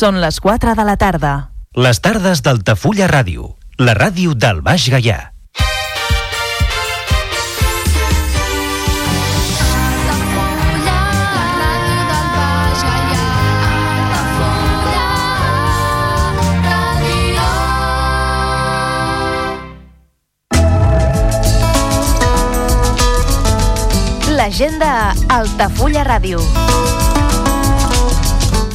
Són les 4 de la tarda. Les tardes d'Altafulla Ràdio, la ràdio del Baix Gaià. L'agenda Altafulla Ràdio.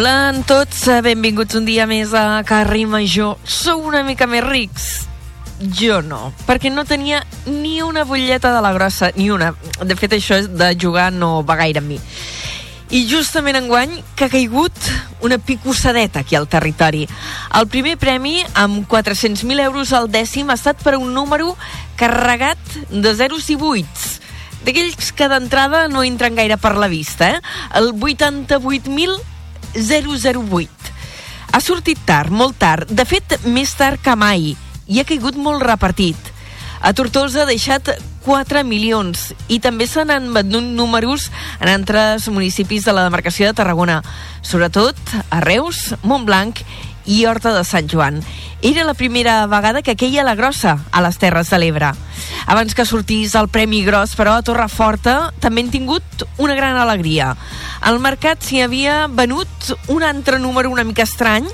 Hola a tots, benvinguts un dia més a Carrer Major. Sou una mica més rics? Jo no, perquè no tenia ni una butlleta de la grossa, ni una. De fet, això de jugar no va gaire amb mi. I justament enguany que ha caigut una picossadeta aquí al territori. El primer premi, amb 400.000 euros al dècim, ha estat per un número carregat de zeros i buits. D'aquells que d'entrada no entren gaire per la vista, eh? El 88.008. Ha sortit tard, molt tard, de fet, més tard que mai, i ha caigut molt repartit. A Tortosa ha deixat 4 milions i també se n'han venut números en altres municipis de la demarcació de Tarragona, sobretot a Reus, Montblanc i Horta de Sant Joan. Era la primera vegada que queia la grossa a les Terres de l'Ebre. Abans que sortís el Premi Gros, però, a Torreforta també han tingut una gran alegria. Al mercat s'hi havia venut un altre número una mica estrany,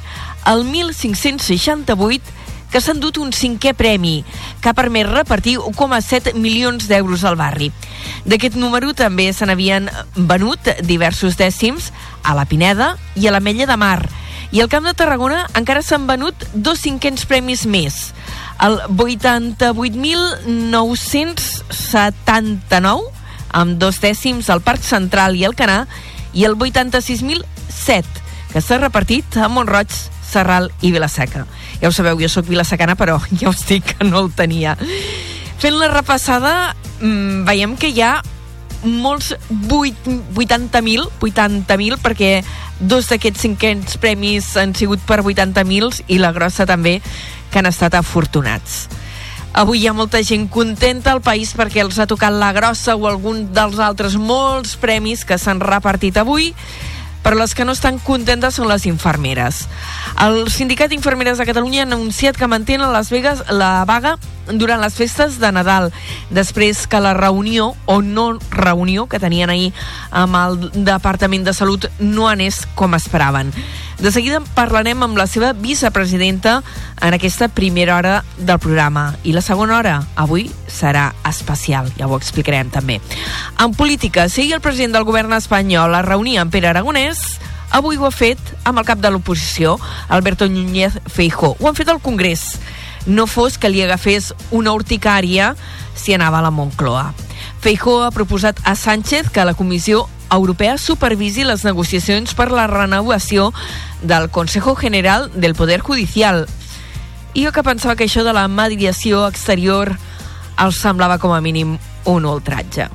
el 1568, que s'han dut un cinquè premi, que ha permès repartir 1,7 milions d'euros al barri. D'aquest número també se n'havien venut diversos dècims a la Pineda i a la Mella de Mar. I al Camp de Tarragona encara s'han venut dos cinquens premis més. El 88.979 amb dos dècims al Parc Central i el Canà i el 86.007 que s'ha repartit a Montroig, Serral i Vilaseca. Ja ho sabeu, jo sóc vilasecana, però ja us dic que no el tenia. Fent la repassada, mmm, veiem que hi ha molts 80.000 80.000 perquè dos d'aquests cinquens premis han sigut per 80.000 i la grossa també que han estat afortunats. Avui hi ha molta gent contenta al país perquè els ha tocat la grossa o algun dels altres molts premis que s'han repartit avui però les que no estan contentes són les infermeres. El Sindicat d'Infermeres de Catalunya ha anunciat que mantenen a Las Vegas la vaga durant les festes de Nadal, després que la reunió o no reunió que tenien ahir amb el Departament de Salut no anés com esperaven. De seguida parlarem amb la seva vicepresidenta en aquesta primera hora del programa. I la segona hora, avui, serà especial, ja ho explicarem també. En política, si el president del govern espanyol es reunia amb Pere Aragonès, avui ho ha fet amb el cap de l'oposició, Alberto Núñez Feijó. Ho han fet al Congrés. No fos que li agafés una urticària si anava a la Moncloa. Feijó ha proposat a Sánchez que la Comissió Europea supervisi les negociacions per la renovació del Consejo General del Poder Judicial. I jo que pensava que això de la mediació exterior els semblava com a mínim un ultratge.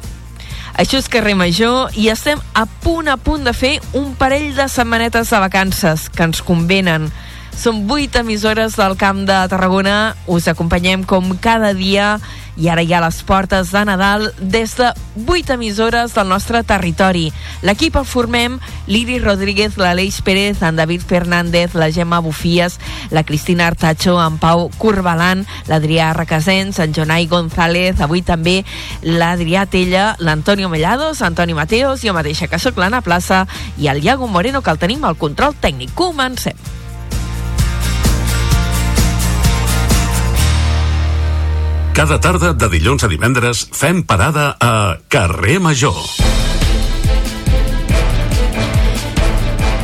Això és carrer Major i estem a punt a punt de fer un parell de setmanetes de vacances que ens convenen. Són vuit emissores del Camp de Tarragona. Us acompanyem com cada dia i ara hi ha les portes de Nadal des de vuit emissores del nostre territori. L'equip el formem l'Iri Rodríguez, l'Aleix Pérez, en David Fernández, la Gemma Bufies, la Cristina Artacho, en Pau Corbalan, l'Adrià Requesens, en Jonai González, avui també l'Adrià Tella, l'Antonio Mellados, Antoni Mateos, jo mateixa que sóc l'Anna Plaça i el Iago Moreno que el tenim al control tècnic. Comencem. Cada tarda de dilluns a divendres fem parada a Carrer Major.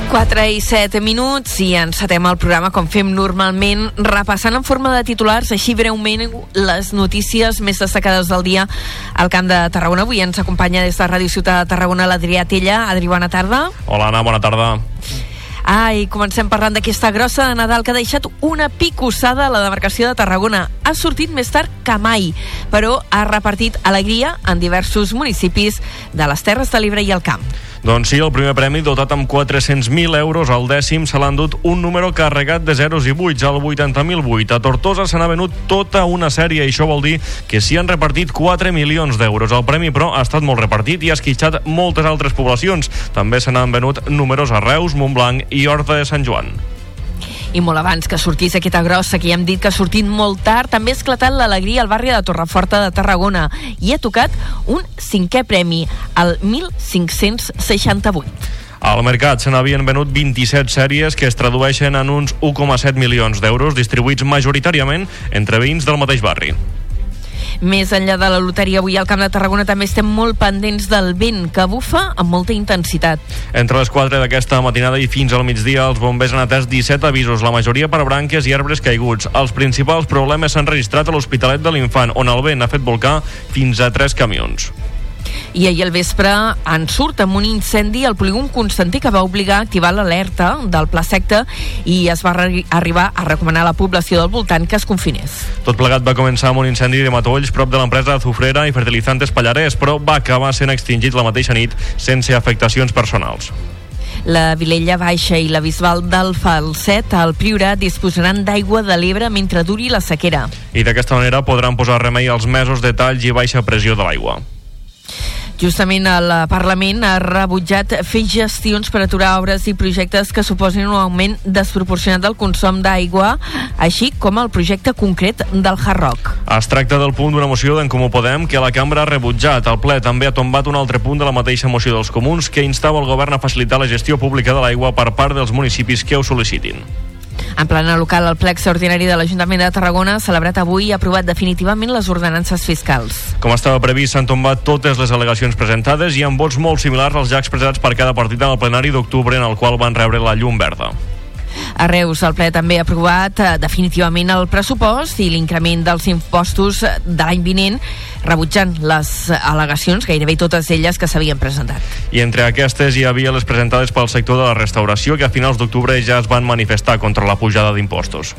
4 i 7 minuts i encetem el programa com fem normalment repassant en forma de titulars així breument les notícies més destacades del dia al Camp de Tarragona. Avui ens acompanya des de Ràdio Ciutat de Tarragona l'Adrià Tella. Adri, bona tarda. Hola Anna, bona tarda Ai, comencem parlant d'aquesta grossa de Nadal que ha deixat una picossada a la demarcació de Tarragona. Ha sortit més tard que mai, però ha repartit alegria en diversos municipis de les Terres de l'Ebre i el Camp. Doncs sí, el primer premi, dotat amb 400.000 euros al dècim, se l'han dut un número carregat de zeros i buits, al 80.008. A Tortosa se n'ha venut tota una sèrie, i això vol dir que s'hi han repartit 4 milions d'euros. El premi, però, ha estat molt repartit i ha esquitxat moltes altres poblacions. També se n'han venut números a Reus, Montblanc i Horta de Sant Joan i molt abans que sortís aquesta grossa, que ja hem dit que ha sortit molt tard, també ha esclatat l'alegria al barri de Torreforta de Tarragona i ha tocat un cinquè premi, el 1568. Al mercat se n'havien venut 27 sèries que es tradueixen en uns 1,7 milions d'euros distribuïts majoritàriament entre veïns del mateix barri. Més enllà de la loteria, avui al Camp de Tarragona també estem molt pendents del vent, que bufa amb molta intensitat. Entre les 4 d'aquesta matinada i fins al migdia, els bombers han atès 17 avisos, la majoria per branques i arbres caiguts. Els principals problemes s'han registrat a l'Hospitalet de l'Infant, on el vent ha fet volcar fins a 3 camions. I ahir al vespre en surt amb un incendi al polígon Constantí que va obligar a activar l'alerta del pla secta i es va arribar a recomanar a la població del voltant que es confinés. Tot plegat va començar amb un incendi de matolls prop de l'empresa Azufrera i Fertilizantes Pallarès, però va acabar sent extingit la mateixa nit sense afectacions personals. La Vilella Baixa i la Bisbal del Falset al Priorat disposaran d'aigua de l'Ebre mentre duri la sequera. I d'aquesta manera podran posar remei als mesos de talls i baixa pressió de l'aigua. Justament el Parlament ha rebutjat fer gestions per aturar obres i projectes que suposin un augment desproporcionat del consum d'aigua, així com el projecte concret del Hard Rock. Es tracta del punt d'una moció d'en Comú Podem que la cambra ha rebutjat. El ple també ha tombat un altre punt de la mateixa moció dels comuns que instava el govern a facilitar la gestió pública de l'aigua per part dels municipis que ho sol·licitin. En plana local, el ple extraordinari de l'Ajuntament de Tarragona ha celebrat avui i ha aprovat definitivament les ordenances fiscals. Com estava previst, s'han tombat totes les al·legacions presentades i amb vots molt similars als ja expressats per cada partit en el plenari d'octubre en el qual van rebre la llum verda. A Reus, el ple també ha aprovat eh, definitivament el pressupost i l'increment dels impostos de l'any vinent, rebutjant les al·legacions, gairebé totes elles que s'havien presentat. I entre aquestes hi havia les presentades pel sector de la restauració que a finals d'octubre ja es van manifestar contra la pujada d'impostos.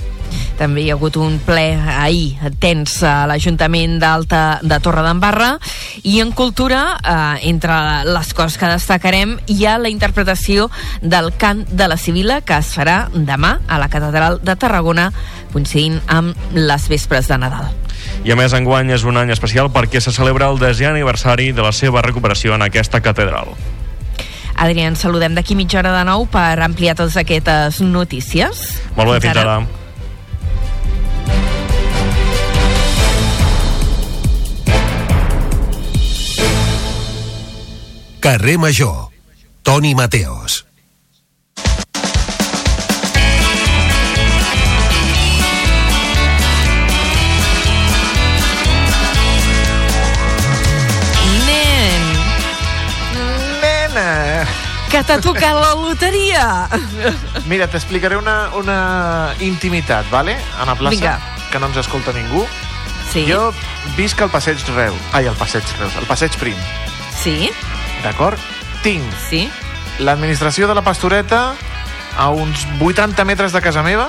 També hi ha hagut un ple ahir tens a l'Ajuntament d'Alta de Torredembarra i en cultura, eh, entre les coses que destacarem, hi ha la interpretació del cant de la Sibila que es farà demà a la Catedral de Tarragona coincidint amb les vespres de Nadal. I a més, enguany és un any especial perquè se celebra el desè aniversari de la seva recuperació en aquesta catedral. Adrià, ens saludem d'aquí mitja hora de nou per ampliar totes aquestes notícies. Molt bé, fins ara. Carrer Major. Toni Mateos. Que t'ha tocat la loteria! Mira, t'explicaré una, una intimitat, vale? A la plaça, Vinga. que no ens escolta ningú. Sí, Jo visc al passeig Reus. Ai, al passeig Reus, al passeig Prim. sí, D'acord? Tinc sí. l'administració de la Pastoreta a uns 80 metres de casa meva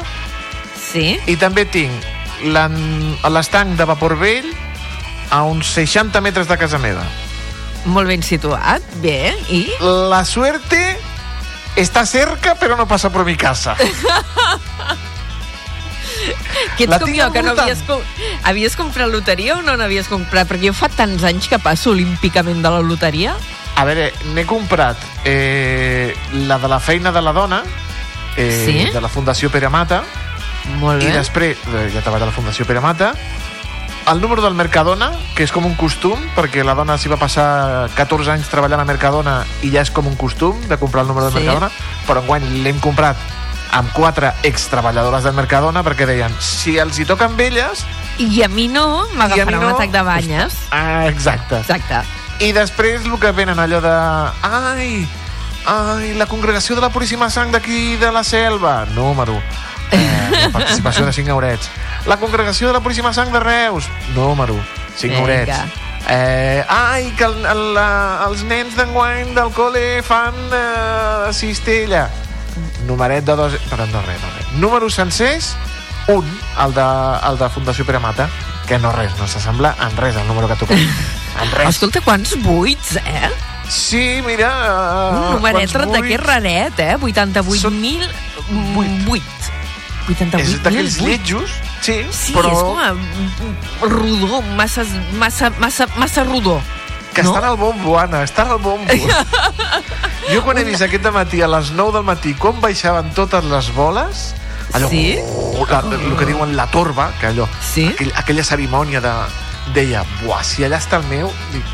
Sí, i també tinc l'estanc de vapor vell a uns 60 metres de casa meva. Molt ben situat, bé, i? La suerte está cerca, pero no pasa por mi casa. Que ets La com jo, que no havies, com... havies comprat loteria o no n'havies comprat? Perquè jo fa tants anys que passo olímpicament de la loteria. A veure, n'he comprat eh, la de la feina de la dona, eh, Sí? de la Fundació Pere Mata, Molt i bé. després, eh, ja treballa la Fundació Pere Mata, el número del Mercadona, que és com un costum, perquè la dona s'hi va passar 14 anys treballant a Mercadona i ja és com un costum de comprar el número del Sí. Mercadona, però enguany l'hem comprat amb quatre extreballadores del Mercadona perquè deien, si els hi toquen velles... I a mi no, m'agafarà un no, atac de banyes. Ah, exacte. Exacte. I després el que venen allò de... Ai, ai, la congregació de la Puríssima Sang d'aquí de la Selva. Número. Eh, participació de 5 eurets. La congregació de la Puríssima Sang de Reus. Número. 5 Vinga. eurets. Eh, ai, que el, el, la, els nens d'enguany del col·le fan eh, cistella. Numeret de dos... Però no res, no res. Números sencers, un, el de, el de Fundació Pere Mata, que no res, no s'assembla en res al número que ha tocat. En res. Escolta, quants buits, eh? Sí, mira... Un Uh, numeret d'aquest raret, eh? 88.008. 88.008 És d'aquells lletjos, sí, Sí, però és com a rodó, massa, massa, massa, massa rodó. que no? estan al bombo, Anna, estan al bombo. jo quan he vist aquest matí a les 9 del matí com baixaven totes les boles, allò, Sí? uh, la, el que diuen la torba, que allò, Sí? aquell, aquella cerimònia de, deia, buah, si allà està el meu, dic,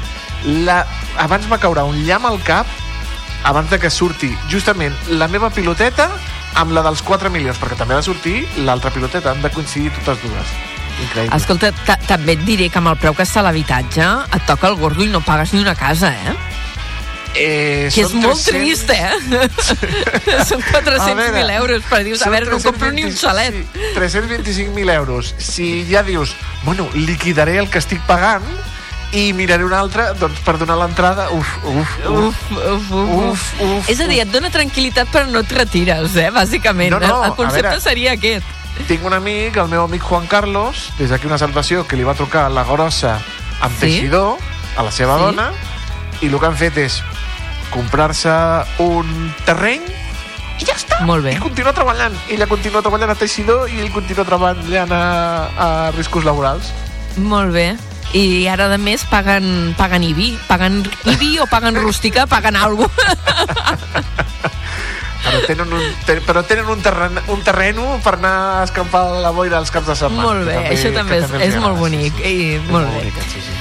la, abans va caure un llamp al cap abans de que surti justament la meva piloteta amb la dels 4 milions, perquè també ha de sortir l'altra piloteta, han de coincidir totes dues. Increïble. Escolta, ta- també et diré que amb el preu que està l'habitatge et toca el gordo i no pagues ni una casa, eh? Eh, Que és són molt 300 trist, eh? Són A 400.000 veure, euros per dius, a són veure, no compro ni un 320 xalet. Sí, 325.000 euros. Si ja dius, bueno, liquidaré el que estic pagant i miraré un altre, doncs per donar l'entrada, uf, uf, uf. Uf, uf, uf, uf. Uf, És a dir, et dona tranquil·litat però no et retires, eh? Bàsicament. No, no, el concepte veure. seria aquest. Tinc un amic, el meu amic Juan Carlos, des d'aquí una salutació, que li va trucar la grossa amb Sí? teixidor a la seva Sí? dona i el que han fet és comprar-se un terreny i ja està. Molt bé. I continua treballant. Ella continua treballant a teixidor i ell continua treballant a, a riscos laborals. Molt bé. I ara, a més, paguen, paguen IBI. Paguen IBI o paguen rústica, paguen alguna. Però tenen un, te, però tenen un, terren, un terreno per anar a escampar la boira als caps de setmana. molt bé, que això també és, els és molt agrada, bonic. Sí, sí. I, És molt bé. bonic, sí, sí.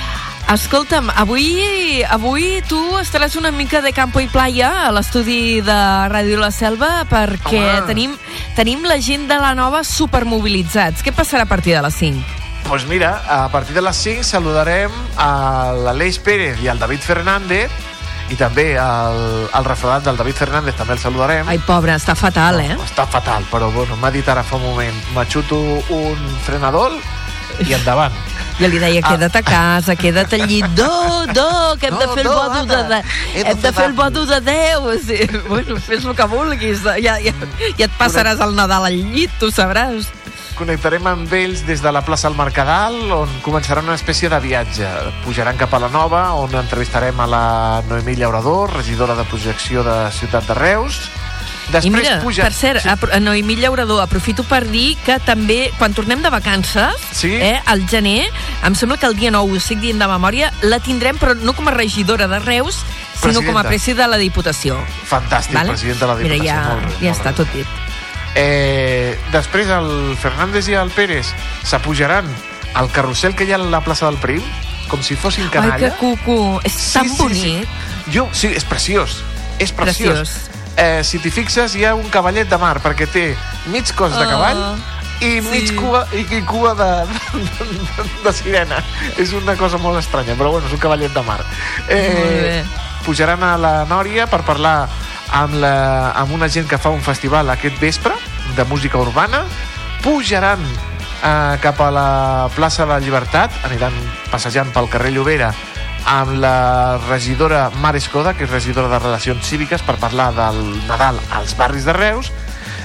Escolta'm, avui, avui tu estaràs una mica de campo i playa a l'estudi de Ràdio La Selva perquè Home. tenim tenim la gent de la nova supermobilitzats. Què passarà a partir de les 5? Doncs pues mira, a partir de les 5 saludarem a l'Aleix Pérez i al David Fernández i també el, el refredat del David Fernández també el saludarem. Ai, pobre, està fatal, eh? Està fatal, però bueno, m'ha dit ara fa un moment m'aixuto un frenador i endavant. Jo li deia, queda't a casa, queda't al llit. Do, do, que hem No, de fer el no, bodo de, de, he de hem de fer el bodo de Déu. Sí, bueno, fes el que vulguis. Ja, ja, ja et passaràs el Nadal al llit, tu sabràs. Connectarem amb ells des de la plaça al Mercadal, on començarà una espècie de viatge. Pujaran cap a la Nova, on entrevistarem a la Noemí Llaurador, regidora de projecció de Ciutat de Reus. Després I mira, puja... per cert, sí. a Noemí Llaurador, aprofito per dir que també, quan tornem de vacances, Sí. eh, al gener, em sembla que el dia 9, estic dient de memòria, la tindrem, però no com a regidora de Reus, sinó com a Presidenta. presi de la Diputació. Fantàstic, Vale? president de la Diputació. Mira, ja, molt ja molt està tot dit. Eh, després el Fernández i el Pérez s'apujaran al carrusel que hi ha a la plaça del Prim, com si fossin canalla. Ai, que cucu, és Sí, tan sí, bonic. Jo, sí, és preciós. És preciós. Preciós. Eh, si t'hi fixes, hi ha un cavallet de mar, perquè té mig cos de Oh, cavall i sí. mig cua, i, i cua de, de, de sirena. És una cosa molt estranya, però bueno, és un cavallet de mar. Eh, Molt bé. pujaran a la Nòria per parlar amb, la, amb una gent que fa un festival aquest vespre de música urbana. Pujaran eh, cap a la plaça de la Llibertat, aniran passejant pel carrer Llobera amb la regidora Mar Escoda, que és regidora de Relacions Cíviques, per parlar del Nadal als barris de Reus,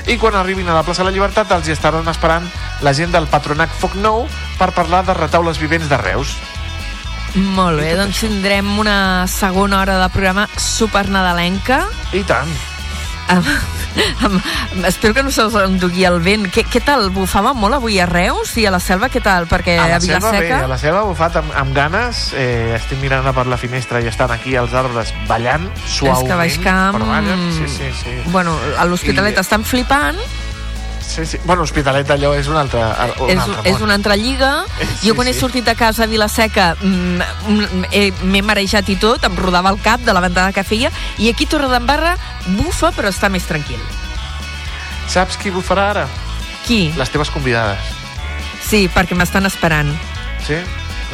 i quan arribin a la plaça de la Llibertat els hi estaran esperant la gent del Patronat Foc Nou per parlar de retaules vivents de Reus. Molt bé, doncs tindrem una segona hora de programa supernadalenca. I tant. Amb, amb, amb, espero que no se'ls endugui el vent. Què, què tal? Bufava molt avui a Reus i a la selva? Què tal? Perquè A a, la selva bé, Vilaseca... a la selva ha bufat amb, amb ganes. Eh, estic mirant a per la finestra i estan aquí els arbres ballant suaument. És que Baix Camp... Però ballen, sí, sí, sí. Bueno, a l'Hospitalet I- estan flipant. Sí, sí. Bueno, Hospitalet allò és un altre, un és, altre és una altra lliga. Sí, jo quan he sí. sortit de casa a Vilaseca mm, mm, he- m'he marejat i tot, em rodava el cap de la ventada que feia, i aquí a Torredembarra bufa, però està més tranquil. Saps qui bufarà ara? Qui? Les teves convidades. Sí, perquè m'estan esperant. Sí?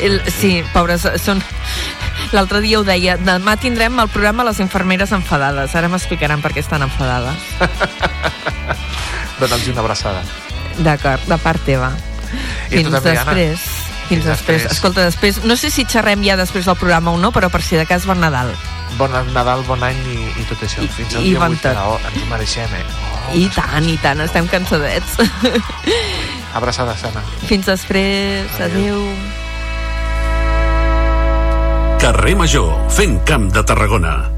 El, sí, pobres, són... L'altre dia ho deia, demà tindrem el programa Les infermeres enfadades. Ara m'explicaran per què estan enfadades. Dona'ls una abraçada. D'acord, de part teva. I tu Fins també, Anna. després. Fins després. després. Escolta, després, no sé si xerrem ja després del programa o no, però per si de cas bon Nadal. Bon Nadal, bon any i, i tot això. I- Fins al i dia bon 8 tot. Oh, ens ho mereixem, eh? Oh, I tant, i tant, estem cansadets. Abraçada, Sana. Fins després, adeu. Carrer Major, fent camp de Tarragona.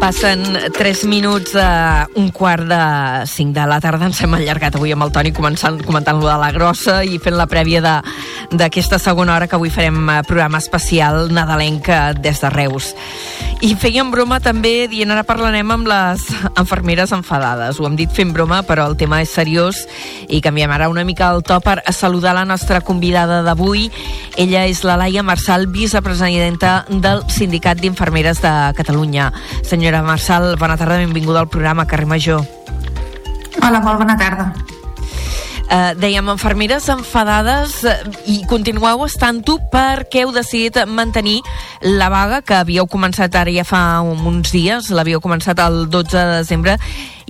Passen 3 minuts a un quart de 5 de la tarda. Ens hem allargat avui amb el Toni començant, comentant-lo de la grossa i fent la prèvia de- d'aquesta segona hora que avui farem eh, programa especial nadalenca des de Reus. I fèiem broma també dient ara parlarem amb les enfermeres enfadades. Ho hem dit fent broma, però el tema és seriós i canviem ara una mica el to per saludar la nostra convidada d'avui. Ella és la Laia Marçal, vicepresidenta del Sindicat d'Infermeres de Catalunya. Senyora Marçal, bona tarda, benvinguda al programa Carrer Major. Hola, molt bona tarda. Uh, dèiem, enfermeres enfadades uh, i continueu estant-ho perquè heu decidit mantenir la vaga que havíeu començat ara ja fa un- uns dies, l'havíeu començat el 12 de desembre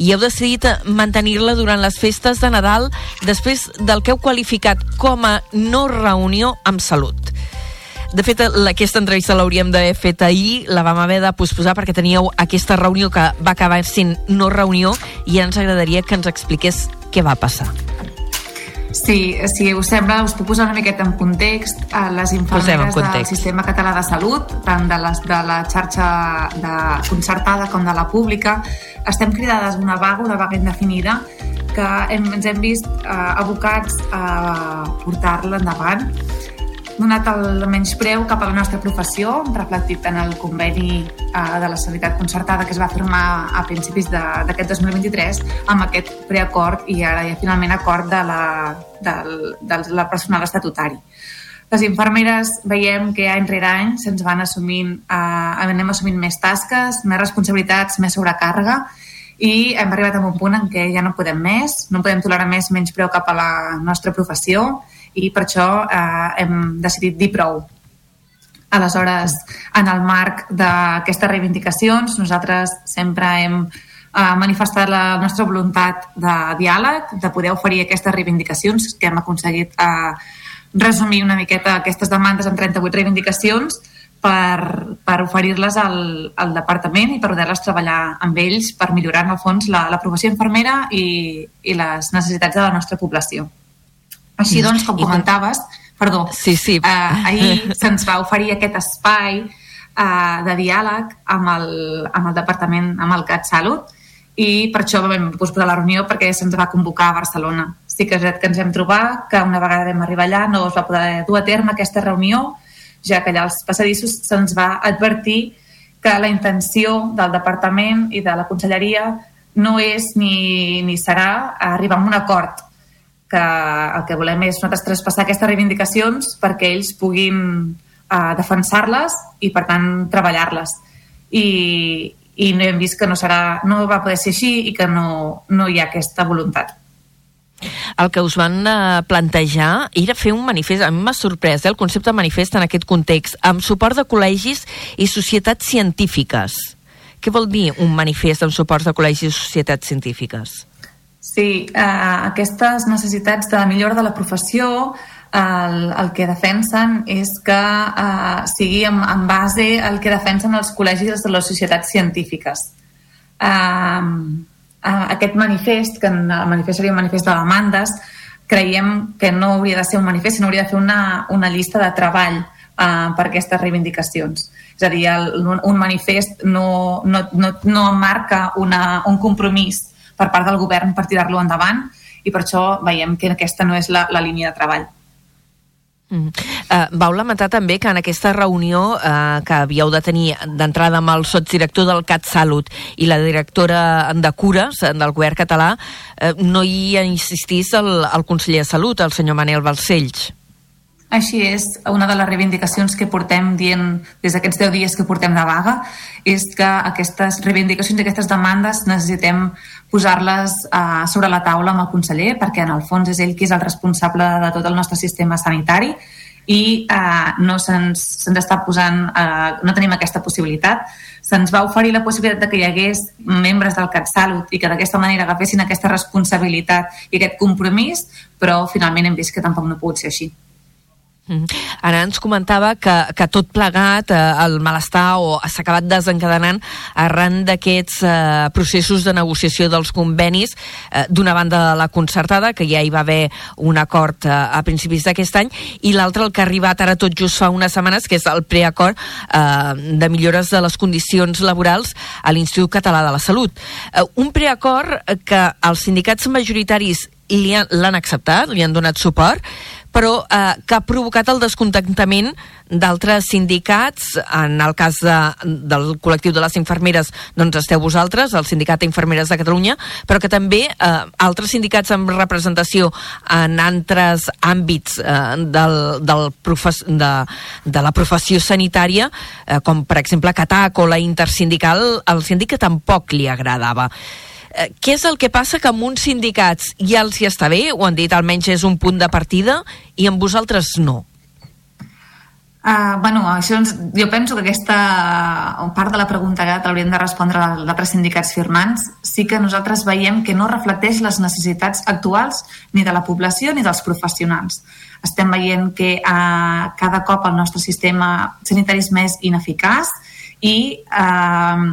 i heu decidit mantenir-la durant les festes de Nadal després del que heu qualificat com a no reunió amb salut. De fet, aquesta entrevista l'hauríem d'haver fet ahir, la vam haver de posposar perquè teníeu aquesta reunió que va acabar sent no reunió i ens agradaria que ens expliqués què va passar. Sí, si us sembla, us puc posar una miqueta en context. Eh, Les infermeres del. Sistema Català de Salut, tant de, les, de la xarxa de concertada com de la pública, estem cridades a una vaga, una vaga indefinida, que hem, ens hem vist eh, abocats a portar-la endavant donat el menyspreu cap a la nostra professió, reflectit en el conveni eh, de la sanitat concertada que es va firmar a principis d'aquest 2023 amb aquest preacord i ara ja finalment acord de la, del, del, la personal estatutari. Les infermeres veiem que any rere any se'ns van assumint, eh, anem assumint més tasques, més responsabilitats, més sobrecàrrega i hem arribat a un punt en què ja no podem més, no podem tolerar més menys preu cap a la nostra professió i per això eh, hem decidit dir prou. Aleshores, en el marc d'aquestes reivindicacions, nosaltres sempre hem eh, manifestat la nostra voluntat de diàleg, de poder oferir aquestes reivindicacions que hem aconseguit eh, resumir una miqueta aquestes demandes en 38 reivindicacions per, per oferir-les al, al departament i per poder-les treballar amb ells per millorar, en el fons, la, la infermera i, i les necessitats de la nostra població. Així doncs, com comentaves, perdó, Sí, sí. eh, ahir se'ns va oferir aquest espai eh, de diàleg amb el, amb el departament, amb el CatSalut, i per això vam posposar la reunió perquè se'ns va convocar a Barcelona. Sí que és veritat que ens hem trobat que una vegada vam arribar allà no es va poder dur a terme aquesta reunió, ja que allà als passadissos se'ns va advertir que la intenció del departament i de la conselleria no és ni, ni serà arribar a un acord que el que volem és nosaltres traspassar aquestes reivindicacions perquè ells puguin uh, defensar-les i, per tant, treballar-les. I, I no hem vist que no, serà, no va poder ser així i que no, no hi ha aquesta voluntat. El que us van eh, plantejar era fer un manifest, a mi m'ha sorprès eh, el concepte manifest en aquest context, amb suport de col·legis i societats científiques. Què vol dir un manifest amb suport de col·legis i societats científiques? Sí, eh, aquestes necessitats de millora de la professió el, el que defensen és que eh, sigui en, en base al que defensen els col·legis de les societats científiques. Eh, aquest manifest, que el manifest seria un manifest de demandes, creiem que no hauria de ser un manifest, sinó hauria de fer una, una llista de treball eh, per aquestes reivindicacions. És a dir, el, un manifest no, no, no, no marca una, un compromís per part del govern per tirar-lo endavant i per això veiem que aquesta no és la, la línia de treball. Mm. Uh, vau lamentar també que en aquesta reunió uh, que havíeu de tenir d'entrada amb el sotsdirector del CatSalut i la directora de cures del govern català uh, no hi insistís el, el conseller de Salut, el senyor Manel Balcells. Així és, una de les reivindicacions que portem dient des d'aquests 10 dies que portem de vaga és que aquestes reivindicacions i aquestes demandes necessitem posar-les uh, sobre la taula amb el conseller perquè en el fons és ell qui és el responsable de tot el nostre sistema sanitari i uh, no se'ns se està posant, uh, no tenim aquesta possibilitat. Se'ns va oferir la possibilitat de que hi hagués membres del CatSalut i que d'aquesta manera agafessin aquesta responsabilitat i aquest compromís, però finalment hem vist que tampoc no ha pogut ser així. Mm. Ara ens comentava que, que tot plegat, eh, el malestar o s'ha acabat desencadenant arran d'aquests eh, processos de negociació dels convenis, eh, d'una banda la concertada, que ja hi va haver un acord eh, a principis d'aquest any, i l'altre el que ha arribat ara tot just fa unes setmanes, que és el preacord eh, de millores de les condicions laborals a l'Institut Català de la Salut. Eh, un preacord que els sindicats majoritaris l'han acceptat, li han donat suport, però eh, que ha provocat el descontentament d'altres sindicats, en el cas de, del col·lectiu de les infermeres doncs esteu vosaltres, el Sindicat d'Infermeres de Catalunya, però que també eh, altres sindicats amb representació en altres àmbits eh, del, del profes, de, de la professió sanitària, eh, com per exemple Catac o la intersindical, el síndic que tampoc li agradava. Eh, què és el que passa que amb uns sindicats ja els hi està bé, ho han dit, almenys és un punt de partida, i amb vosaltres no? Uh, bueno, això ens, jo penso que aquesta part de la pregunta que l'hauríem de respondre als altres sindicats firmants sí que nosaltres veiem que no reflecteix les necessitats actuals ni de la població ni dels professionals. Estem veient que uh, cada cop el nostre sistema sanitari és més ineficaç i uh,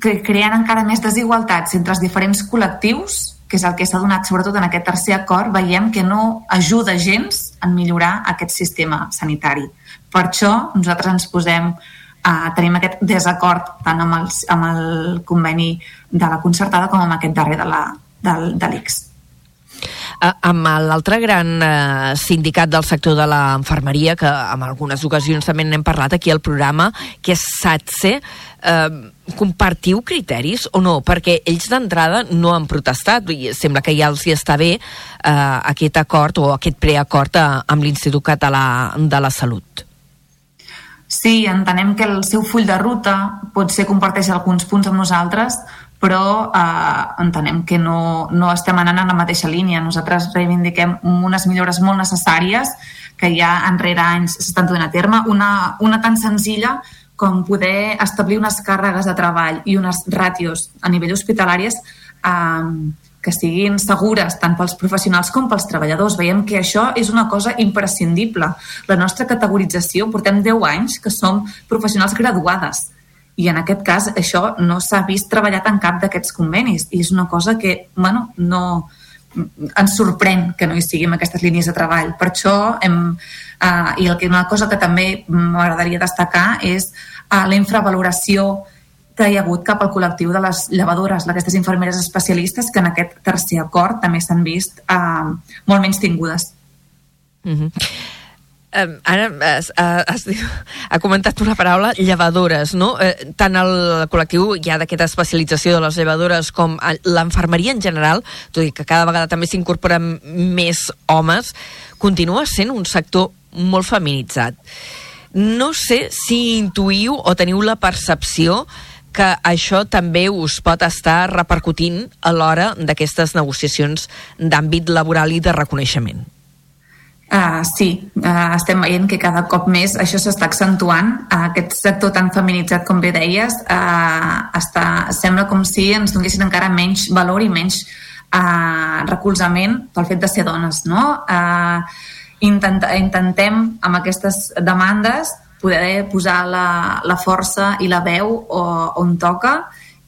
que creant encara més desigualtats entre els diferents col·lectius, que és el que s'ha donat sobretot en aquest tercer acord, veiem que no ajuda gens en millorar aquest sistema sanitari. Per això nosaltres ens posem a tenim aquest desacord tant amb, els, amb el conveni de la concertada com amb aquest darrer de la- del- de l'ICS. Amb l'altre gran uh, sindicat del sector de l'enfermeria, que en algunes ocasions també n'hem parlat aquí al programa, que és SATSE, uh, compartiu criteris o no? Perquè ells d'entrada no han protestat i sembla que ja els hi està bé uh, aquest acord o aquest preacord uh, amb l'Institut Català de la Salut. Sí, entenem que el seu full de ruta potser comparteix alguns punts amb nosaltres, però eh, entenem que no, no estem anant en la mateixa línia. Nosaltres reivindiquem unes millores molt necessàries que ja enrere anys s'estan donant a terme. Una, una tan senzilla com poder establir unes càrregues de treball i unes ràtios a nivell hospitalàries eh, que siguin segures tant pels professionals com pels treballadors. Veiem que això és una cosa imprescindible. La nostra categorització, portem 10 anys que som professionals graduades i en aquest cas això no s'ha vist treballat en cap d'aquests convenis i és una cosa que, bueno, no ens sorprèn que no hi siguin aquestes línies de treball. Per això hem, eh, i el que, una cosa que també m'agradaria destacar és eh, la infravaloració que hi ha hagut cap al col·lectiu de les llevadores, aquestes infermeres especialistes que en aquest tercer acord també s'han vist eh, molt menys tingudes. Mm -hmm. Um, ara has, has, ha comentat una paraula, llevadores, no? Eh, tant el col·lectiu ja d'aquesta especialització de les llevadores com l'enfermeria en general, tot i que cada vegada també s'incorporen més homes, continua sent un sector molt feminitzat. No sé si intuïu o teniu la percepció que això també us pot estar repercutint a l'hora d'aquestes negociacions d'àmbit laboral i de reconeixement. Uh, sí, uh, estem veient que cada cop més això s'està accentuant. Uh, aquest sector tan feminitzat, com bé deies, uh, està, sembla com si ens donessin encara menys valor i menys uh, recolzament pel fet de ser dones. No? Uh, intent, intentem, amb aquestes demandes, poder posar la, la força i la veu o, on toca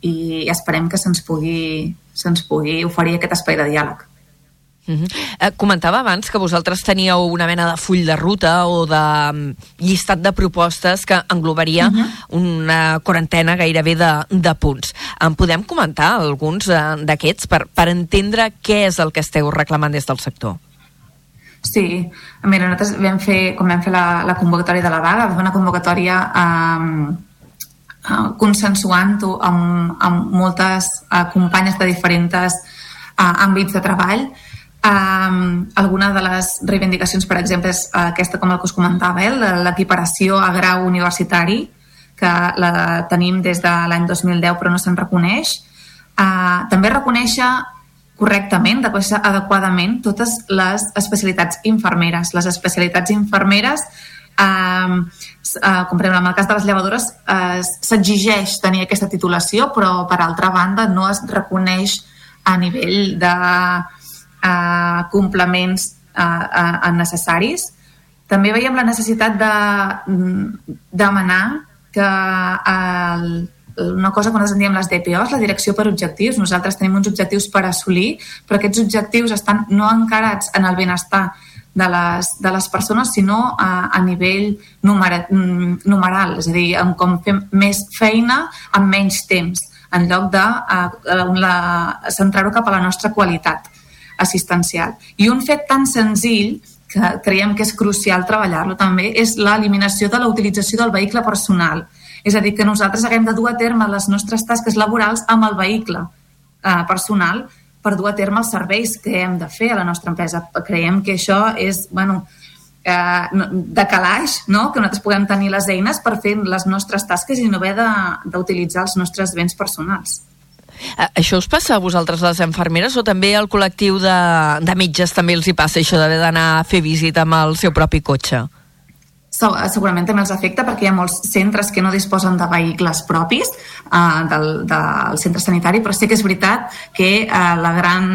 i esperem que se'ns pugui, se pugui oferir aquest espai de diàleg. Uh -huh. eh, comentava abans que vosaltres teníeu una mena de full de ruta o de um, llistat de propostes que englobaria uh -huh. una quarantena gairebé de, de punts. En podem comentar alguns uh, d'aquests per, per entendre què és el que esteu reclamant des del sector? Sí, mira, nosaltres vam fer, com vam fer la, la convocatòria de la vaga, vam fer una convocatòria um, uh, consensuant-ho amb, amb moltes uh, companyes de diferents uh, àmbits de treball Um, alguna de les reivindicacions, per exemple, és aquesta, com el que us comentava, eh, l'equiparació a grau universitari, que la tenim des de l'any 2010 però no se'n reconeix. Uh, també reconèixer correctament, adequadament totes les especialitats infermeres. Les especialitats infermeres, uh, uh, com per exemple en el cas de les llevadores, uh, s'exigeix tenir aquesta titulació, però per altra banda no es reconeix a nivell de eh, complements eh, necessaris. També veiem la necessitat de mm, demanar que el, una cosa que nosaltres en diem les DPOs, la direcció per objectius. Nosaltres tenim uns objectius per assolir, però aquests objectius estan no encarats en el benestar de les, de les persones, sinó a, a nivell numer, mm, numeral, és a dir, en com fem més feina en menys temps, en lloc de centrar-ho cap a la nostra qualitat assistencial. I un fet tan senzill que creiem que és crucial treballar-lo també és l'eliminació de la utilització del vehicle personal. És a dir, que nosaltres haguem de dur a terme les nostres tasques laborals amb el vehicle eh, personal per dur a terme els serveis que hem de fer a la nostra empresa. Creiem que això és, bueno, eh, de calaix, no? que nosaltres puguem tenir les eines per fer les nostres tasques i no haver d'utilitzar els nostres béns personals. Eh, això us passa a vosaltres, les enfermeres, o també al col·lectiu de, de metges també els hi passa això d'haver d'anar a fer visita amb el seu propi cotxe? segurament també els afecta perquè hi ha molts centres que no disposen de vehicles propis uh, del, del centre sanitari, però sí que és veritat que uh, la gran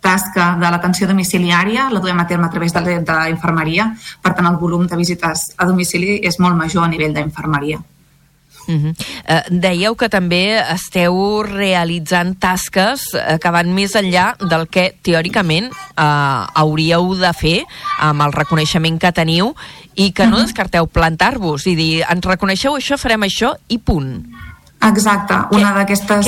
tasca de l'atenció domiciliària la duem a terme a través de l'infermeria, per tant el volum de visites a domicili és molt major a nivell d'infermeria. Uh -huh. uh, dèieu que també esteu realitzant tasques uh, que van més enllà del que teòricament uh, hauríeu de fer amb el reconeixement que teniu i que no uh -huh. descarteu plantar-vos i dir, ens reconeixeu això, farem això i punt. Exacte, una d'aquestes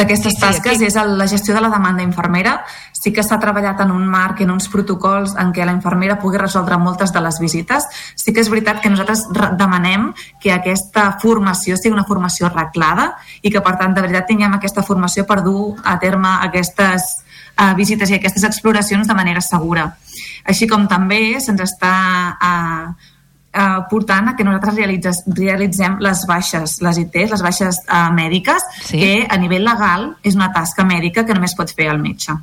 d'aquestes Sí, sí, tasques aquí- és el, la gestió de la demanda infermera. Sí que s'ha treballat en un marc, en uns protocols en què la infermera pugui resoldre moltes de les visites. Sí que és veritat que nosaltres re- demanem que aquesta formació sigui una formació reglada i que, per tant, de veritat tinguem aquesta formació per dur a terme aquestes uh, visites i aquestes exploracions de manera segura. Així com també se'ns està uh, uh, portant a que nosaltres realitzes, realitzem les baixes, les ITs, les baixes uh, mèdiques, Sí. que a nivell legal és una tasca mèdica que només pot fer el metge.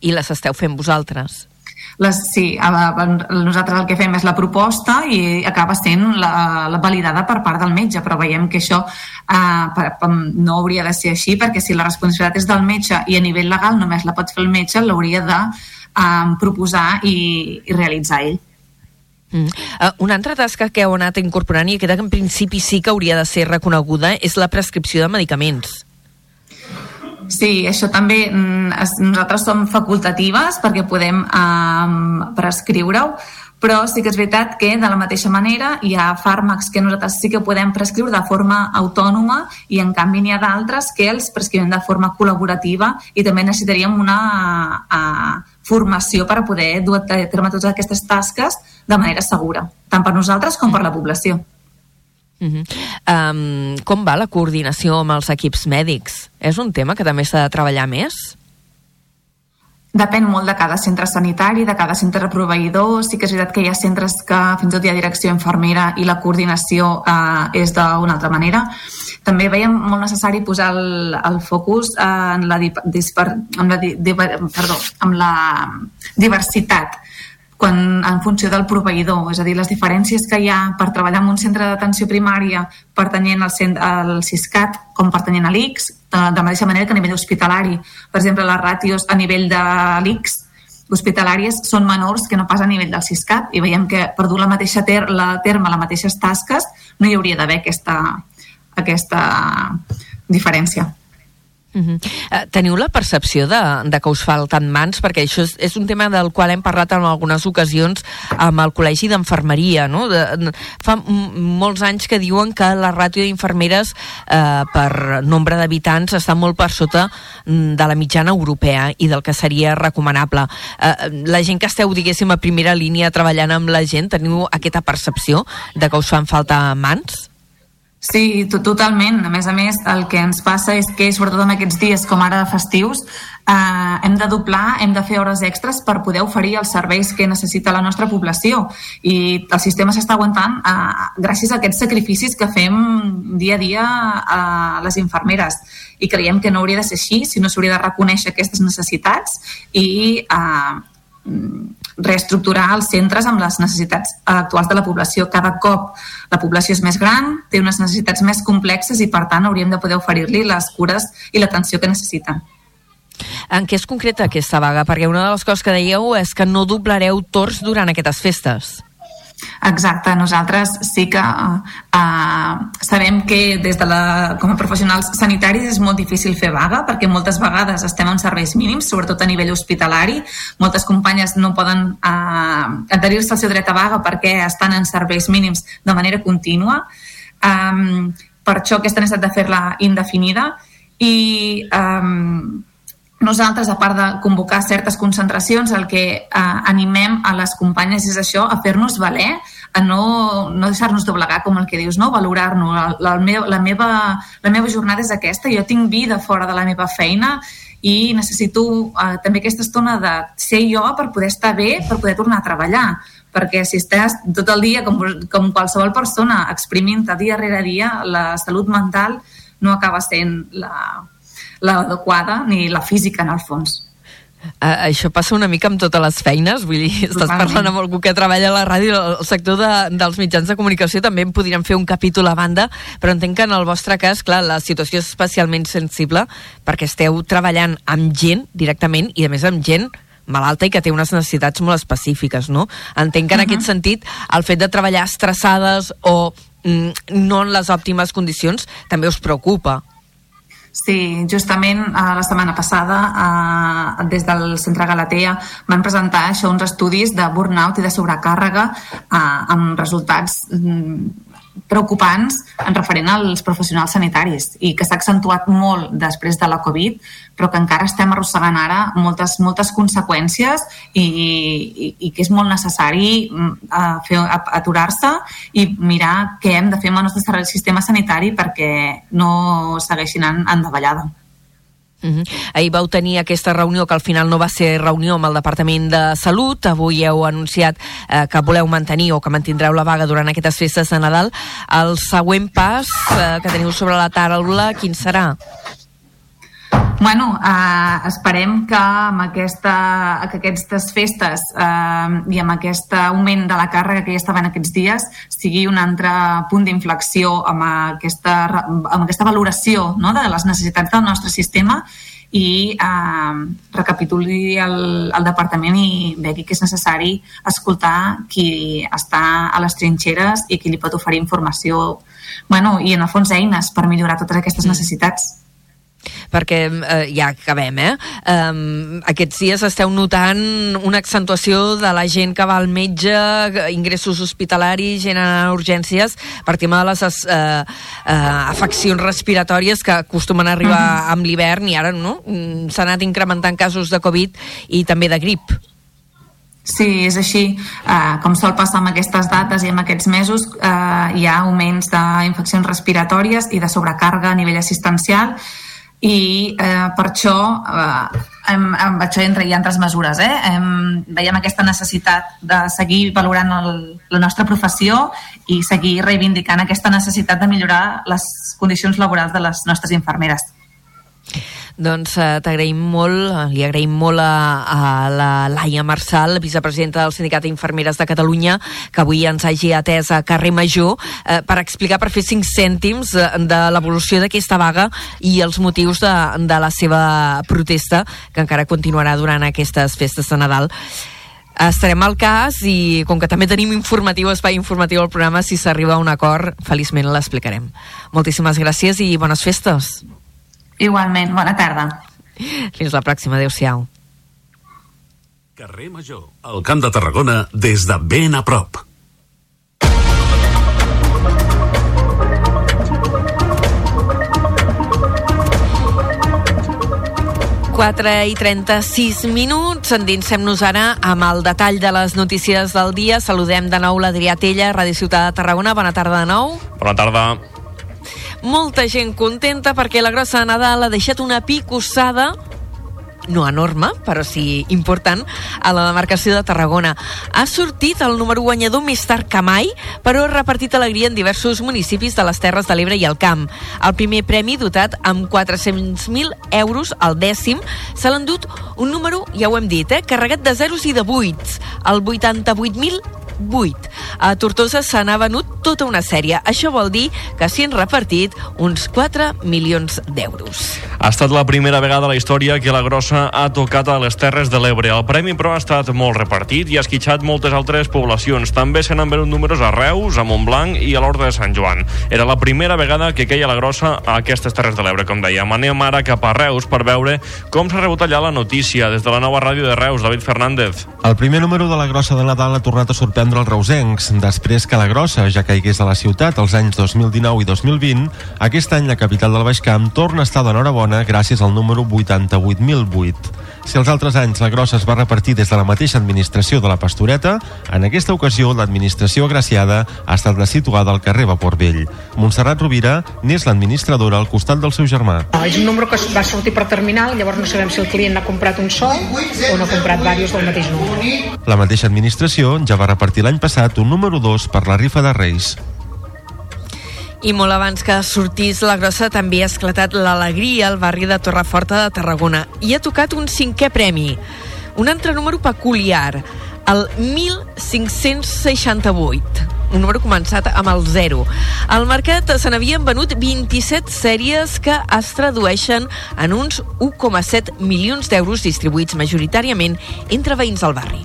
I les esteu fent vosaltres. Les, sí, a, a, nosaltres el que fem és la proposta i acaba sent la, la validada per part del metge, però veiem que això uh, per, per, no hauria de ser així perquè si la responsabilitat és del metge i a nivell legal només la pot fer el metge, l'hauria de uh, proposar i, i realitzar ell. Mm. Uh, una altra tasca que heu anat incorporant i que en principi sí que hauria de ser reconeguda és la prescripció de medicaments. Sí, això també mm, es- nosaltres som facultatives perquè podem um, prescriure-ho, però sí que és veritat que de la mateixa manera hi ha fàrmacs que nosaltres sí que podem prescriure de forma autònoma i en canvi n'hi ha d'altres que els prescrivem de forma col·laborativa i també necessitaríem una uh, formació per a poder dur a terme totes aquestes tasques de manera segura, tant per nosaltres com per la població. Mm -hmm. um, com va la coordinació amb els equips mèdics? És un tema que també s'ha de treballar més? Depèn molt de cada centre sanitari, de cada centre proveïdor. Sí que és veritat que hi ha centres que fins i tot hi ha direcció infermera i la coordinació eh, és d'una altra manera. També veiem molt necessari posar el, el focus eh, en, la, disper, en, la, di, diver, perdó, en la diversitat quan, en funció del proveïdor, és a dir, les diferències que hi ha per treballar en un centre d'atenció primària pertanyent al, cent- al CISCAT com pertanyent a l'ICS, de, de la mateixa manera que a nivell hospitalari. Per exemple, les ràtios a nivell de l'ICS hospitalàries són menors que no pas a nivell del CISCAT i veiem que per dur la mateixa ter la terme, les mateixes tasques, no hi hauria d'haver aquesta, aquesta diferència. -huh. uh, teniu la percepció de, de que us falten mans? Perquè això és, és un tema del qual hem parlat en algunes ocasions amb el Col·legi d'Enfermeria. No? De, fa m- molts anys que diuen que la ràtio d'infermeres eh, per nombre d'habitants està molt per sota mm, de la mitjana europea i del que seria recomanable. Eh, la gent que esteu, diguéssim, a primera línia treballant amb la gent, teniu aquesta percepció de que us fan falta mans? Sí, to totalment. A més a més, el que ens passa és que, sobretot en aquests dies com ara de festius, eh, hem de doblar, hem de fer hores extres per poder oferir els serveis que necessita la nostra població. I el sistema s'està aguantant eh, gràcies a aquests sacrificis que fem dia a dia a les infermeres. I creiem que no hauria de ser així, sinó s'hauria de reconèixer aquestes necessitats i eh, reestructurar els centres amb les necessitats actuals de la població. Cada cop la població és més gran, té unes necessitats més complexes i, per tant, hauríem de poder oferir-li les cures i l'atenció que necessiten. En què és concreta aquesta vaga? Perquè una de les coses que dèieu és que no doblareu torns durant aquestes festes. Exacte, nosaltres sí que uh, sabem que des de la, com a professionals sanitaris és molt difícil fer vaga perquè moltes vegades estem en serveis mínims, sobretot a nivell hospitalari. Moltes companyes no poden uh, adherir-se al seu dret a vaga perquè estan en serveis mínims de manera contínua. Um, per això aquesta necessitat de fer-la indefinida i um, nosaltres, a part de convocar certes concentracions, el que eh, animem a les companyes és això, a fer-nos valer, a no, no deixar-nos doblegar, com el que dius, no? valorar-nos. La, la, meva, la, meva, la meva jornada és aquesta, jo tinc vida fora de la meva feina i necessito eh, també aquesta estona de ser jo per poder estar bé, per poder tornar a treballar perquè si estàs tot el dia, com, com qualsevol persona, exprimint dia rere dia, la salut mental no acaba sent la, l'adequada ni la física en el fons. Uh, això passa una mica amb totes les feines, vull dir, estàs Totalment. parlant amb algú que treballa a la ràdio, el sector de, dels mitjans de comunicació també en podríem fer un capítol a banda, però entenc que en el vostre cas, clar, la situació és especialment sensible perquè esteu treballant amb gent directament i a més amb gent malalta i que té unes necessitats molt específiques, no? Entenc que en uh -huh. aquest sentit el fet de treballar estressades o mm, no en les òptimes condicions també us preocupa. Sí, justament eh, la setmana passada eh, des del Centre Galatea van presentar això uns estudis de burnout i de sobrecàrrega eh, amb resultats mm, preocupants en referent als professionals sanitaris i que s'ha accentuat molt després de la Covid, però que encara estem arrossegant ara moltes, moltes conseqüències i, i, i que és molt necessari fer aturar-se i mirar què hem de fer amb el nostre sistema sanitari perquè no segueixin anant en davallada. Uh -huh. Ahir vau tenir aquesta reunió que al final no va ser reunió amb el Departament de Salut. Avui heu anunciat eh, que voleu mantenir o que mantindreu la vaga durant aquestes festes de Nadal. El següent pas eh, que teniu sobre la taula, quin serà? Bueno, eh, esperem que amb aquesta, que aquestes festes eh, i amb aquest augment de la càrrega que ja estava en aquests dies sigui un altre punt d'inflexió amb, aquesta, amb aquesta valoració no, de les necessitats del nostre sistema i eh, recapituli el, el departament i vegi que és necessari escoltar qui està a les trinxeres i qui li pot oferir informació bueno, i en el fons eines per millorar totes aquestes mm. necessitats perquè eh, ja acabem, eh? Um, aquests dies esteu notant una accentuació de la gent que va al metge, ingressos hospitalaris, gent a urgències, per tema de les uh, uh, afeccions respiratòries que acostumen a arribar uh -huh. amb l'hivern i ara no? Mm, s'ha anat incrementant casos de Covid i també de grip. Sí, és així. Uh, com sol passar amb aquestes dates i amb aquests mesos, uh, hi ha augments d'infeccions respiratòries i de sobrecàrrega a nivell assistencial i eh, per això eh, amb, amb això entra hi ha altres mesures eh? Hem, veiem aquesta necessitat de seguir valorant el, la nostra professió i seguir reivindicant aquesta necessitat de millorar les condicions laborals de les nostres infermeres doncs eh, t'agraïm molt, li agraïm molt a, a la Laia Marçal, vicepresidenta del Sindicat d'Infermeres de Catalunya, que avui ens hagi atès a carrer Major eh, per explicar, per fer cinc cèntims de, de l'evolució d'aquesta vaga i els motius de, de la seva protesta, que encara continuarà durant aquestes festes de Nadal estarem al cas i com que també tenim informatiu, espai informatiu al programa, si s'arriba a un acord, feliçment l'explicarem. Moltíssimes gràcies i bones festes. Igualment, bona tarda. Fins la pròxima, adeu-siau. Carrer Major, al Camp de Tarragona, des de ben a prop. Quatre i 36 minuts. Endinsem-nos ara amb el detall de les notícies del dia. Saludem de nou l'Adrià Tella, Ràdio Ciutat de Tarragona. Bona tarda de nou. Bona tarda molta gent contenta perquè la grossa de Nadal ha deixat una picossada no enorme, però sí important, a la demarcació de Tarragona. Ha sortit el número guanyador més tard que mai, però ha repartit alegria en diversos municipis de les Terres de l'Ebre i el Camp. El primer premi, dotat amb 400.000 euros, el dècim, se l'ha endut un número, ja ho hem dit, eh, carregat de zeros i de buits, el 88.000 8. A Tortosa se n'ha venut tota una sèrie. Això vol dir que s'hi han repartit uns 4 milions d'euros. Ha estat la primera vegada a la història que la grossa ha tocat a les Terres de l'Ebre. El premi, però, ha estat molt repartit i ha esquitxat moltes altres poblacions. També se n'han venut números a Reus, a Montblanc i a l'Horta de Sant Joan. Era la primera vegada que queia la grossa a aquestes Terres de l'Ebre, com dèiem. Anem ara cap a Reus per veure com s'ha rebut allà la notícia. Des de la nova ràdio de Reus, David Fernández. El primer número de la grossa de Nadal ha tornat a sorprendre sorprendre els reusencs. Després que la grossa ja caigués a la ciutat els anys 2019 i 2020, aquest any la capital del Baix Camp torna a estar d'enhorabona gràcies al número 88.008. Si els altres anys la grossa es va repartir des de la mateixa administració de la Pastoreta, en aquesta ocasió l'administració agraciada ha estat la situada al carrer Vapor Vell. Montserrat Rovira n'és l'administradora al costat del seu germà. És un número que va sortir per terminal, llavors no sabem si el client n'ha comprat un sol o n'ha comprat diversos del mateix número. La mateixa administració ja va repartir l'any passat un número 2 per la rifa de Reis. I molt abans que sortís la grossa també ha esclatat l'alegria al barri de Torreforta de Tarragona i ha tocat un cinquè premi, un altre número peculiar, el 1568 un número començat amb el 0. Al mercat se n'havien venut 27 sèries que es tradueixen en uns 1,7 milions d'euros distribuïts majoritàriament entre veïns del barri.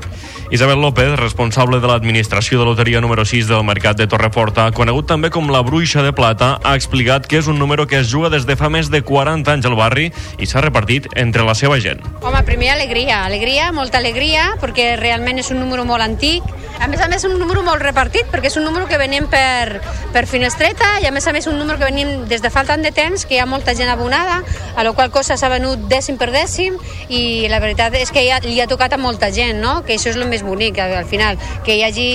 Isabel López, responsable de l'administració de loteria número 6 del Mercat de Torreforta, conegut també com la Bruixa de Plata, ha explicat que és un número que es juga des de fa més de 40 anys al barri i s'ha repartit entre la seva gent. Home, primer alegria, alegria, molta alegria, perquè realment és un número molt antic, A més a més, un número molt repartit, perquè és un número que venim per, per finestreta i a més a més un número que venim des de fa tant de temps que hi ha molta gent abonada, a la qual cosa s'ha venut dècim per dècim i la veritat és que ja, li ha tocat a molta gent, no? que això és el més bonic al final, que hi hagi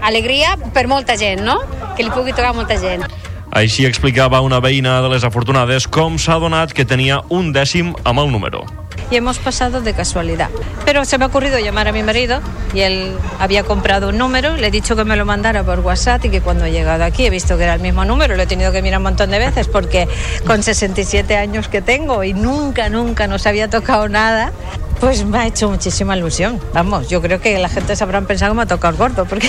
alegria per molta gent, no? que li pugui tocar molta gent. Així explicava una veïna de les afortunades com s'ha donat que tenia un dècim amb el número. y hemos pasado de casualidad. Pero se me ha ocurrido llamar a mi marido y él había comprado un número, le he dicho que me lo mandara por WhatsApp y que cuando he llegado aquí he visto que era el mismo número, lo he tenido que mirar un montón de veces porque con 67 años que tengo y nunca, nunca nos había tocado nada, pues me ha hecho muchísima ilusión. Vamos, yo creo que la gente se habrán pensado que me ha tocado el gordo porque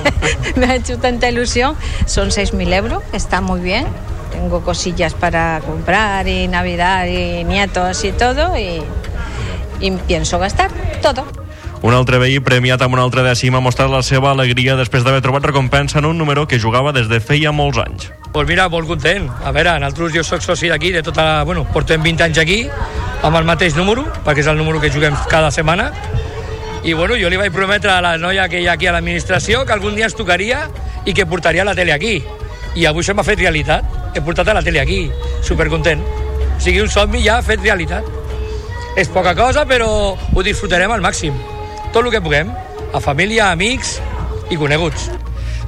me ha hecho tanta ilusión. Son 6.000 euros, está muy bien. Tengo cosillas para comprar y Navidad y nietos y todo y, y pienso gastar todo. Un altre veí premiat amb un altre dècim ha mostrat la seva alegria després d'haver trobat recompensa en un número que jugava des de feia molts anys. Pues mira, molt content. A veure, nosaltres jo sóc soci d'aquí, de tota la... Bueno, portem 20 anys aquí, amb el mateix número, perquè és el número que juguem cada setmana. I bueno, jo li vaig prometre a la noia que hi ha aquí a l'administració que algun dia ens tocaria i que portaria la tele aquí. I avui se m'ha fet realitat. He portat a la tele aquí, supercontent. O sigui, un somni ja fet realitat. És poca cosa, però ho disfrutarem al màxim. Tot el que puguem, a família, amics i coneguts.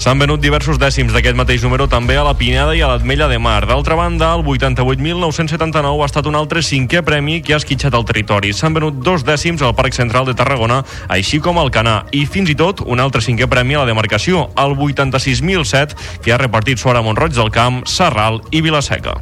S'han venut diversos dècims d'aquest mateix número també a la Pineda i a l'Atmella de Mar. D'altra banda, el 88.979 ha estat un altre cinquè premi que ha esquitxat el territori. S'han venut dos dècims al Parc Central de Tarragona, així com al Canà, i fins i tot un altre cinquè premi a la demarcació, el 86.007, que ha repartit Suara Montroig del Camp, Sarral i Vilaseca.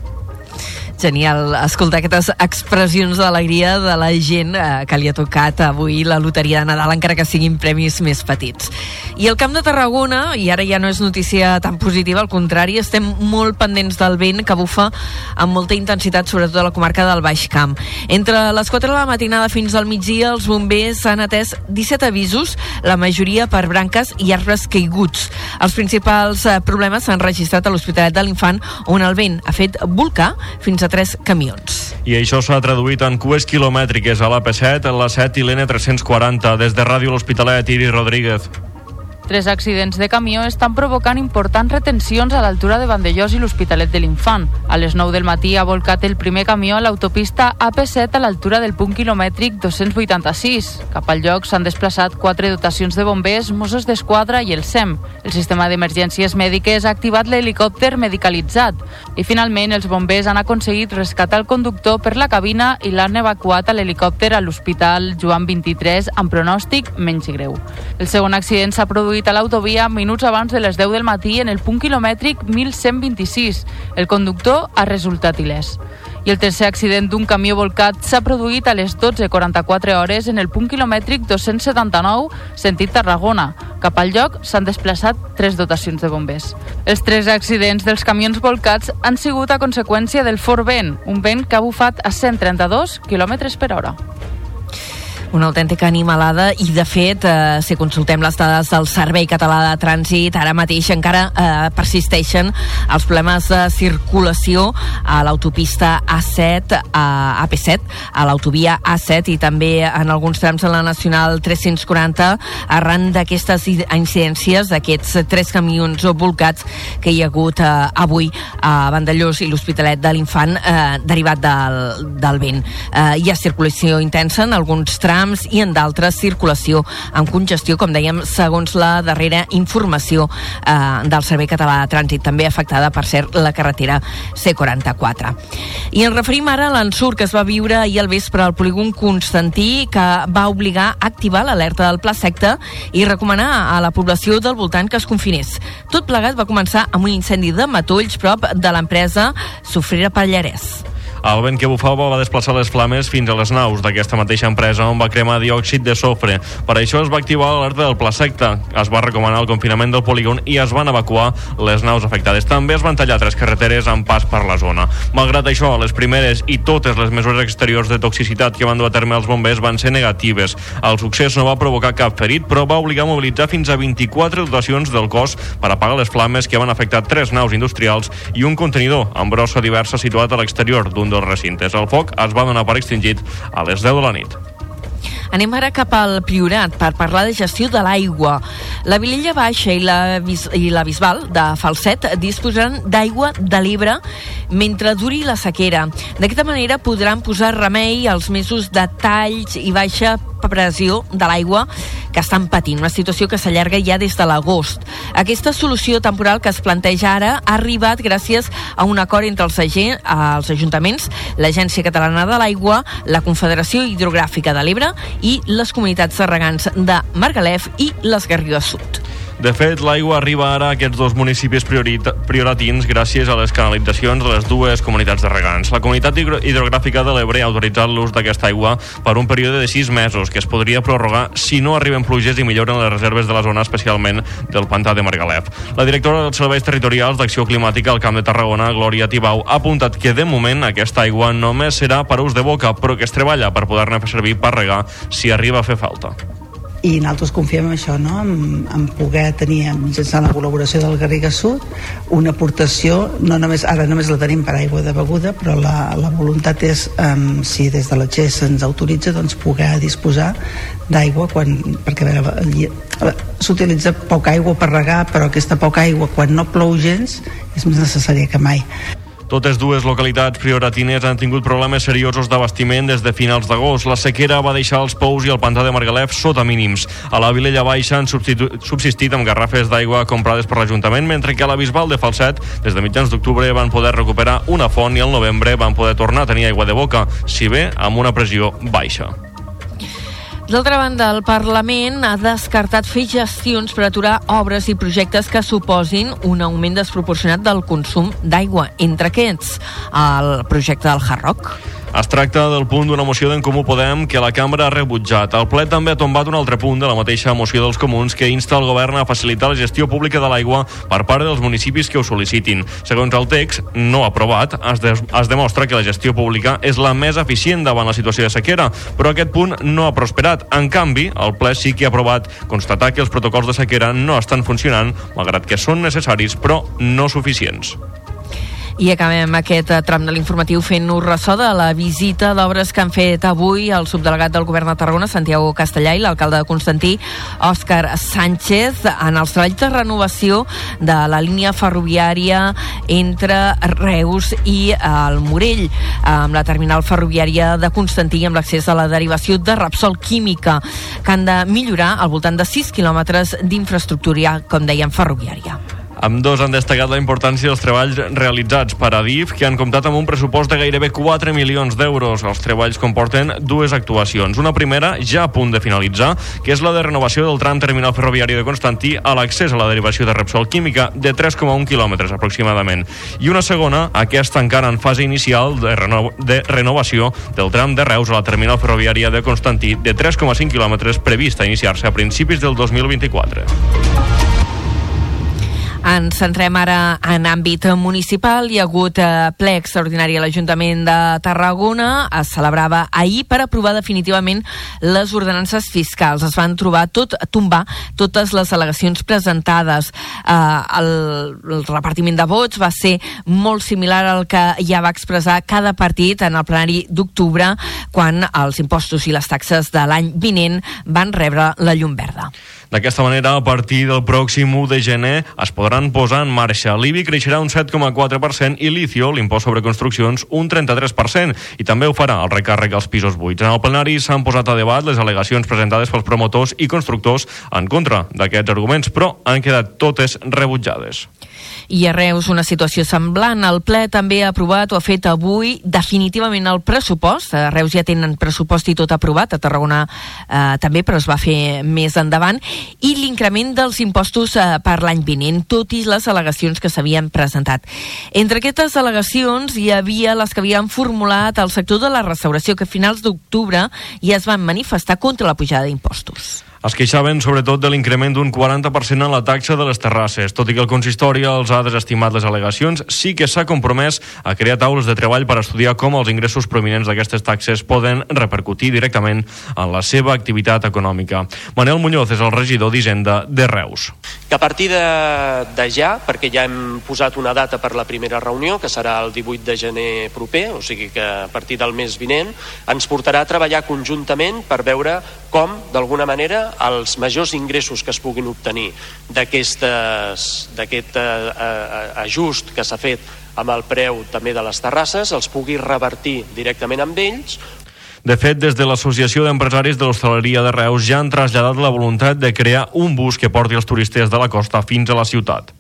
Genial escoltar aquestes expressions d'alegria de la gent eh, que li ha tocat avui la loteria de Nadal, encara que siguin premis més petits. I el Camp de Tarragona, i ara ja no és notícia tan positiva, al contrari, estem molt pendents del vent que bufa amb molta intensitat, sobretot a la comarca del Baix Camp. Entre les 4 de la matinada fins al migdia, els bombers han atès 17 avisos, la majoria per branques i arbres caiguts. Els principals eh, problemes s'han registrat a l'Hospitalet de l'Infant, on el vent ha fet volcar fins a tres camions. I això s'ha traduït en cues quilomètriques a l'AP7, la 7 i l'N340. Des de Ràdio L'Hospitalet, Iri Rodríguez. Tres accidents de camió estan provocant importants retencions a l'altura de Vandellós i l'Hospitalet de l'Infant. A les 9 del matí ha volcat el primer camió a l'autopista AP7 a l'altura del punt quilomètric 286. Cap al lloc s'han desplaçat quatre dotacions de bombers, Mossos d'Esquadra i el SEM. El sistema d'emergències mèdiques ha activat l'helicòpter medicalitzat. I finalment els bombers han aconseguit rescatar el conductor per la cabina i l'han evacuat a l'helicòpter a l'Hospital Joan 23 amb pronòstic menys greu. El segon accident s'ha produït a l'autovia minuts abans de les 10 del matí en el punt quilomètric 1126. El conductor ha resultat il·lès. I el tercer accident d'un camió volcat s'ha produït a les 12.44 hores en el punt quilomètric 279, sentit Tarragona. Cap al lloc s'han desplaçat tres dotacions de bombers. Els tres accidents dels camions volcats han sigut a conseqüència del fort vent, un vent que ha bufat a 132 km per hora una autèntica animalada i de fet eh, si consultem les dades del Servei Català de Trànsit ara mateix encara eh, persisteixen els problemes de circulació a l'autopista A7 a AP7, a l'autovia A7 i també en alguns trams de la Nacional 340 arran d'aquestes incidències d'aquests tres camions volcats que hi ha hagut eh, avui a Vandellós i l'Hospitalet de l'Infant eh, derivat del, del vent. Eh, hi ha circulació intensa en alguns trams trams i en d'altres circulació amb congestió, com dèiem, segons la darrera informació eh, del Servei Català de Trànsit, també afectada, per cert, la carretera C44. I ens referim ara a l'ensurt que es va viure ahir al vespre al polígon Constantí, que va obligar a activar l'alerta del pla secta i recomanar a la població del voltant que es confinés. Tot plegat va començar amb un incendi de matolls prop de l'empresa Sofrera Pallarès. El vent que bufava va desplaçar les flames fins a les naus d'aquesta mateixa empresa on va cremar diòxid de sofre. Per això es va activar l'alerta del pla secta. Es va recomanar el confinament del polígon i es van evacuar les naus afectades. També es van tallar tres carreteres amb pas per la zona. Malgrat això, les primeres i totes les mesures exteriors de toxicitat que van dur a terme els bombers van ser negatives. El succés no va provocar cap ferit, però va obligar a mobilitzar fins a 24 dotacions del cos per apagar les flames que van afectar tres naus industrials i un contenidor amb brossa diversa situat a l'exterior d'un dels recintes. El foc es va donar per extingit a les 10 de la nit. Anem ara cap al Priorat per parlar de gestió de l'aigua. La Vilella Baixa i la, i la Bisbal de Falset disposaran d'aigua de l'Ebre mentre duri la sequera. D'aquesta manera podran posar remei als mesos de talls i baixa pressió de l'aigua que estan patint, una situació que s'allarga ja des de l'agost. Aquesta solució temporal que es planteja ara ha arribat gràcies a un acord entre els, agent, els ajuntaments, l'Agència Catalana de l'Aigua, la Confederació Hidrogràfica de l'Ebre i les comunitats de regants de Margalef i les Garrigues Sud. De fet, l'aigua arriba ara a aquests dos municipis prioratins gràcies a les canalitzacions de les dues comunitats de regants. La comunitat hidrogràfica de l'Ebre ha autoritzat l'ús d'aquesta aigua per un període de sis mesos que es podria prorrogar si no arriben pluges i milloren les reserves de la zona, especialment del pantà de Margalef. La directora dels Serveis Territorials d'Acció Climàtica al Camp de Tarragona, Glòria Tibau, ha apuntat que de moment aquesta aigua només serà per ús de boca, però que es treballa per poder-ne fer servir per regar si arriba a fer falta i nosaltres confiem en això, no? en, en poder tenir, mitjançant la col·laboració del Garriga Sud, una aportació, no només, ara només la tenim per aigua de beguda, però la, la voluntat és, um, si des de la GES se'ns autoritza, doncs poder disposar d'aigua quan, perquè s'utilitza poca aigua per regar, però aquesta poca aigua quan no plou gens és més necessària que mai. Totes dues localitats prioratines han tingut problemes seriosos d'abastiment des de finals d'agost. La sequera va deixar els pous i el pantà de Margalef sota mínims. A la Vilella Baixa han subsistit amb garrafes d'aigua comprades per l'Ajuntament, mentre que a la Bisbal de Falset, des de mitjans d'octubre, van poder recuperar una font i al novembre van poder tornar a tenir aigua de boca, si bé amb una pressió baixa. D'altra banda, el Parlament ha descartat fer gestions per aturar obres i projectes que suposin un augment desproporcionat del consum d'aigua. Entre aquests, el projecte del Hard Rock. Es tracta del punt d'una moció d'en Comú Podem que la cambra ha rebutjat. El ple també ha tombat un altre punt de la mateixa moció dels comuns que insta el govern a facilitar la gestió pública de l'aigua per part dels municipis que ho sol·licitin. Segons el text, no aprovat, es, de es demostra que la gestió pública és la més eficient davant la situació de sequera, però aquest punt no ha prosperat. En canvi, el ple sí que ha aprovat constatar que els protocols de sequera no estan funcionant, malgrat que són necessaris, però no suficients. I acabem aquest eh, tram de l'informatiu fent-nos ressò de la visita d'obres que han fet avui el subdelegat del govern de Tarragona, Santiago Castellà, i l'alcalde de Constantí, Òscar Sánchez, en els treballs de renovació de la línia ferroviària entre Reus i el Morell, amb la terminal ferroviària de Constantí amb l'accés a la derivació de Repsol Química, que han de millorar al voltant de 6 quilòmetres d'infraestructura, com dèiem, ferroviària. Amb dos han destacat la importància dels treballs realitzats per Adif, que han comptat amb un pressupost de gairebé 4 milions d'euros. Els treballs comporten dues actuacions. Una primera, ja a punt de finalitzar, que és la de renovació del tram terminal ferroviari de Constantí a l'accés a la derivació de Repsol Química, de 3,1 quilòmetres aproximadament. I una segona, aquesta encara en fase inicial de, reno de renovació del tram de Reus a la terminal ferroviària de Constantí, de 3,5 quilòmetres, prevista iniciar-se a principis del 2024. Ens centrem ara en àmbit municipal. Hi ha hagut eh, ple extraordinari a l'Ajuntament de Tarragona. Es celebrava ahir per aprovar definitivament les ordenances fiscals. Es van trobar tot, tombar totes les al·legacions presentades. Eh, el, el repartiment de vots va ser molt similar al que ja va expressar cada partit en el plenari d'octubre quan els impostos i les taxes de l'any vinent van rebre la llum verda. D'aquesta manera, a partir del pròxim 1 de gener, es podran posar en marxa. L'IBI creixerà un 7,4% i l'ICIO, l'impost sobre construccions, un 33%, i també ho farà el recàrrec als pisos buits. En el plenari s'han posat a debat les al·legacions presentades pels promotors i constructors en contra d'aquests arguments, però han quedat totes rebutjades. I a Reus una situació semblant. El ple també ha aprovat o ha fet avui definitivament el pressupost. A Reus ja tenen pressupost i tot aprovat, a Tarragona eh, també, però es va fer més endavant. I l'increment dels impostos eh, per l'any vinent, tot i les al·legacions que s'havien presentat. Entre aquestes al·legacions hi havia les que havien formulat el sector de la restauració, que a finals d'octubre ja es van manifestar contra la pujada d'impostos. Es queixaven sobretot de l'increment d'un 40% en la taxa de les terrasses. Tot i que el consistori els ha desestimat les al·legacions, sí que s'ha compromès a crear taules de treball per estudiar com els ingressos provinents d'aquestes taxes poden repercutir directament en la seva activitat econòmica. Manel Muñoz és el regidor d'Hisenda de Reus. Que a partir de, de ja, perquè ja hem posat una data per la primera reunió, que serà el 18 de gener proper, o sigui que a partir del mes vinent, ens portarà a treballar conjuntament per veure com, d'alguna manera, els majors ingressos que es puguin obtenir d'aquest eh, ajust que s'ha fet amb el preu també de les terrasses, els pugui revertir directament amb ells. De fet, des de l'Associació d'Empresaris de l'Hostaleria de Reus ja han traslladat la voluntat de crear un bus que porti els turistes de la costa fins a la ciutat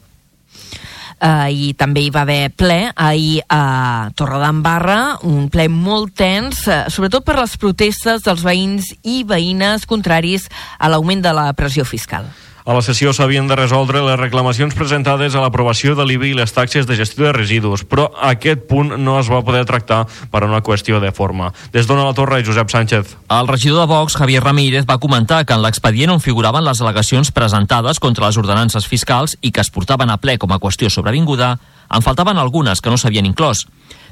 eh, i també hi va haver ple ahir a Torredembarra, un ple molt tens, eh, sobretot per les protestes dels veïns i veïnes contraris a l'augment de la pressió fiscal. A la sessió s'havien de resoldre les reclamacions presentades a l'aprovació de l'IBI i les taxes de gestió de residus, però aquest punt no es va poder tractar per una qüestió de forma. Des d'Ona la Torre, Josep Sánchez. El regidor de Vox, Javier Ramírez, va comentar que en l'expedient on figuraven les al·legacions presentades contra les ordenances fiscals i que es portaven a ple com a qüestió sobrevinguda, en faltaven algunes que no s'havien inclòs.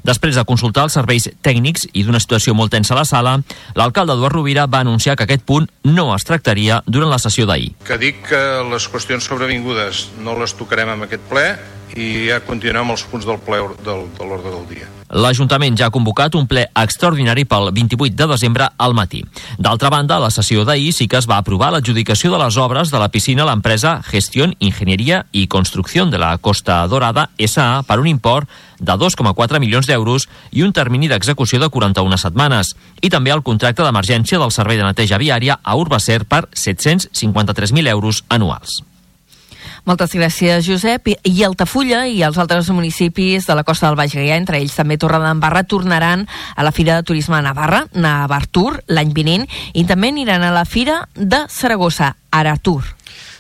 Després de consultar els serveis tècnics i d'una situació molt tensa a la sala, l'alcalde Eduard Rovira va anunciar que aquest punt no es tractaria durant la sessió d'ahir. Que dic que les qüestions sobrevingudes no les tocarem amb aquest ple i ja continuem els punts del ple del, de l'ordre del dia. L'Ajuntament ja ha convocat un ple extraordinari pel 28 de desembre al matí. D'altra banda, a la sessió d'ahir sí que es va aprovar l'adjudicació de les obres de la piscina a l'empresa Gestión, Ingeniería i Construcció de la Costa Dorada S.A. per un import de 2,4 milions d'euros i un termini d'execució de 41 setmanes. I també el contracte d'emergència del Servei de Neteja Viària a Urbacer per 753.000 euros anuals. Moltes gràcies, Josep. I Altafulla i els altres municipis de la costa del Baix Gaià, entre ells també Torredembarra, tornaran a la Fira de Turisme de Navarra, Navartur, l'any vinent, i també aniran a la Fira de Saragossa, Aratur.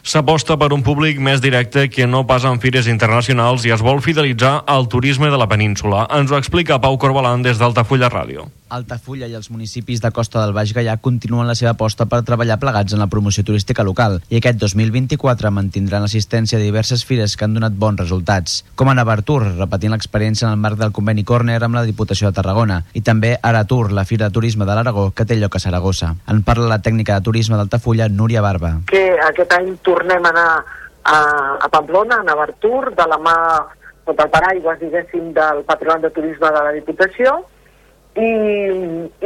S'aposta per un públic més directe que no pas en fires internacionals i es vol fidelitzar al turisme de la península. Ens ho explica Pau Corbalan des d'Altafulla Ràdio. Altafulla i els municipis de Costa del Baix Gaià continuen la seva aposta per treballar plegats en la promoció turística local i aquest 2024 mantindran assistència a diverses fires que han donat bons resultats, com a Navartur, repetint l'experiència en el marc del conveni Corner amb la Diputació de Tarragona, i també Aratur, la Fira de Turisme de l'Aragó, que té lloc a Saragossa. En parla la tècnica de turisme d'Altafulla, Núria Barba. Que aquest any tornem a anar a, a Pamplona, a Navartur, de la mà sota el paraigües, diguéssim, del Patronat de Turisme de la Diputació, i,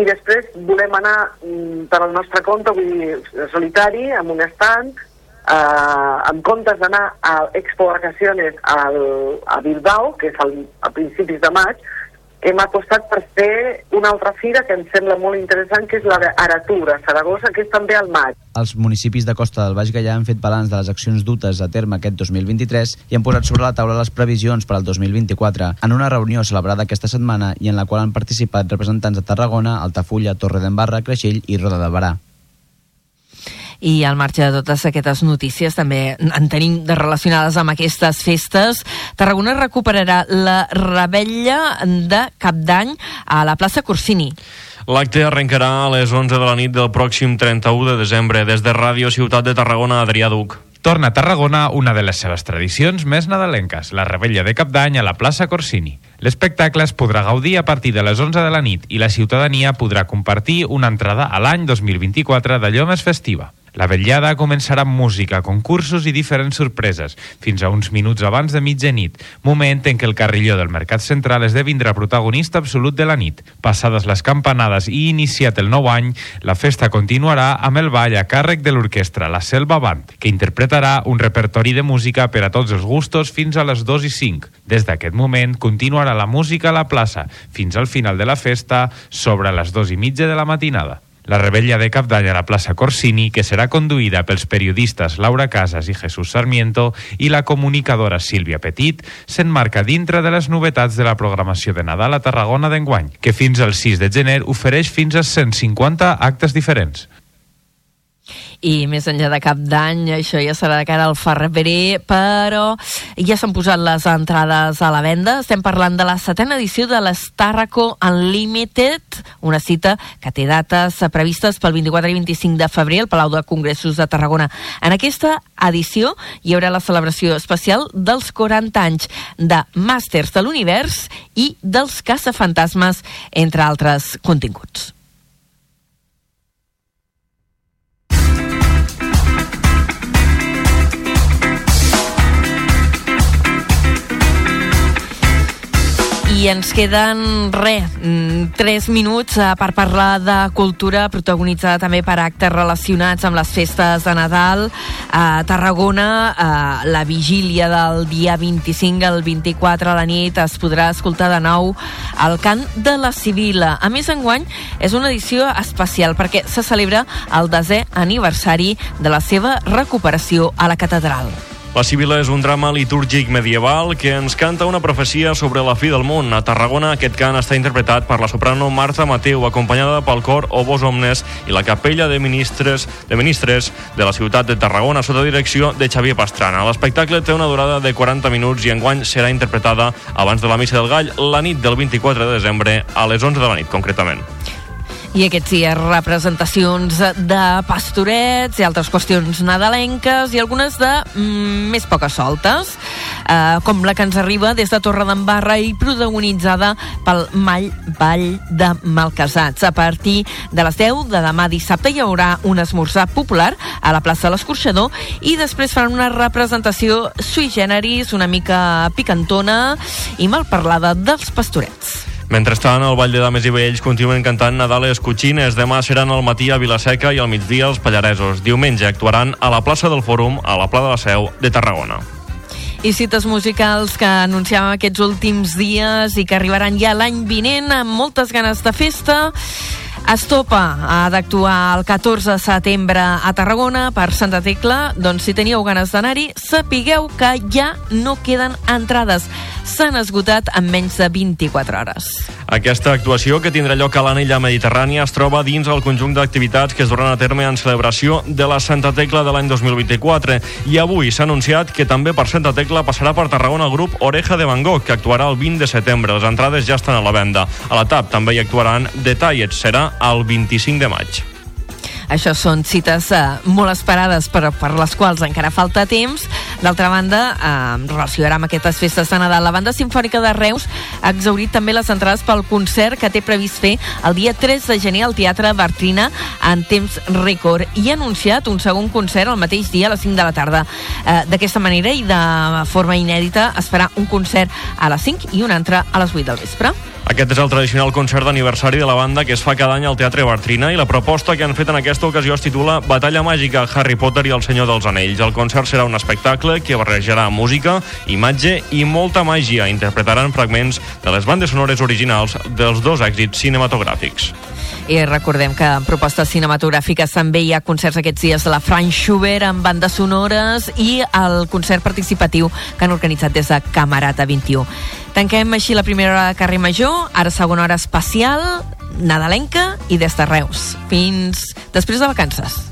i després volem anar mm, per al nostre compte, vull dir, solitari, amb un estand, eh, en comptes d'anar a Expo Vacaciones al, a Bilbao, que és al, a principis de maig, hem apostat per fer una altra fira que em sembla molt interessant, que és la d'Aratura, Saragossa, que és també al maig. Els municipis de Costa del Baix Gaià han fet balanç de les accions dutes a terme aquest 2023 i han posat sobre la taula les previsions per al 2024 en una reunió celebrada aquesta setmana i en la qual han participat representants de Tarragona, Altafulla, Torre d'Embarra, Creixell i Roda de Barà. I al marge de totes aquestes notícies també en tenim de relacionades amb aquestes festes. Tarragona recuperarà la rebella de Cap d'Any a la plaça Corsini. L'acte arrencarà a les 11 de la nit del pròxim 31 de desembre des de Ràdio Ciutat de Tarragona, Adrià Duc. Torna a Tarragona una de les seves tradicions més nadalenques, la rebella de Cap d'Any a la plaça Corsini. L'espectacle es podrà gaudir a partir de les 11 de la nit i la ciutadania podrà compartir una entrada a l'any 2024 d'allò més festiva. La vetllada començarà amb música, concursos i diferents sorpreses, fins a uns minuts abans de mitjanit, moment en què el carrilló del Mercat Central esdevindrà protagonista absolut de la nit. Passades les campanades i iniciat el nou any, la festa continuarà amb el ball a càrrec de l'orquestra La Selva Band, que interpretarà un repertori de música per a tots els gustos fins a les 2 i 5. Des d'aquest moment continuarà la música a la plaça, fins al final de la festa, sobre les 2 i mitja de la matinada. La rebella de Cap d'Any a la plaça Corsini, que serà conduïda pels periodistes Laura Casas i Jesús Sarmiento i la comunicadora Sílvia Petit, s'enmarca dintre de les novetats de la programació de Nadal a Tarragona d'enguany, que fins al 6 de gener ofereix fins a 150 actes diferents. I més enllà de cap d'any, això ja serà de cara al Ferrer, però ja s'han posat les entrades a la venda. Estem parlant de la setena edició de l'Estarraco Unlimited, una cita que té dates previstes pel 24 i 25 de febrer al Palau de Congressos de Tarragona. En aquesta edició hi haurà la celebració especial dels 40 anys de Màsters de l'Univers i dels caçafantasmes, entre altres continguts. I ens queden, re, mm, tres minuts eh, per parlar de cultura protagonitzada també per actes relacionats amb les festes de Nadal. A Tarragona, eh, la vigília del dia 25 al 24 a la nit es podrà escoltar de nou el cant de la Sibila. A més, enguany és una edició especial perquè se celebra el desè aniversari de la seva recuperació a la catedral. La Sibila és un drama litúrgic medieval que ens canta una profecia sobre la fi del món. A Tarragona aquest cant està interpretat per la soprano Marta Mateu, acompanyada pel cor Obos Omnes i la capella de ministres de ministres de la ciutat de Tarragona sota direcció de Xavier Pastrana. L'espectacle té una durada de 40 minuts i enguany serà interpretada abans de la Missa del Gall la nit del 24 de desembre a les 11 de la nit, concretament. I aquests dies representacions de pastorets i altres qüestions nadalenques i algunes de mm, més poques soltes, eh, com la que ens arriba des de Torredembarra i protagonitzada pel Mall Vall de Malcasats. A partir de les 10 de demà dissabte hi haurà un esmorzar popular a la plaça de l'Escorxador i després faran una representació sui generis, una mica picantona i mal parlada dels pastorets. Mentrestant, el Vall de Dames i Vells continuen cantant Nadales Cuchines. Demà seran al matí a Vilaseca i al migdia als Pallaresos. Diumenge actuaran a la plaça del Fòrum, a la Pla de la Seu de Tarragona. I cites musicals que anunciàvem aquests últims dies i que arribaran ja l'any vinent amb moltes ganes de festa. Estopa ha d'actuar el 14 de setembre a Tarragona per Santa Tecla. Doncs si teníeu ganes d'anar-hi, sapigueu que ja no queden entrades. S'han esgotat en menys de 24 hores. Aquesta actuació, que tindrà lloc a l'Anella Mediterrània, es troba dins el conjunt d'activitats que es duran a terme en celebració de la Santa Tecla de l'any 2024. I avui s'ha anunciat que també per Santa Tecla passarà per Tarragona el grup Oreja de Van Gogh, que actuarà el 20 de setembre. Les entrades ja estan a la venda. A la TAP també hi actuaran Detallets. Serà el 25 de maig. Això són cites eh, molt esperades però per les quals encara falta temps. D'altra banda, eh, ara amb aquestes festes de Nadal, la banda sinfònica de Reus ha exaurit també les entrades pel concert que té previst fer el dia 3 de gener al Teatre Bartrina en temps rècord i ha anunciat un segon concert el mateix dia a les 5 de la tarda. Eh, D'aquesta manera i de forma inèdita es farà un concert a les 5 i un altre a les 8 del vespre. Aquest és el tradicional concert d'aniversari de la banda que es fa cada any al Teatre Bartrina i la proposta que han fet en aquesta ocasió es titula Batalla Màgica, Harry Potter i el Senyor dels Anells. El concert serà un espectacle que barrejarà música, imatge i molta màgia. Interpretaran fragments de les bandes sonores originals dels dos èxits cinematogràfics. I recordem que en propostes cinematogràfiques també hi ha concerts aquests dies de la Franz Schubert amb bandes sonores i el concert participatiu que han organitzat des de Camarata 21. Tanquem així la primera hora de carrer Major, ara segona hora especial, nadalenca i des de Reus. Fins després de vacances.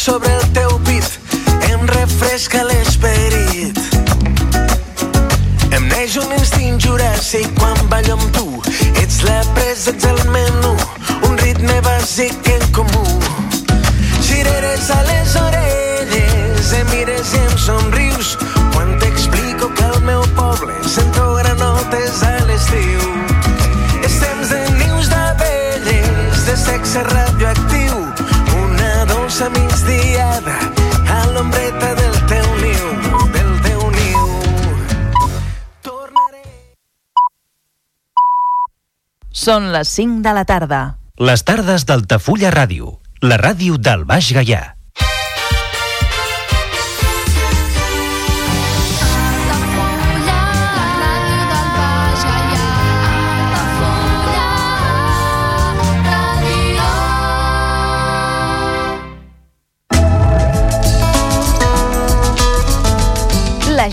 Sobre el teu pit, em refresca l'esperit. Em neix un instint juràssic quan ballo amb tu, ets la presa, ets el menú, un ritme bàsic en comú. Cireres a les orelles, em mires i em somrius, quan t'explico que al meu poble sento granotes a l'estiu. És temps de nius d'abelles, de sexe radioactiu, una dolça migdiada a l'ombreta del teu niu, del teu niu. Són les 5 de la tarda. Les tardes d'Altafulla Ràdio, la ràdio del Baix Gaià.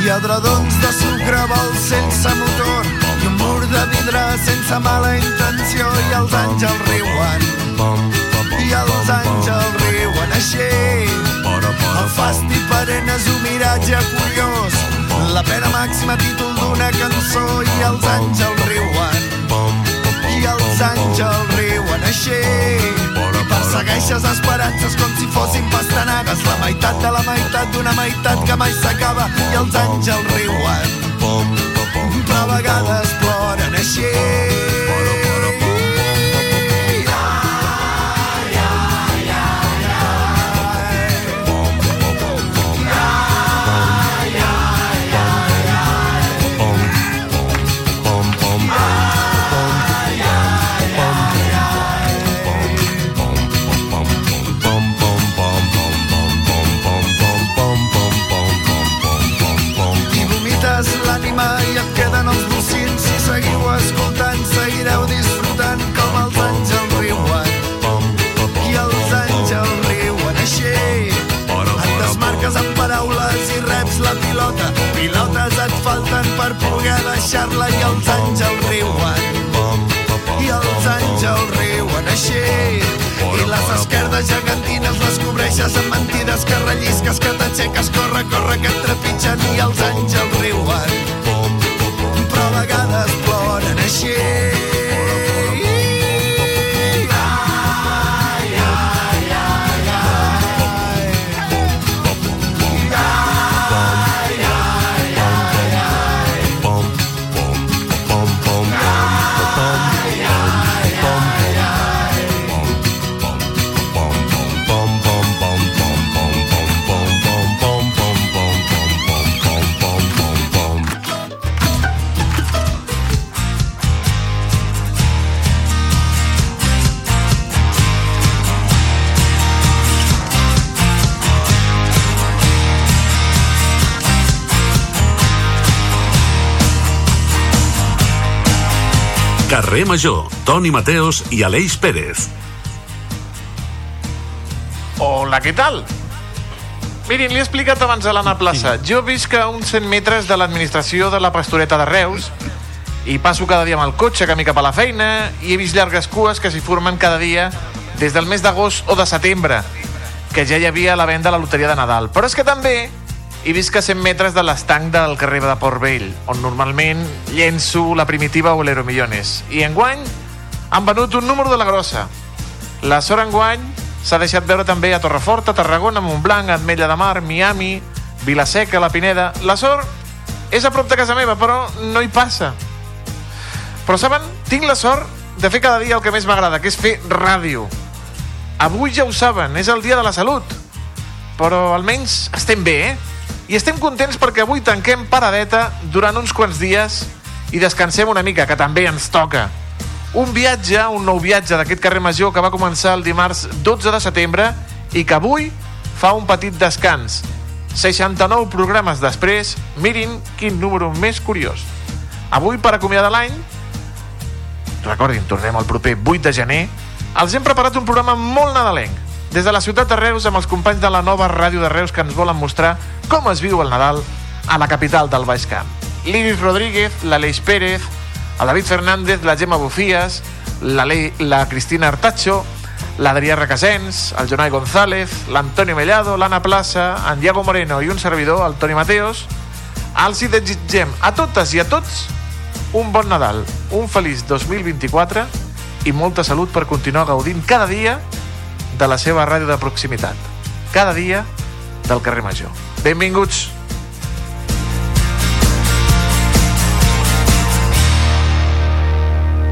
Hi ha dredons de sucre vol sense motor i un mur de vidre sense mala intenció i els àngels riuen. I els àngels riuen així. El fasti perenne és un miratge curiós la pena màxima títol d'una cançó i els àngels riuen. I els àngels riuen així. i persegueixes esperances com si fossin pastanagues. La meitat de la meitat d'una meitat que mai s'acaba. I els àngels riuen. Però a vegades ploren així deixar-la i els àngels riuen. I els àngels riuen així. I les esquerdes gegantines les cobreixes amb mentides que rellisques, que t'aixeques, corre, corre, que et trepitgen i els àngels riuen. Però a vegades ploren així Carrer Major, Toni Mateos i Aleix Pérez. Hola, què tal? Mirin, li he explicat abans a l'Anna Plaça. Jo visc a uns 100 metres de l'administració de la pastoreta de Reus i passo cada dia amb el cotxe camí cap a la feina i he vist llargues cues que s'hi formen cada dia des del mes d'agost o de setembre, que ja hi havia la venda a la loteria de Nadal. Però és que també i visc a 100 metres de l'estanc del carrer de Port Vell, on normalment llenço la primitiva Bolero Millones. I enguany han venut un número de la grossa. La sort enguany s'ha deixat veure també a Torreforta, Tarragona, Montblanc, Ametlla de Mar, Miami, Vilaseca, La Pineda... La sort és a prop de casa meva, però no hi passa. Però saben, tinc la sort de fer cada dia el que més m'agrada, que és fer ràdio. Avui ja ho saben, és el dia de la salut. Però almenys estem bé, eh? I estem contents perquè avui tanquem paradeta durant uns quants dies i descansem una mica, que també ens toca. Un viatge, un nou viatge d'aquest carrer Major que va començar el dimarts 12 de setembre i que avui fa un petit descans. 69 programes després, mirin quin número més curiós. Avui, per acomiadar l'any, recordin, tornem el proper 8 de gener, els hem preparat un programa molt nadalenc. Des de la ciutat de Reus, amb els companys de la nova ràdio de Reus que ens volen mostrar com es viu el Nadal a la capital del Baix Camp. L'Iris Rodríguez, l'Aleix Pérez, el David Fernández, la Gemma Bufías, la, Le la Cristina Artacho, l'Adrià Requesens, el Jonai González, l'Antonio Mellado, l'Anna Plaça, en Diego Moreno i un servidor, el Toni Mateos, els hi desitgem a totes i a tots un bon Nadal, un feliç 2024 i molta salut per continuar gaudint cada dia de la seva ràdio de proximitat. Cada dia del carrer Major. Benvinguts.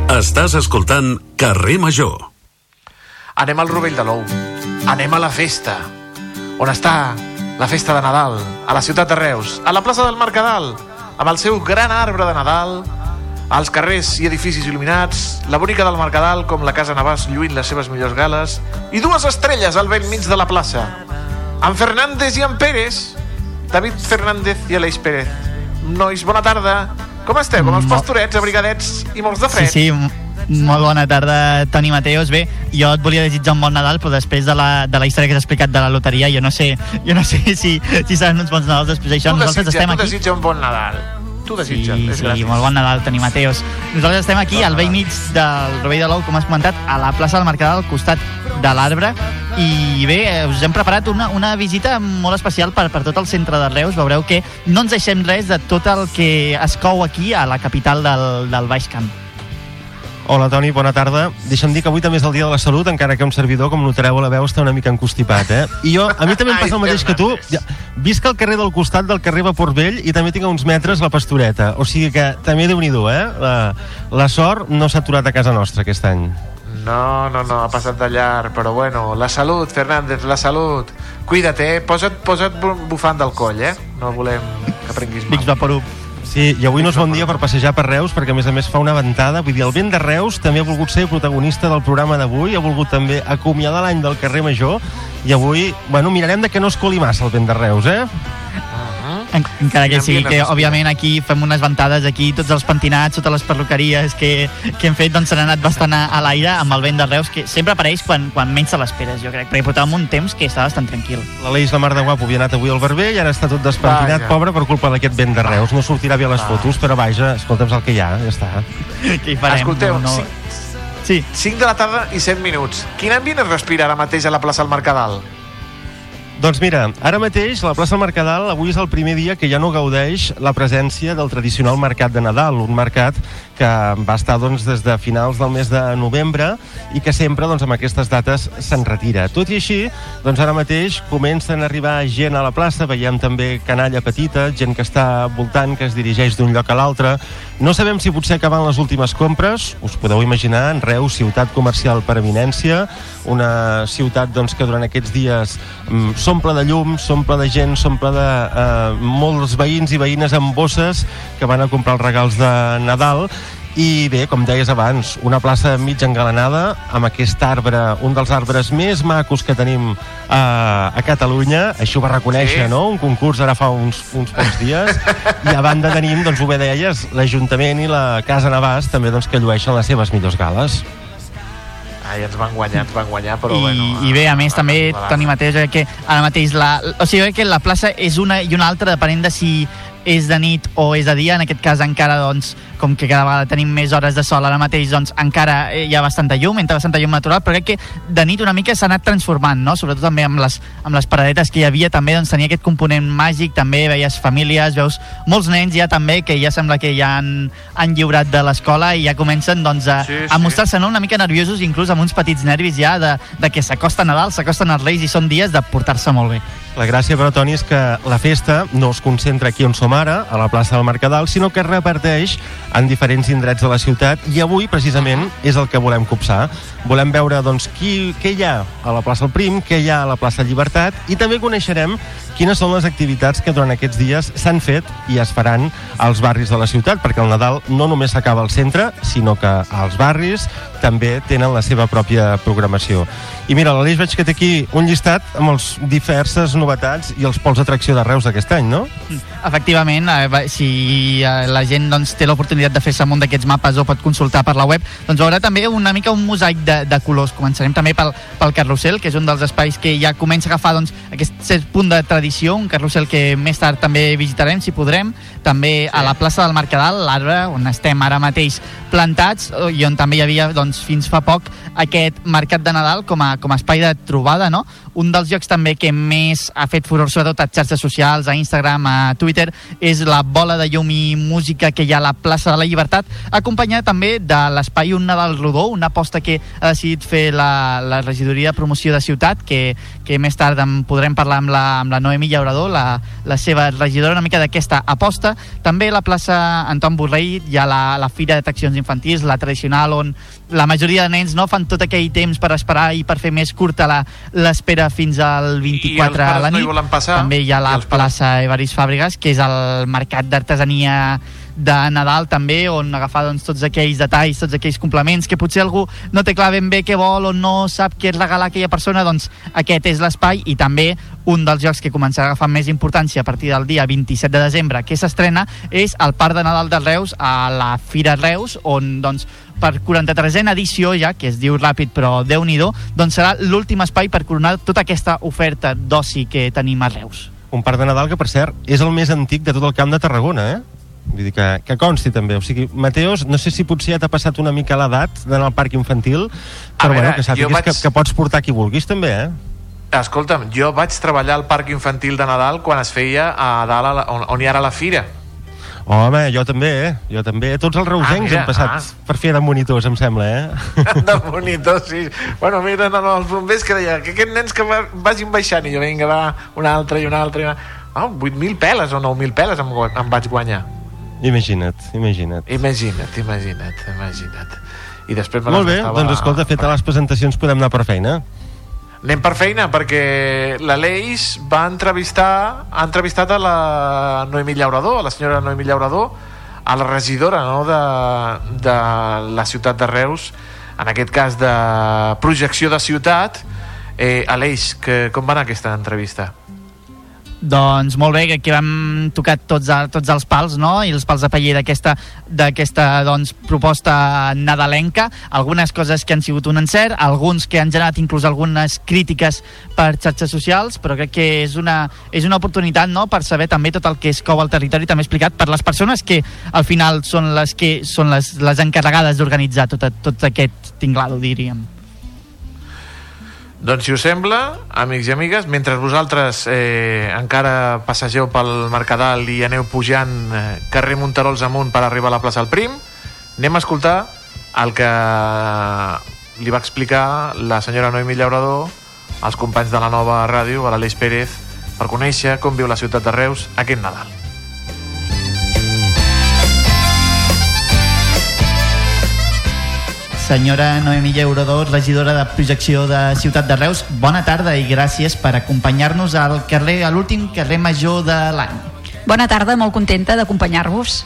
Estàs escoltant Carrer Major. Anem al Rovell de l'Ou. Anem a la festa. On està la festa de Nadal? A la ciutat de Reus. A la plaça del Mercadal. Amb el seu gran arbre de Nadal. Als carrers i edificis il·luminats. La bonica del Mercadal, com la Casa Navàs lluint les seves millors gales. I dues estrelles al vell mig de la plaça. En Fernández i en Pérez. David Fernández i Aleix Pérez. Nois, bona tarda. Com esteu? Com els pastorets, abrigadets i molts de Sí, fred? sí, m- molt bona tarda, Toni Mateos. Bé, jo et volia desitjar un bon Nadal, però després de la, de la història que has explicat de la loteria, jo no sé, jo no sé si, si seran uns bons Nadals després d'això. tu Nosaltres desitja, estem tu aquí... desitja un bon Nadal. Tu desitja, Sí, és sí, gratis. molt bon Nadal, Toni Mateos. Nosaltres estem aquí, al vell mig del Rovell de l'Ou, com has comentat, a la plaça del Mercadal, al costat de l'arbre. I bé, eh, us hem preparat una, una visita molt especial per, per tot el centre de Reus. Veureu que no ens deixem res de tot el que es cou aquí, a la capital del, del Baix Camp. Hola, Toni, bona tarda. Deixa'm dir que avui també és el dia de la salut, encara que un servidor, com notareu a la veu, està una mica encostipat, eh? I jo, a mi també em passa el mateix que tu. Ja, visc al carrer del costat del carrer Vapor Vell i també tinc a uns metres la pastoreta. O sigui que també déu nhi eh? La, la sort no s'ha aturat a casa nostra aquest any. No, no, no, ha passat de llarg, però bueno, la salut, Fernández, la salut. Cuida't, eh? Posa't, posa't bu- bufant del coll, eh? No volem que prenguis mal. Vicks Vaporub. Sí, i avui no és bon dia per passejar per Reus, perquè a més a més fa una ventada. Vull dir, el vent de Reus també ha volgut ser protagonista del programa d'avui, ha volgut també acomiadar l'any del carrer Major, i avui, bueno, mirarem de que no es coli massa el vent de Reus, eh? En, encara que sigui que, òbviament, aquí fem unes ventades, aquí tots els pentinats, totes les perruqueries que, que hem fet, doncs s'han anat bastant a, a l'aire amb el vent de Reus, que sempre apareix quan, quan menys te l'esperes, jo crec, perquè portàvem un temps que estava bastant tranquil. L'Aleix, la mar de guapo, havia anat avui al barber i ara està tot despentinat, Vaja. pobre, per culpa d'aquest vent de Reus. No sortirà bé a les fotos, però vaja, escolta'm el que hi ha, ja està. Què hi farem? Escolteu, No, no. cinc, sí. 5 de la tarda i 7 minuts. Quin ambient es respira ara mateix a la plaça del Mercadal? Doncs mira, ara mateix la plaça Mercadal avui és el primer dia que ja no gaudeix la presència del tradicional mercat de Nadal, un mercat que va estar doncs, des de finals del mes de novembre i que sempre doncs, amb aquestes dates se'n retira. Tot i així, doncs ara mateix comencen a arribar gent a la plaça, veiem també canalla petita, gent que està voltant, que es dirigeix d'un lloc a l'altre. No sabem si potser acaben les últimes compres, us podeu imaginar, en Reus, ciutat comercial per eminència, una ciutat doncs, que durant aquests dies mm, s'omple de llum, s'omple de gent, s'omple de eh, molts veïns i veïnes amb bosses que van a comprar els regals de Nadal I bé, com deies abans, una plaça mig engalanada amb aquest arbre, un dels arbres més macos que tenim a, a Catalunya. Això ho va reconèixer, Sí. no? Un concurs ara fa uns, uns pocs dies. I a banda tenim, doncs ho bé deies, l'Ajuntament i la Casa Navàs també doncs, que llueixen les seves millors gales. Ai, ens van guanyar, ens van guanyar, però I, bueno... I bé, a més, també, endavant. Toni Mateu, que ara mateix la, o sigui, que la plaça és una i una altra, depenent de si és de nit o és de dia, en aquest cas encara doncs, com que cada vegada tenim més hores de sol ara mateix, doncs encara hi ha bastanta llum, entra bastanta llum natural, però crec que de nit una mica s'ha anat transformant, no? sobretot també amb les, amb les paradetes que hi havia, també doncs, tenia aquest component màgic, també veies famílies, veus molts nens ja també, que ja sembla que ja han, han lliurat de l'escola i ja comencen doncs, a, Sí, a sí. mostrar-se no? una mica nerviosos, inclús amb uns petits nervis ja de, de que s'acosta Nadal, s'acosten els Reis i són dies de portar-se molt bé. La gràcia, però, Toni, és que la festa no es concentra aquí on som ara, a la plaça del Mercadal, sinó que es reparteix en diferents indrets de la ciutat i avui, precisament, és el que volem copsar. Volem veure, doncs, qui, què hi ha a la plaça del Prim, què hi ha a la plaça Llibertat i també coneixerem quines són les activitats que durant aquests dies s'han fet i es faran als barris de la ciutat, perquè el Nadal no només s'acaba al centre, sinó que als barris també tenen la seva pròpia programació. I mira, l'Aleix veig que té aquí un llistat amb els diverses novetats i els pols d'atracció de Reus d'aquest any, no? Efectivament, eh, si eh, la gent doncs, té l'oportunitat de fer-se un d'aquests mapes o pot consultar per la web, doncs veurà també una mica un mosaic de, de colors. Començarem també pel, pel carrusel, que és un dels espais que ja comença a agafar doncs, aquest punt de tradició, un carrusel que més tard també visitarem, si podrem. També sí. a la plaça del Mercadal, l'arbre, on estem ara mateix plantats, i on també hi havia doncs, fins fa poc aquest mercat de Nadal com a, com a espai de trobada, no? Un dels llocs també que més ha fet furor, sobretot a xarxes socials, a Instagram, a Twitter, és la bola de llum i música que hi ha a la plaça de la Llibertat, acompanyada també de l'espai Un Nadal Rodó, una aposta que ha decidit fer la, la regidoria de promoció de ciutat, que, que més tard en podrem parlar amb la, amb la Noemi Llaurador, la, la seva regidora, una mica d'aquesta aposta. També a la plaça Anton Borrell hi ha la, la Fira d'Atraccions Infantils, la tradicional, on la majoria de nens no fan tot aquell temps per esperar i per fer més curta la- l'espera fins al 24 a la no hi nit. volen passar? També hi ha la plaça Evaris Fàbregas, que és el mercat d'artesania de Nadal també, on agafar doncs, tots aquells detalls, tots aquells complements que potser algú no té clar ben bé què vol o no sap què regalar a aquella persona, doncs aquest és l'espai i també un dels jocs que començarà a agafar més importància a partir del dia 27 de desembre que s'estrena és el Parc de Nadal de Reus a la Fira Reus on doncs per 43a edició ja, que es diu ràpid però déu nhi doncs serà l'últim espai per coronar tota aquesta oferta d'oci que tenim a Reus. Un parc de Nadal que, per cert, és el més antic de tot el camp de Tarragona, eh? Vull dir que, que consti també. O sigui, Mateos, no sé si potser ja t'ha passat una mica l'edat d'anar al parc infantil, però veure, bueno, que sàpigues vaig- que, que pots portar qui vulguis també, eh? Escolta'm, jo vaig treballar al parc infantil de Nadal quan es feia a dalt, a la, on, on hi ara la fira. Home, jo també, eh? Jo també. Tots els reusencs Ah, mira, han passat ah. per fer de monitors, em sembla, eh? de monitor, sí. Bueno, mira, no, no, els bombers que deia que aquests nens que va, vagin baixant i jo vinga, va, una altra i una altra i una... Oh, 8.000 peles o 9.000 peles em, em vaig guanyar. Imagina't, imagina't. Imagina't, imagina't, imagina't. I després me Molt bé, doncs escolta, fetes les presentacions podem anar per feina. Anem per feina, perquè l'Aleix va entrevistar, ha entrevistat a la Noemí Llaurador, a la senyora Noemí Llaurador, a la regidora no, de, de la ciutat de Reus, en aquest cas de projecció de ciutat. Eh, Aleix, que, com va anar aquesta entrevista? Doncs molt bé, que aquí vam tocar tots, tots els pals, no? I els pals de paller d'aquesta doncs, proposta nadalenca. Algunes coses que han sigut un encert, alguns que han generat inclús algunes crítiques per xarxes socials, però crec que és una, és una oportunitat no? per saber també tot el que es cou al territori, també explicat per les persones que al final són les que són les, les encarregades d'organitzar tot, tot aquest tinglado, diríem. Doncs si us sembla, amics i amigues, mentre vosaltres eh, encara passegeu pel Mercadal i aneu pujant eh, carrer Monterols amunt per arribar a la plaça del Prim, anem a escoltar el que li va explicar la senyora Noemi Llaurador als companys de la nova ràdio, a l'Aleix Pérez, per conèixer com viu la ciutat de Reus aquest Nadal. Senyora Noemí Llaurador, regidora de projecció de Ciutat de Reus, bona tarda i gràcies per acompanyar-nos al carrer, a l'últim carrer major de l'any. Bona tarda, molt contenta d'acompanyar-vos.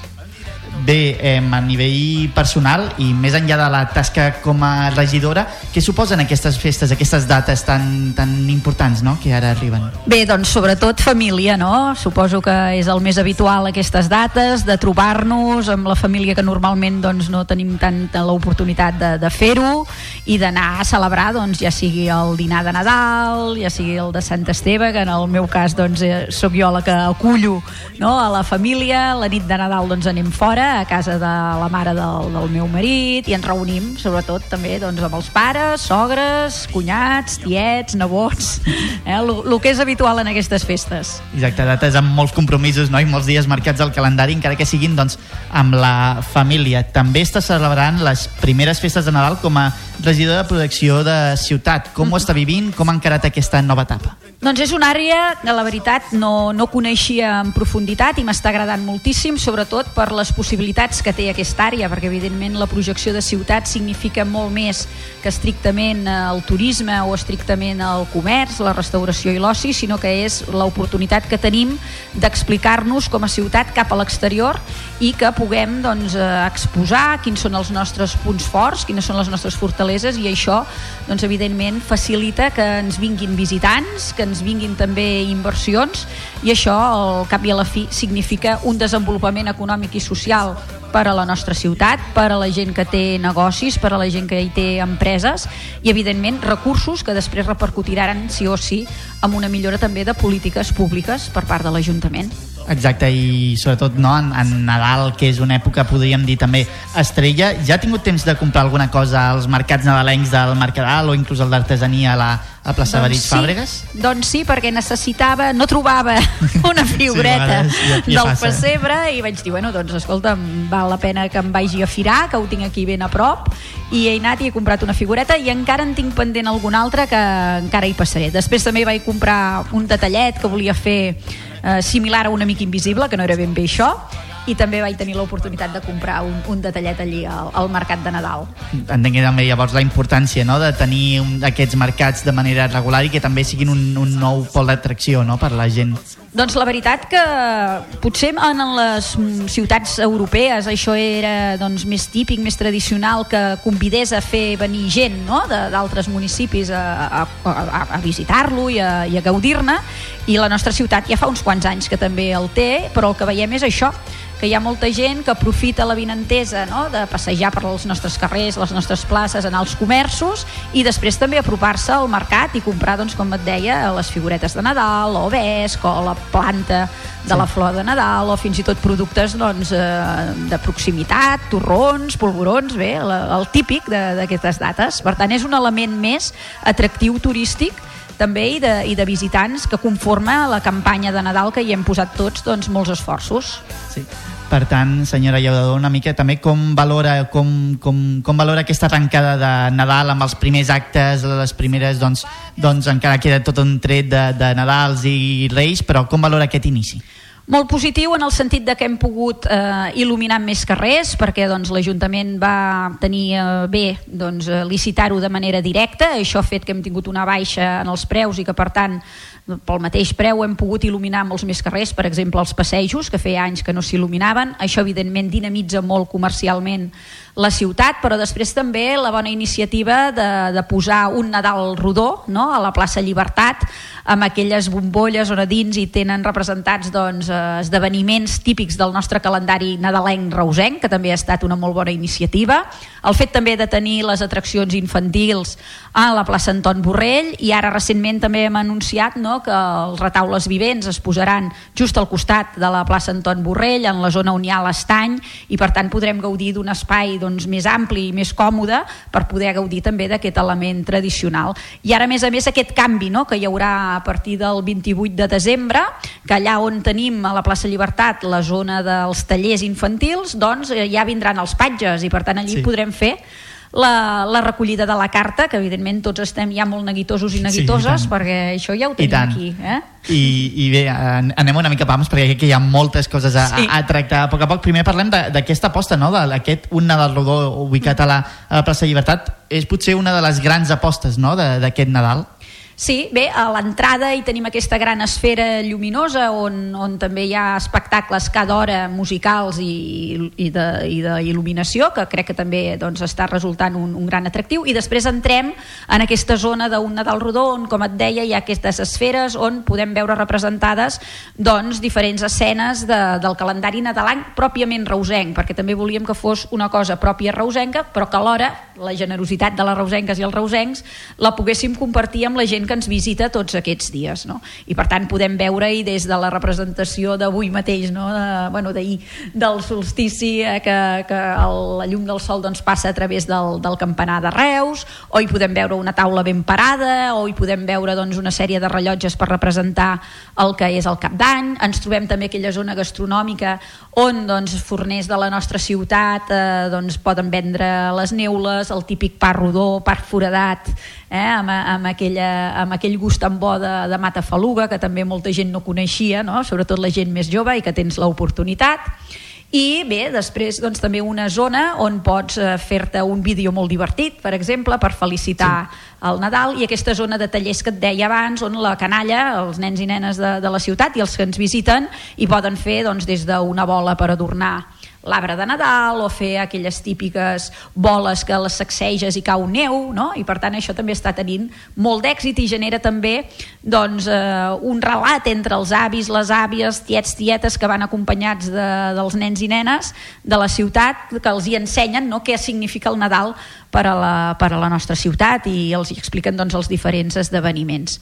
Bé eh, a nivell personal i més enllà de la tasca com a regidora, què suposen aquestes festes, aquestes dates tan, tan importants no? que ara arriben? Bé, doncs sobretot família, no? Suposo que és el més habitual aquestes dates, de trobar-nos amb la família que normalment doncs, no tenim tanta l'oportunitat de, de fer-ho i d'anar a celebrar doncs, ja sigui el dinar de Nadal, ja sigui el de Sant Esteve, que en el meu cas doncs, eh, sóc jo la que acullo no? a la família, la nit de Nadal doncs, anem fora, a casa de la mare del, del meu marit, i ens reunim sobretot també doncs, amb els pares, sogres, cunyats, tiets, nebots, eh? el que és habitual en aquestes festes. Exacte, dates amb molts compromisos no? i molts dies marcats al calendari, encara que siguin doncs, amb la família. També està celebrant les primeres festes de Nadal com a regidor de protecció de ciutat. Com ho està vivint? Com ha encarat aquesta nova etapa? Doncs és una àrea que la veritat no, no coneixia en profunditat i m'està agradant moltíssim, sobretot per les possibilitats que té aquesta àrea, perquè evidentment la projecció de ciutat significa molt més que estrictament el turisme o estrictament el comerç, la restauració i l'oci, sinó que és l'oportunitat que tenim d'explicar-nos com a ciutat cap a l'exterior i que puguem doncs, exposar quins són els nostres punts forts, quines són les nostres fortaleses i això doncs, evidentment facilita que ens vinguin visitants, que vinguin també inversions i això al cap i a la fi significa un desenvolupament econòmic i social per a la nostra ciutat, per a la gent que té negocis, per a la gent que hi té empreses i evidentment recursos que després repercutiran sí o sí amb una millora també de polítiques públiques per part de l'Ajuntament. Exacte, i sobretot no, en, en Nadal, que és una època, podríem dir també estrella, ja ha tingut temps de comprar alguna cosa als mercats nadalencs del Mercadal o inclús el d'artesania a la, a plaça doncs Verits sí, Fàbregas? Doncs sí, perquè necessitava, no trobava una figureta sí, ja, ja del passa. pessebre i vaig dir, bueno, doncs escolta, val la pena que em vagi a firar, que ho tinc aquí ben a prop i he anat i he comprat una figureta i encara en tinc pendent alguna altra que encara hi passaré. Després també vaig comprar un detallet que volia fer eh, similar a un amic invisible, que no era ben bé això, i també vaig tenir l'oportunitat de comprar un, un detallet allí al, al mercat de Nadal. Entenc també llavors la importància no, de tenir un, aquests mercats de manera regular i que també siguin un, un nou pol d'atracció no, per la gent. Doncs la veritat que potser en les ciutats europees això era doncs, més típic, més tradicional que convidés a fer venir gent no? d'altres municipis a, a, a, a visitar-lo i a, i a gaudir-ne i la nostra ciutat ja fa uns quants anys que també el té, però el que veiem és això que hi ha molta gent que aprofita la vinentesa no? de passejar per els nostres carrers, les nostres places, anar als comerços i després també apropar-se al mercat i comprar, doncs, com et deia, les figuretes de Nadal, o vesc, o la planta de sí. la flor de Nadal, o fins i tot productes doncs, eh, de proximitat, torrons, polvorons, bé, el típic d'aquestes dates. Per tant, és un element més atractiu turístic també i de, i de visitants que conforma la campanya de Nadal que hi hem posat tots doncs, molts esforços. Sí. Per tant, senyora Llaudador, una mica també com valora, com, com, com valora aquesta arrencada de Nadal amb els primers actes, les primeres, doncs, doncs encara queda tot un tret de, de Nadals i Reis, però com valora aquest inici? Molt positiu en el sentit de que hem pogut eh, il·luminar més carrers perquè doncs, l'Ajuntament va tenir eh, bé doncs, eh, licitar-ho de manera directa, això ha fet que hem tingut una baixa en els preus i que per tant pel mateix preu hem pogut il·luminar molts més carrers, per exemple els passejos, que feia anys que no s'il·luminaven, això evidentment dinamitza molt comercialment la ciutat, però després també la bona iniciativa de, de posar un Nadal rodó no? a la plaça Llibertat, amb aquelles bombolles on a dins hi tenen representats doncs, esdeveniments típics del nostre calendari nadalenc reusenc, que també ha estat una molt bona iniciativa. El fet també de tenir les atraccions infantils a la plaça Anton Borrell i ara recentment també hem anunciat no, que els retaules vivents es posaran just al costat de la plaça Anton Borrell, en la zona on hi ha l'estany, i per tant podrem gaudir d'un espai doncs, més ampli i més còmode per poder gaudir també d'aquest element tradicional. I ara, a més a més, aquest canvi no, que hi haurà a partir del 28 de desembre, que allà on tenim a la plaça Llibertat la zona dels tallers infantils, doncs eh, ja vindran els patges i per tant allí sí. podrem fer la, la recollida de la carta, que evidentment tots estem ja molt neguitosos i neguitoses, sí, i perquè això ja ho tenim aquí. Eh? I, I bé, anem una mica pams, perquè crec que hi ha moltes coses a, sí. a, a tractar a poc a poc. Primer parlem d'aquesta aposta, no? d'aquest un Nadal rodó ubicat a la, a la plaça Llibertat. És potser una de les grans apostes no? d'aquest Nadal. Sí, bé, a l'entrada hi tenim aquesta gran esfera lluminosa on, on també hi ha espectacles cada hora musicals i, i d'il·luminació, que crec que també doncs, està resultant un, un gran atractiu, i després entrem en aquesta zona d'un Nadal rodó on, com et deia, hi ha aquestes esferes on podem veure representades doncs, diferents escenes de, del calendari nadalenc pròpiament reusenc, perquè també volíem que fos una cosa pròpia reusenca, però que alhora la generositat de les reusenques i els reusencs la poguéssim compartir amb la gent que ens visita tots aquests dies. No? I per tant podem veure-hi des de la representació d'avui mateix, no? de, bueno, d'ahir, del solstici, eh, que, que el, la llum del sol doncs, passa a través del, del campanar de Reus, o hi podem veure una taula ben parada, o hi podem veure doncs, una sèrie de rellotges per representar el que és el cap d'any. Ens trobem també aquella zona gastronòmica on doncs, forners de la nostra ciutat eh, doncs, poden vendre les neules, el típic pa rodó, pa foradat, eh, amb, amb, aquella, amb aquell gust tan bo de, de matafaluga que també molta gent no coneixia, no? sobretot la gent més jove i que tens l'oportunitat i bé, després doncs, també una zona on pots eh, fer-te un vídeo molt divertit, per exemple, per felicitar sí. el Nadal, i aquesta zona de tallers que et deia abans, on la canalla, els nens i nenes de, de la ciutat i els que ens visiten, hi poden fer doncs, des d'una bola per adornar l'arbre de Nadal o fer aquelles típiques boles que les sacseges i cau neu, no? i per tant això també està tenint molt d'èxit i genera també doncs, eh, un relat entre els avis, les àvies, tiets, tietes que van acompanyats de, dels nens i nenes de la ciutat que els hi ensenyen no? què significa el Nadal per a la, per a la nostra ciutat i els hi expliquen doncs, els diferents esdeveniments.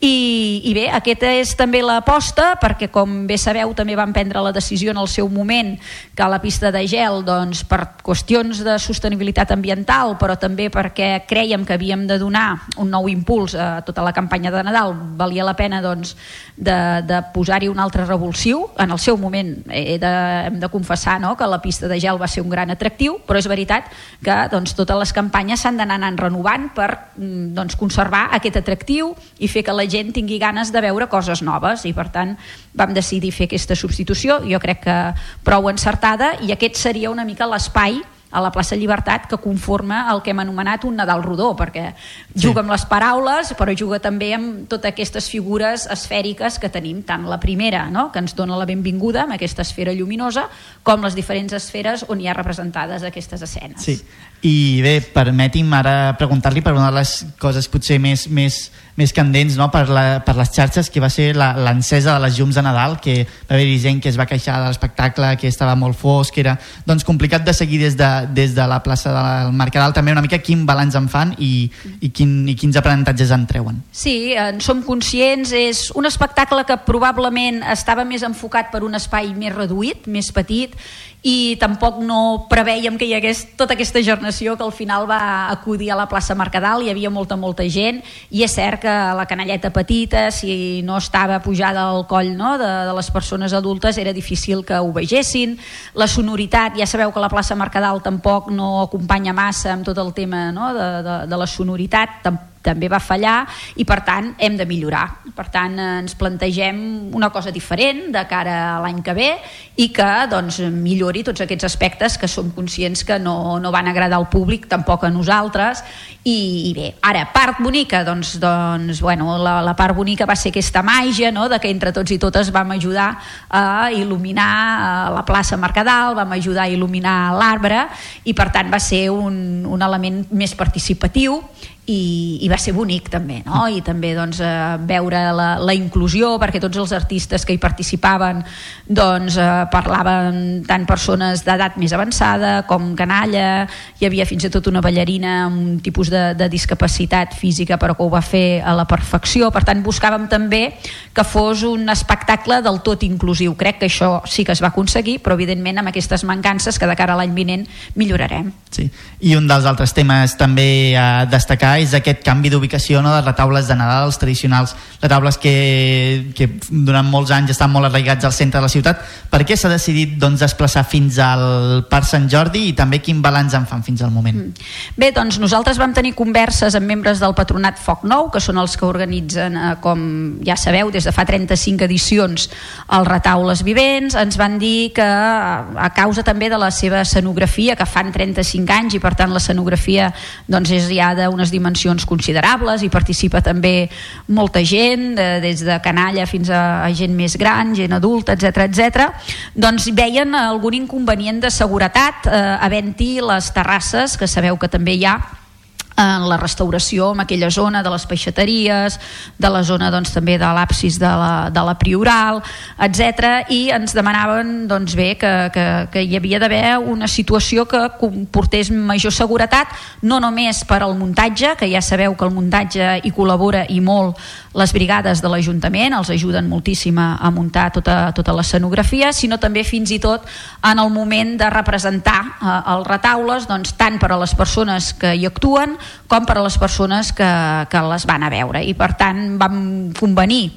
I, i bé, aquesta és també l'aposta perquè com bé sabeu també van prendre la decisió en el seu moment que la pista de gel doncs, per qüestions de sostenibilitat ambiental però també perquè creiem que havíem de donar un nou impuls a tota la campanya de Nadal valia la pena doncs, de, de posar-hi un altre revulsiu. En el seu moment he de, hem de confessar no, que la pista de gel va ser un gran atractiu però és veritat que doncs, totes les campanyes s'han d'anar renovant per mm, doncs, conservar aquest atractiu i fer que la gent tingui ganes de veure coses noves i per tant vam decidir fer aquesta substitució. Jo crec que prou encertada i aquest seria una mica l'espai a la plaça Llibertat que conforma el que hem anomenat un Nadal rodó perquè juga amb les paraules però juga també amb totes aquestes figures esfèriques que tenim tant la primera no? que ens dona la benvinguda amb aquesta esfera lluminosa com les diferents esferes on hi ha representades aquestes escenes. Sí, i bé, permeti'm ara preguntar-li per una de les coses potser més, més, més candents no? per, la, per les xarxes, que va ser l'encesa de les llums de Nadal, que va haver-hi gent que es va queixar de l'espectacle, que estava molt fosc, que era doncs, complicat de seguir des de, des de la plaça del Mercadal, també una mica quin balanç en fan i, i, quin, i quins aprenentatges en treuen. Sí, en som conscients, és un espectacle que probablement estava més enfocat per un espai més reduït, més petit, i tampoc no preveiem que hi hagués tota aquesta gernació que al final va acudir a la plaça Mercadal, hi havia molta, molta gent, i és cert que la canalleta petita, si no estava pujada al coll no, de, de les persones adultes, era difícil que ho vegessin. La sonoritat, ja sabeu que la plaça Mercadal tampoc no acompanya massa amb tot el tema no, de, de, de la sonoritat, tampoc també va fallar i per tant hem de millorar per tant ens plantegem una cosa diferent de cara a l'any que ve i que doncs, millori tots aquests aspectes que som conscients que no, no van agradar al públic tampoc a nosaltres i, i bé, ara, part bonica doncs, doncs bueno, la, la part bonica va ser aquesta màgia no? de que entre tots i totes vam ajudar a il·luminar la plaça Mercadal, vam ajudar a il·luminar l'arbre i per tant va ser un, un element més participatiu i, i va ser bonic també no? i també doncs, eh, veure la, la inclusió perquè tots els artistes que hi participaven doncs, eh, parlaven tant persones d'edat més avançada com canalla, hi havia fins i tot una ballarina amb un tipus de, de discapacitat física però que ho va fer a la perfecció, per tant buscàvem també que fos un espectacle del tot inclusiu, crec que això sí que es va aconseguir, però evidentment amb aquestes mancances que de cara a l'any vinent millorarem Sí. I un dels altres temes també a destacar és aquest canvi d'ubicació no, de retaules de Nadal, els tradicionals retaules que, que durant molts anys estan molt arraigats al centre de la ciutat. Per què s'ha decidit doncs, desplaçar fins al Parc Sant Jordi i també quin balanç en fan fins al moment? Mm. Bé, doncs nosaltres vam tenir converses amb membres del Patronat Foc Nou, que són els que organitzen, eh, com ja sabeu, des de fa 35 edicions els retaules vivents. Ens van dir que a causa també de la seva escenografia, que fan 35 anys i per tant l'escenografia doncs, és ja d'unes dimensions dimensions considerables, hi participa també molta gent, de, des de canalla fins a, a gent més gran, gent adulta, etc etc. doncs veien algun inconvenient de seguretat eh, havent-hi les terrasses, que sabeu que també hi ha en la restauració en aquella zona de les peixateries, de la zona doncs, també de l'absis de, la, de la Prioral, etc. i ens demanaven doncs, bé, que, que, que hi havia d'haver una situació que comportés major seguretat, no només per al muntatge, que ja sabeu que el muntatge hi col·labora i molt les brigades de l'Ajuntament, els ajuden moltíssim a, muntar tota, tota l'escenografia, sinó també fins i tot en el moment de representar eh, els retaules, doncs, tant per a les persones que hi actuen com per a les persones que, que les van a veure. I per tant vam convenir,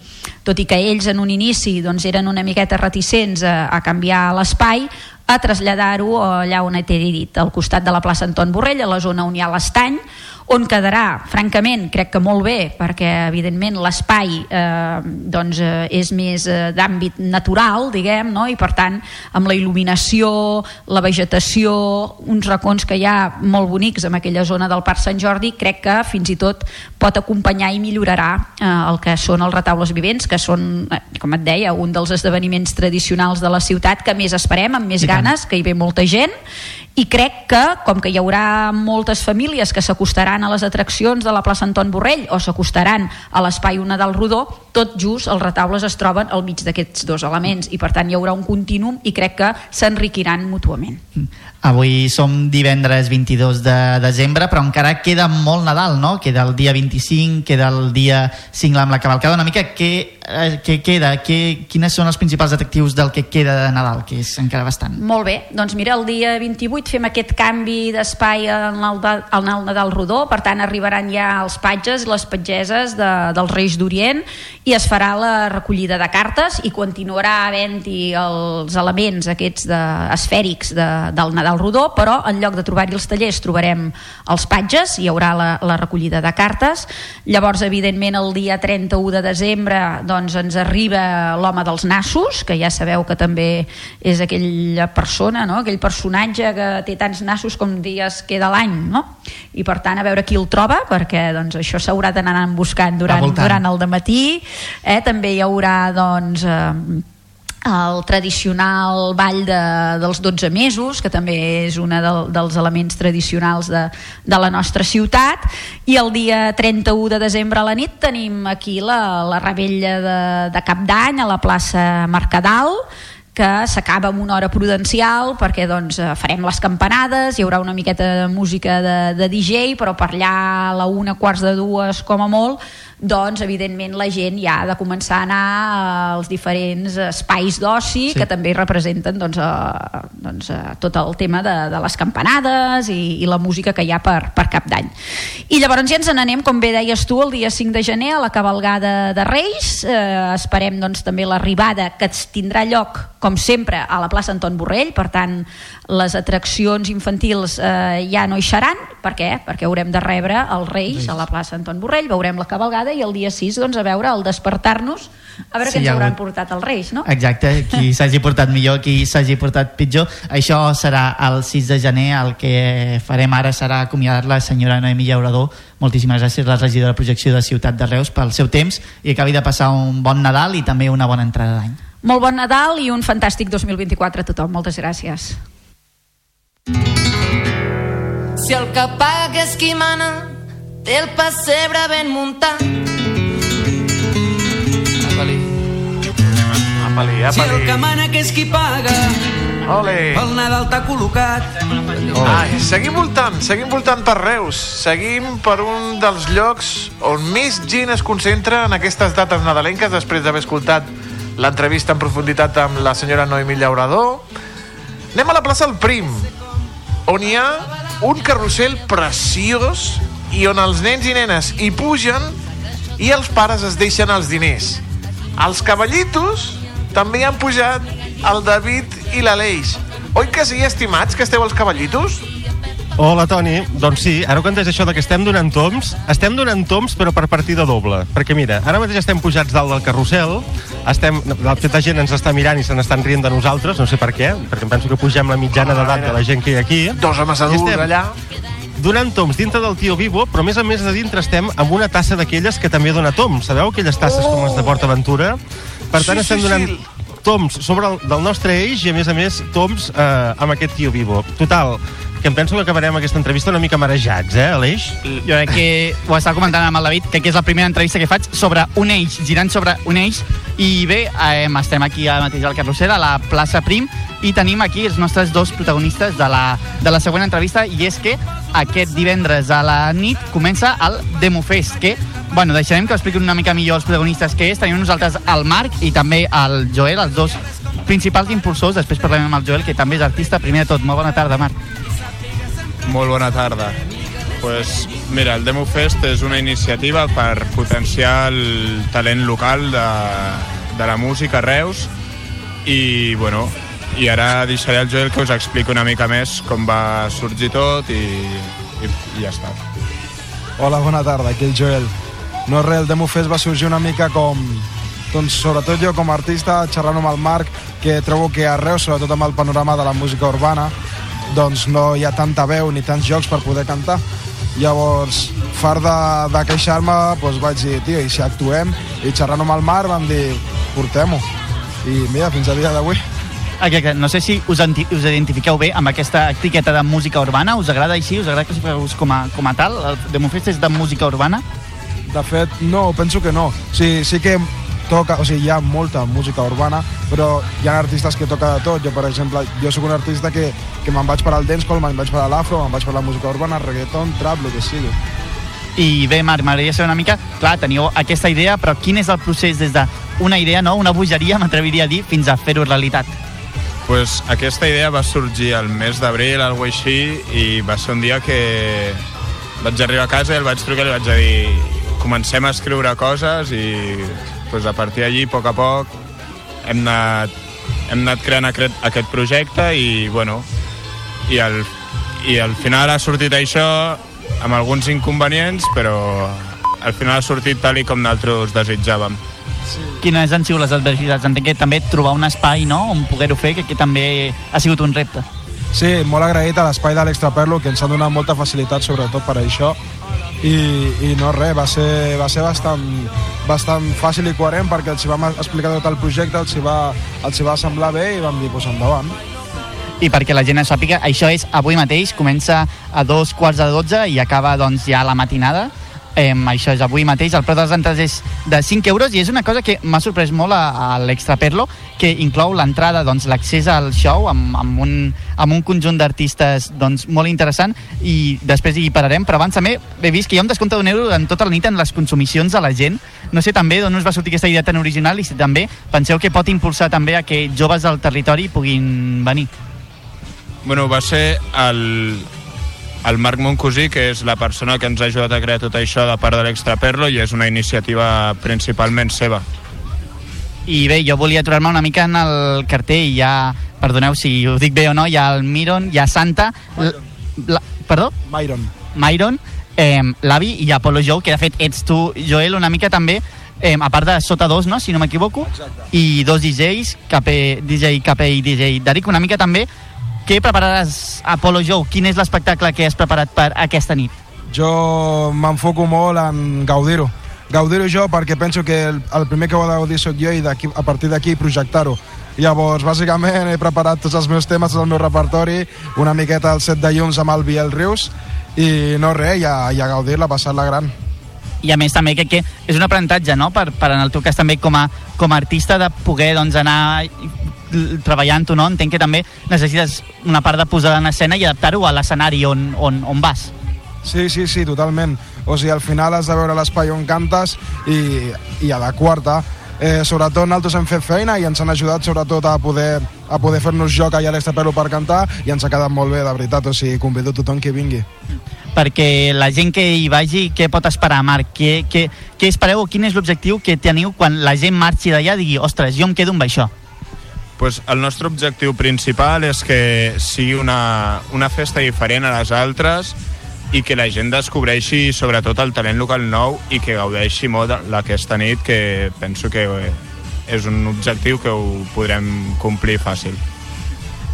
tot i que ells en un inici doncs, eren una miqueta reticents a, a canviar l'espai, a traslladar-ho allà on he dit, al costat de la plaça Anton Borrell, a la zona on hi ha l'estany, on quedarà, francament, crec que molt bé, perquè evidentment l'espai eh, doncs, eh, és més eh, d'àmbit natural, diguem, no? i per tant amb la il·luminació, la vegetació, uns racons que hi ha molt bonics en aquella zona del Parc Sant Jordi, crec que fins i tot pot acompanyar i millorarà eh, el que són els retaules vivents, que són, eh, com et deia, un dels esdeveniments tradicionals de la ciutat que més esperem, amb més ganes, que hi ve molta gent, i crec que, com que hi haurà moltes famílies que s'acostaran a les atraccions de la plaça Anton Borrell o s'acostaran a l'espai Una del Rodó, tot just els retaules es troben al mig d'aquests dos elements i per tant hi haurà un continuum i crec que s'enriquiran mútuament. Avui som divendres 22 de desembre, però encara queda molt Nadal, no? Queda el dia 25, queda el dia 5 amb la cavalcada. Una mica què, eh, què queda? Què, quines són els principals atractius del que queda de Nadal, que és encara bastant? Molt bé, doncs mira, el dia 28 fem aquest canvi d'espai el Nadal Rodó, per tant arribaran ja els patges i les patgeses de, dels Reis d'Orient i es farà la recollida de cartes i continuarà havent-hi els elements aquests de, esfèrics de, del Nadal al Rodó, però en lloc de trobar-hi els tallers trobarem els patges, hi haurà la, la recollida de cartes. Llavors, evidentment, el dia 31 de desembre doncs, ens arriba l'home dels nassos, que ja sabeu que també és aquella persona, no? aquell personatge que té tants nassos com dies queda l'any, no? i per tant a veure qui el troba, perquè doncs, això s'haurà d'anar buscant durant, durant el matí. Eh? També hi haurà doncs, eh, el tradicional ball de, dels 12 mesos, que també és un de, dels elements tradicionals de, de la nostra ciutat, i el dia 31 de desembre a la nit tenim aquí la, la rebella de, de Cap d'Any a la plaça Mercadal, que s'acaba amb una hora prudencial perquè doncs, farem les campanades, hi haurà una miqueta de música de, de DJ, però per allà a la una quarts de dues com a molt doncs evidentment la gent ja ha de començar a anar als diferents espais d'oci sí. que també representen doncs, a, doncs, a tot el tema de, de les campanades i, i la música que hi ha per, per cap d'any. I llavors ja ens n'anem, com bé deies tu, el dia 5 de gener a la cabalgada de Reis. Eh, esperem doncs, també l'arribada que tindrà lloc, com sempre, a la plaça Anton Borrell, per tant, les atraccions infantils eh, ja no hi seran. Per què? Perquè haurem de rebre els Reis, a la plaça Anton Borrell, veurem la cabalgada i el dia 6 doncs, a veure el despertar-nos a veure sí, què ens hauran hagut... portat els Reis, no? Exacte, qui s'hagi portat millor, qui s'hagi portat pitjor. Això serà el 6 de gener, el que farem ara serà acomiadar la senyora Noemí Llaurador. Moltíssimes gràcies, la regidora de projecció de Ciutat de Reus, pel seu temps i acabi de passar un bon Nadal i també una bona entrada d'any. Molt bon Nadal i un fantàstic 2024 a tothom. Moltes gràcies. Si el que paga és qui mana, té el pessebre ben muntat. Apa-li. Apa-li, apa-li. Si el que mana que és qui paga, Ole. el Nadal t'ha col·locat. Ai, seguim voltant, seguim voltant per Reus. Seguim per un dels llocs on més gent es concentra en aquestes dates nadalenques després d'haver escoltat l'entrevista en profunditat amb la senyora Noemí Llaurador. Anem a la plaça El Prim, on hi ha un carrusel preciós i on els nens i nenes hi pugen i els pares es deixen els diners. Els cavallitos també han pujat el David i l'Aleix. Oi que sí, estimats, que esteu els cavallitos? Hola, Toni. Doncs sí, ara que entès això de que estem donant toms, estem donant toms però per partida doble. Perquè mira, ara mateix estem pujats dalt del carrusel, estem, tota gent ens està mirant i se n'estan rient de nosaltres, no sé per què, perquè penso que pugem la mitjana d'edat de la gent que hi ha aquí. Dos homes adults allà. donant toms dintre del Tio Vivo, però a més a més de dintre estem amb una tassa d'aquelles que també dona toms. Sabeu aquelles tasses com les de PortAventura? Per tant, Sí, estem sí, donant sí. toms sobre el, del nostre eix i, a més a més, toms eh, amb aquest Tio Vivo. Total, que em penso que acabarem aquesta entrevista una mica marejats, eh, Aleix? Jo crec que ho estava comentant amb el David, que, és la primera entrevista que faig sobre un eix, girant sobre un eix, i bé, eh, estem aquí al mateix al carrusel, a la plaça Prim, i tenim aquí els nostres dos protagonistes de la, de la següent entrevista, i és que aquest divendres a la nit comença el Demofest, que, bueno, deixarem que expliquin una mica millor els protagonistes que és. Tenim nosaltres el Marc i també el Joel, els dos principals impulsors, després parlem amb el Joel, que també és artista. Primer de tot, molt bona tarda, Marc. Molt bona tarda. Pues, mira, el Demo Fest és una iniciativa per potenciar el talent local de, de la música a Reus i, bueno, i ara deixaré al Joel que us expliqui una mica més com va sorgir tot i, i, i ja està. Hola, bona tarda, aquí el Joel. No res, el Demo Fest va sorgir una mica com... Doncs sobretot jo com a artista, xerrant amb el Marc, que trobo que a Reus, sobretot amb el panorama de la música urbana, doncs no hi ha tanta veu ni tants jocs per poder cantar. Llavors, far de, de queixar-me, doncs vaig dir, tio, i si actuem? I xerrant amb el Marc vam dir, portem-ho. I mira, fins a dia d'avui. Exacte. No sé si us, us identifiqueu bé amb aquesta etiqueta de música urbana. Us agrada així? Us agrada feu com a, com a tal? El Demofest és de música urbana? De fet, no, penso que no. Sí, sí que toca, o sigui, hi ha molta música urbana, però hi ha artistes que toca de tot. Jo, per exemple, jo sóc un artista que, que me'n vaig per al dancehall, me'n vaig per a l'afro, me'n vaig per la música urbana, reggaeton, trap, el que sigui. I bé, Marc, m'agradaria saber una mica, clar, teniu aquesta idea, però quin és el procés des d'una idea, no? una bogeria, m'atreviria a dir, fins a fer-ho realitat? Pues aquesta idea va sorgir el mes d'abril, alguna així, i va ser un dia que vaig arribar a casa i el vaig trucar i li vaig dir comencem a escriure coses i pues, a partir d'allí, a poc a poc, hem anat, hem anat creant aquest, aquest projecte i, bueno, i al, i al final ha sortit això amb alguns inconvenients, però al final ha sortit tal i com nosaltres desitjàvem. Quines han sigut les adversitats? Entenc que també trobar un espai no? on poder-ho fer, que, que també ha sigut un repte. Sí, molt agraït a l'espai de l'Extraperlo, que ens ha donat molta facilitat, sobretot per això. I, i no res, va ser, va ser bastant, bastant fàcil i coherent perquè els hi vam explicar tot el projecte, els hi va, els hi va semblar bé i vam dir, doncs endavant. I perquè la gent sàpiga, això és avui mateix, comença a dos quarts de dotze i acaba doncs, ja la matinada. Eh, això és avui mateix, el preu de les entrades és de 5 euros i és una cosa que m'ha sorprès molt a, a l'Extraperlo, que inclou l'entrada, doncs, l'accés al show amb, amb, un, amb un conjunt d'artistes doncs, molt interessant i després hi pararem, però abans també he vist que hi ha un descompte d'un euro en tota la nit en les consumicions de la gent. No sé també d'on us va sortir aquesta idea tan original i si també penseu que pot impulsar també a que joves del territori puguin venir. Bueno, va ser el, el Marc Moncosí, que és la persona que ens ha ajudat a crear tot això de part de l'Extraperlo i és una iniciativa principalment seva. I bé, jo volia aturar-me una mica en el cartell. Hi ha, perdoneu si ho dic bé o no, hi ha el Miron, hi ha Santa... l- La, perdó? Myron. Myron, eh, l'avi i Apollo Joe, que de fet ets tu, Joel, una mica també, eh, a part de Sota 2, no?, si no m'equivoco, i dos DJs, KP, DJ KP i DJ Darik, una mica també, què prepararàs, Apollo Joe? Quin és l'espectacle que has preparat per aquesta nit? Jo m'enfoco molt en gaudir-ho. Gaudir-ho jo perquè penso que el, el primer que ho ha de gaudir sóc jo i a partir d'aquí projectar-ho. Llavors, bàsicament, he preparat tots els meus temes, tot el meu repertori, una miqueta el set de llums amb el Biel Rius, i no res, ja, ja gaudir-la, passar-la gran. i a més també crec que és un aprenentatge no? per, per en el teu cas també com a, com a artista de poder doncs, anar treballant-ho, no? entenc que també necessites una part de posar en escena i adaptar-ho a l'escenari on, on, on vas. Sí, sí, sí, totalment. O sigui, al final has de veure l'espai on cantes i, i adequar-te. Eh, sobretot nosaltres hem fet feina i ens han ajudat sobretot a poder, a poder fer-nos joc allà a l'Extrapelo per cantar i ens ha quedat molt bé, de veritat. O sigui, convido tothom que vingui. perquè la gent que hi vagi, què pot esperar, Marc? Què, què, què espereu o quin és l'objectiu que teniu quan la gent marxi d'allà i digui, ostres, jo em quedo amb això? Pues el nostre objectiu principal és que sigui una, una festa diferent a les altres i que la gent descobreixi sobretot el talent local nou i que gaudeixi molt d'aquesta nit que penso que és un objectiu que ho podrem complir fàcil.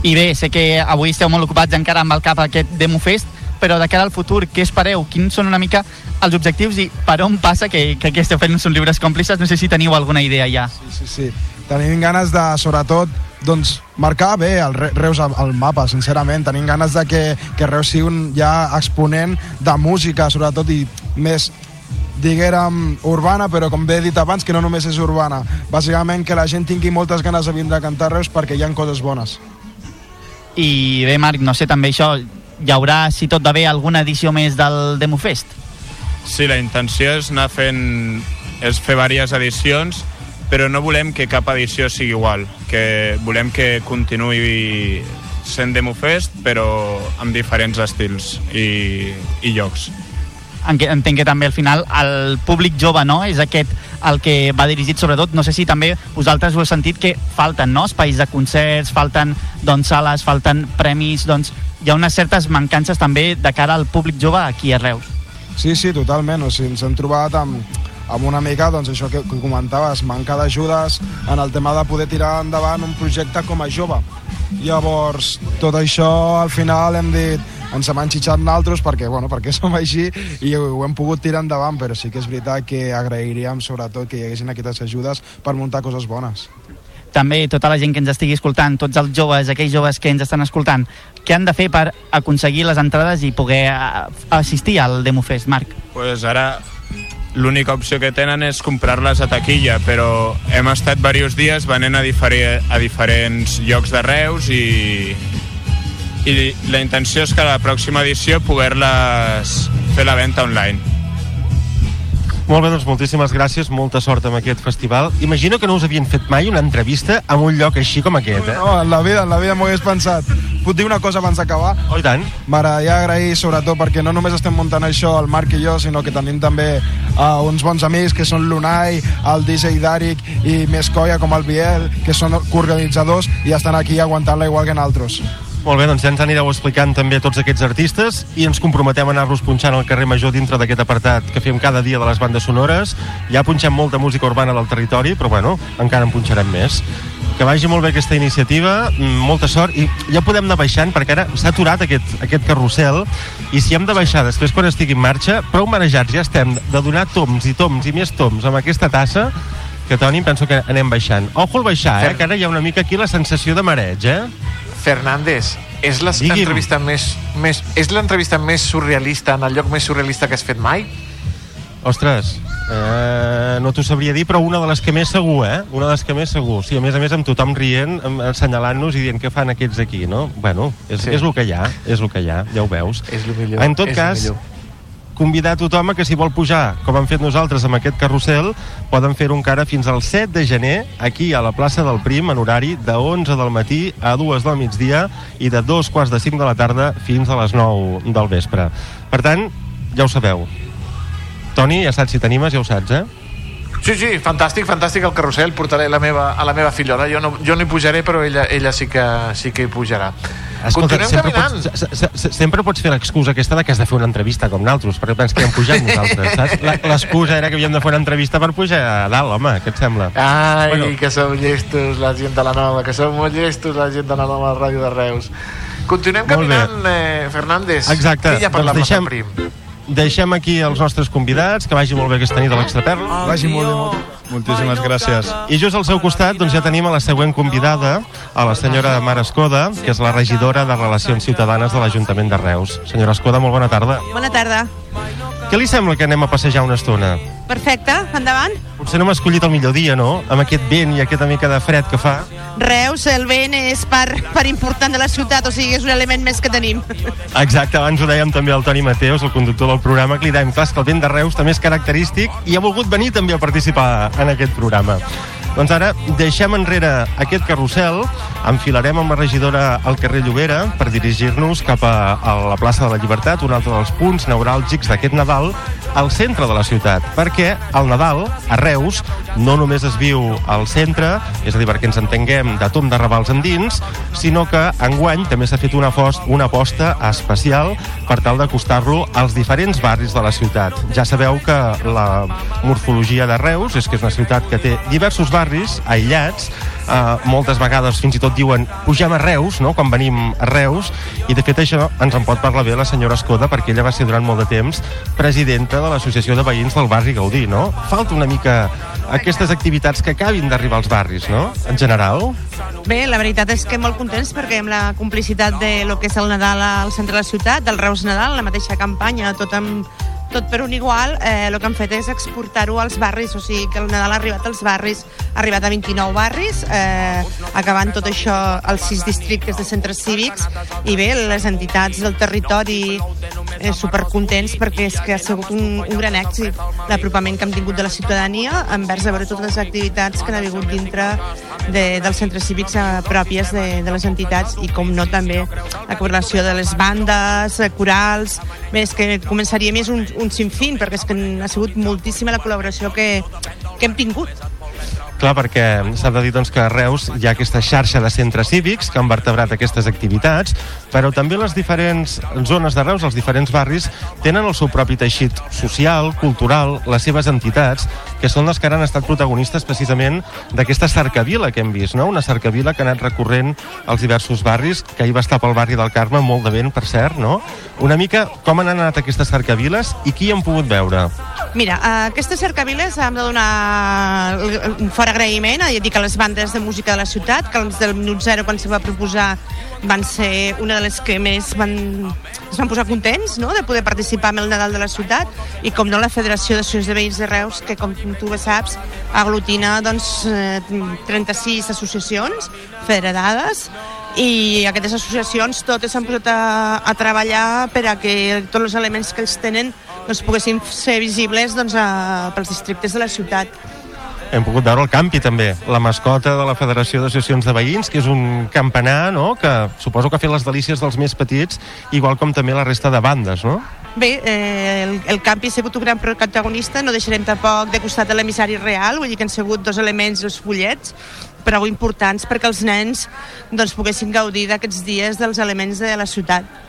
I bé, sé que avui esteu molt ocupats encara amb el cap aquest Demo Fest, però de cara al futur, què espereu? Quins són una mica els objectius i per on passa que, que què esteu fent són llibres còmplices? No sé si teniu alguna idea ja. Sí, sí, sí. Tenim ganes de, sobretot, doncs, marcar bé el Re- Reus al, mapa, sincerament. Tenim ganes de que, que Reus sigui un ja exponent de música, sobretot, i més diguérem urbana, però com bé he dit abans, que no només és urbana. Bàsicament que la gent tingui moltes ganes de vindre a cantar a Reus perquè hi ha coses bones. I bé, Marc, no sé, també això, hi haurà, si tot va bé, alguna edició més del Demofest? Sí, la intenció és anar fent... és fer diverses edicions, però no volem que cap edició sigui igual, que volem que continuï sent Demofest, però amb diferents estils i, i llocs. Entenc que també al final el públic jove no és aquest el que va dirigit sobretot, no sé si també vosaltres ho heu sentit que falten no? espais de concerts, falten doncs, sales, falten premis, doncs hi ha unes certes mancances també de cara al públic jove aquí a Reus. Sí, sí, totalment. O sigui, ens hem trobat amb, amb una mica, doncs això que, que comentaves, manca d'ajudes en el tema de poder tirar endavant un projecte com a jove. Llavors, tot això al final hem dit ens hem enxitxat naltros perquè, bueno, perquè som així i ho, hem pogut tirar endavant, però sí que és veritat que agrairíem sobretot que hi haguessin aquestes ajudes per muntar coses bones. També tota la gent que ens estigui escoltant, tots els joves, aquells joves que ens estan escoltant, què han de fer per aconseguir les entrades i poder eh, assistir al Demofest, Marc? pues ara l'única opció que tenen és comprar-les a taquilla, però hem estat diversos dies venent a, difere, a diferents llocs de Reus i, i la intenció és que a la pròxima edició poder-les fer la venda online. Molt bé, doncs moltíssimes gràcies, molta sort amb aquest festival. Imagino que no us havien fet mai una entrevista en un lloc així com aquest, eh? No, en la vida, en la vida m'ho hagués pensat. Puc dir una cosa abans d'acabar? Oh, i tant. M'agradaria agrair, sobretot, perquè no només estem muntant això, el Marc i jo, sinó que tenim també uh, uns bons amics, que són l'Unai, el DJ Darik i més colla com el Biel, que són coorganitzadors i estan aquí aguantant-la igual que nosaltres. Molt bé, doncs ja ens anireu explicant també tots aquests artistes i ens comprometem a anar-los punxant al carrer Major dintre d'aquest apartat que fem cada dia de les bandes sonores. Ja punxem molta música urbana del territori, però bueno, encara en punxarem més. Que vagi molt bé aquesta iniciativa, mm, molta sort, i ja podem anar baixant, perquè ara s'ha aturat aquest, aquest carrusel, i si hem de baixar després quan estigui en marxa, prou marejats ja estem de donar toms i toms i més toms amb aquesta tassa, que Toni, penso que anem baixant. Ojo al baixar, eh, que ara hi ha una mica aquí la sensació de mareig, eh? Fernández, és l'entrevista més, més, és l'entrevista més surrealista en el lloc més surrealista que has fet mai? Ostres, eh, no t'ho sabria dir, però una de les que més segur, eh? Una de les que més segur. Sí, a més a més amb tothom rient, assenyalant-nos i dient què fan aquests aquí, no? Bueno, és, Sí. és el que hi ha, és el que hi ha, ja ho veus. És el millor. En tot és cas, millor. Convidar a tothom a que si vol pujar, com hem fet nosaltres amb aquest carrusel, poden fer-ho encara fins al 7 de gener, aquí a la plaça del Prim, en horari de 11 del matí a 2 del migdia i de 2 quarts de 5 de la tarda fins a les 9 del vespre. Per tant, ja ho sabeu. Toni, ja saps si t'animes, ja ho saps, eh? Sí, sí, fantàstic, fantàstic el carrusel. Portaré la meva, a la meva fillola. Jo no, jo no hi pujaré, però ella, ella sí, que, sí que hi pujarà. Continuem sempre caminant. pots, se- se- se- sempre pots fer l'excusa aquesta de que has de fer una entrevista com nosaltres, perquè penses que hem pujat nosaltres, saps? La- L'excusa era que havíem de fer una entrevista per pujar a dalt, home, què et sembla? Ai, Bueno. que sou llestos la gent de la nova, que sou molt llestos la gent de la nova ràdio de Reus. Continuem Molt bé. caminant, eh, Fernández. Exacte, hi ha per doncs deixem- Prim? Deixem aquí els nostres convidats, que vagi molt bé aquesta nit a l'Extraperla. Vagi molt bé, molt bé. Moltíssimes gràcies. I just al seu costat doncs, ja tenim a la següent convidada, a la senyora Mara Escoda, que és la regidora de Relacions Ciutadanes de l'Ajuntament de Reus. Senyora Escoda, molt bona tarda. Bona tarda. Què li sembla que anem a passejar una estona? Perfecte, endavant. Potser no m'ha escollit el millor dia, no? Amb aquest vent i aquesta mica de fred que fa. Reus, el vent és part, part important de la ciutat, o sigui, és un element més que tenim. Exacte, abans ho dèiem també al Toni Mateus, el conductor del programa, que li dèiem, clar, que el vent de Reus també és característic i ha volgut venir també a participar en aquest programa. Doncs ara deixem enrere aquest carrusel, enfilarem amb la regidora al carrer Llobera per dirigir-nos cap a, a la plaça de la Llibertat, un altre dels punts neuràlgics d'aquest Nadal, al centre de la ciutat, perquè el Nadal, a Reus, no només es viu al centre, és a dir, perquè ens entenguem de tom de ravals endins, sinó que enguany també s'ha fet una, fost, una aposta especial per tal d'acostar-lo als diferents barris de la ciutat. Ja sabeu que la morfologia de Reus és que és una ciutat que té diversos barris aïllats uh, moltes vegades fins i tot diuen pugem a Reus, no?, quan venim a Reus, i de fet això ens en pot parlar bé la senyora Escoda, perquè ella va ser durant molt de temps presidenta de l'Associació de Veïns del barri Gaudí, no? Falta una mica aquestes activitats que acabin d'arribar als barris, no?, en general. Bé, la veritat és que molt contents perquè amb la complicitat de lo que és el Nadal al centre de la ciutat, del Reus Nadal, la mateixa campanya, tot amb tot per un igual, eh, el que han fet és exportar-ho als barris, o sigui que el Nadal ha arribat als barris, ha arribat a 29 barris, eh, acabant tot això als sis districtes de centres cívics, i bé, les entitats del territori eh, supercontents perquè és que ha sigut un, un gran èxit l'apropament que hem tingut de la ciutadania envers a veure totes les activitats que han hagut dintre de, dels centres cívics eh, pròpies de, de les entitats i com no també la correlació de les bandes, eh, corals bé, és que començaria més un, un sinfín perquè és que ha sigut moltíssima la col·laboració que, que hem tingut. Clar, perquè s'ha de dir doncs, que a Reus hi ha aquesta xarxa de centres cívics que han vertebrat aquestes activitats, però també les diferents zones de Reus, els diferents barris, tenen el seu propi teixit social, cultural, les seves entitats, que són les que han estat protagonistes precisament d'aquesta cercavila que hem vist, no? una cercavila que ha anat recorrent als diversos barris, que ahir va estar pel barri del Carme, molt de vent, per cert, no? Una mica com han anat aquestes cercaviles i qui han pogut veure? Mira, a aquestes cercaviles hem de donar un fort agraïment a, dir que a les bandes de música de la ciutat, que els del minut zero quan se va proposar van ser una de les que més van, es van posar contents no? de poder participar en el Nadal de la ciutat i com no la Federació d'Associacions de Veïns de Reus que com tu bé saps aglutina doncs, eh, 36 associacions federades i aquestes associacions totes s'han posat a, a treballar per a que tots els elements que ells tenen doncs, poguessin ser visibles doncs, a, pels districtes de la ciutat. Hem pogut veure el campi també, la mascota de la Federació d'Associacions de Veïns, que és un campanar, no?, que suposo que ha fet les delícies dels més petits, igual com també la resta de bandes, no? Bé, eh, el, el campi ha sigut un gran protagonista, no deixarem tampoc de costat l'emissari real, vull dir que han sigut dos elements, dos fullets, prou importants perquè els nens doncs, poguessin gaudir d'aquests dies dels elements de la ciutat.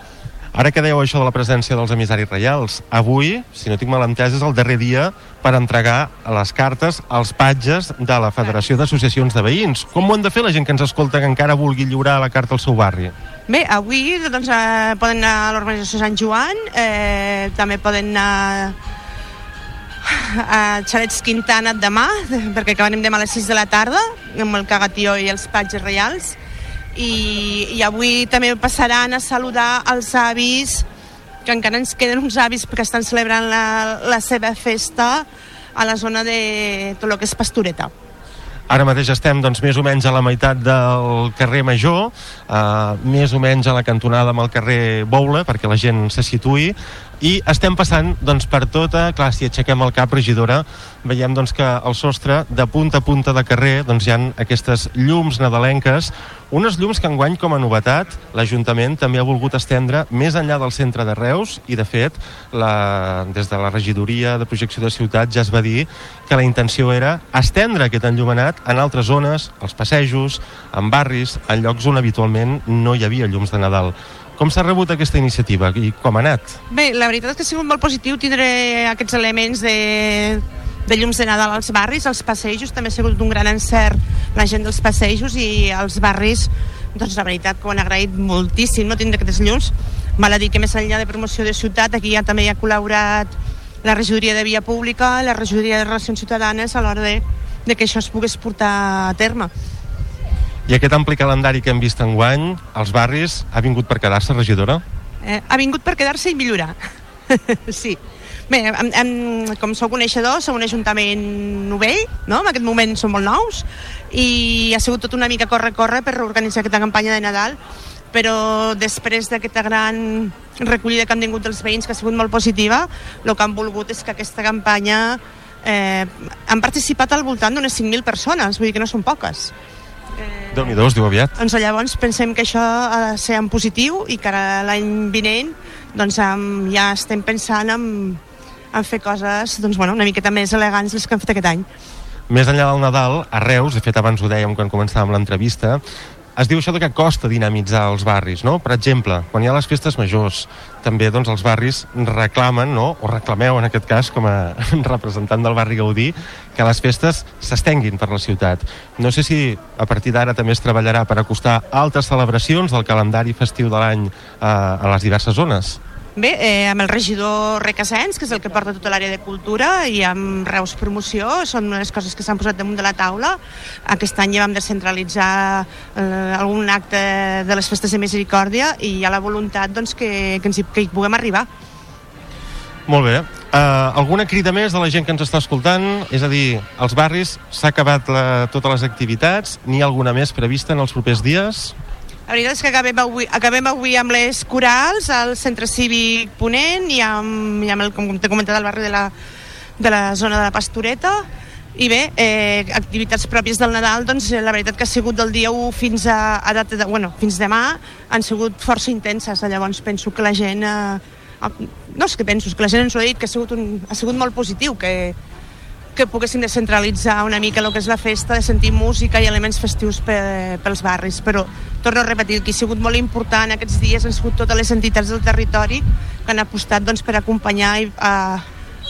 Ara que dèieu això de la presència dels emissaris reials, avui, si no tinc mal entès, és el darrer dia per entregar les cartes als patges de la Federació d'Associacions de Veïns. Com ho han de fer la gent que ens escolta que encara vulgui lliurar la carta al seu barri? Bé, avui doncs, eh, poden anar a l'Organització Sant Joan, eh, també poden anar a Xalets Quintana demà, perquè acabarem demà a les 6 de la tarda, amb el cagatió i els patges reials, i, i avui també passaran a saludar els avis que encara ens queden uns avis que estan celebrant la, la seva festa a la zona de tot el que és Pastoreta. Ara mateix estem doncs, més o menys a la meitat del carrer Major, eh, més o menys a la cantonada amb el carrer Boula, perquè la gent se situï, i estem passant doncs, per tota, clar, si aixequem el cap, regidora, veiem doncs, que al sostre, de punta a punta de carrer, doncs, hi han aquestes llums nadalenques, unes llums que enguany, com a novetat, l'Ajuntament també ha volgut estendre més enllà del centre de Reus i, de fet, la, des de la regidoria de projecció de ciutat ja es va dir que la intenció era estendre aquest enllumenat en altres zones, als passejos, en barris, en llocs on habitualment no hi havia llums de Nadal. Com s'ha rebut aquesta iniciativa i com ha anat? Bé, la veritat és que ha sigut molt positiu tindre aquests elements de, de llums de Nadal als barris, als passejos, també ha sigut un gran encert la gent dels passejos i als barris, doncs la veritat que ho han agraït moltíssim, no tindre aquests llums. Val a dir que més enllà de promoció de ciutat, aquí ja també hi ha col·laborat la regidoria de via pública, la regidoria de relacions ciutadanes a l'hora de, de que això es pogués portar a terme. I aquest ampli calendari que hem vist enguany, als barris, ha vingut per quedar-se, regidora? Eh, ha vingut per quedar-se i millorar. sí. Bé, em, em, com sou coneixedors, som un ajuntament novell, no? en aquest moment som molt nous, i ha sigut tot una mica corre-corre per organitzar aquesta campanya de Nadal, però després d'aquesta gran recollida que han tingut els veïns, que ha sigut molt positiva, el que han volgut és que aquesta campanya eh, han participat al voltant d'unes 5.000 persones, vull dir que no són poques. Eh, déu nhi es diu aviat. Doncs llavors pensem que això ha de ser en positiu i que ara l'any vinent doncs, ja estem pensant en, en fer coses doncs, bueno, una miqueta més elegants les que hem fet aquest any. Més enllà del Nadal, a Reus, de fet abans ho dèiem quan començàvem l'entrevista, es diu això de que costa dinamitzar els barris, no? Per exemple, quan hi ha les festes majors, també doncs, els barris reclamen, no? o reclameu en aquest cas, com a representant del barri Gaudí, que les festes s'estenguin per la ciutat. No sé si a partir d'ara també es treballarà per acostar altres celebracions del calendari festiu de l'any eh, a les diverses zones. Bé, eh, amb el regidor Requesens, que és el que porta tota l'àrea de cultura, i amb Reus Promoció, són unes coses que s'han posat damunt de la taula. Aquest any ja vam descentralitzar eh, algun acte de les festes de misericòrdia i hi ha la voluntat doncs, que, que, ens hi, que hi puguem arribar. Molt bé. Uh, alguna crida més de la gent que ens està escoltant? És a dir, als barris s'ha acabat la, totes les activitats? N'hi ha alguna més prevista en els propers dies? La veritat és que acabem avui, acabem avui amb les corals al centre cívic Ponent i amb, i amb el, com t'he comentat, el barri de la, de la zona de la Pastoreta. I bé, eh, activitats pròpies del Nadal, doncs eh, la veritat que ha sigut del dia 1 fins a, a data de, bueno, fins demà han sigut força intenses, llavors penso que la gent eh, no és que penso, és que la gent ens ho ha dit que ha sigut, un, ha sigut molt positiu que, que poguéssim descentralitzar una mica el que és la festa, de sentir música i elements festius pe, pels barris, però torno a repetir que ha sigut molt important aquests dies han sigut totes les entitats del territori que han apostat doncs, per acompanyar a,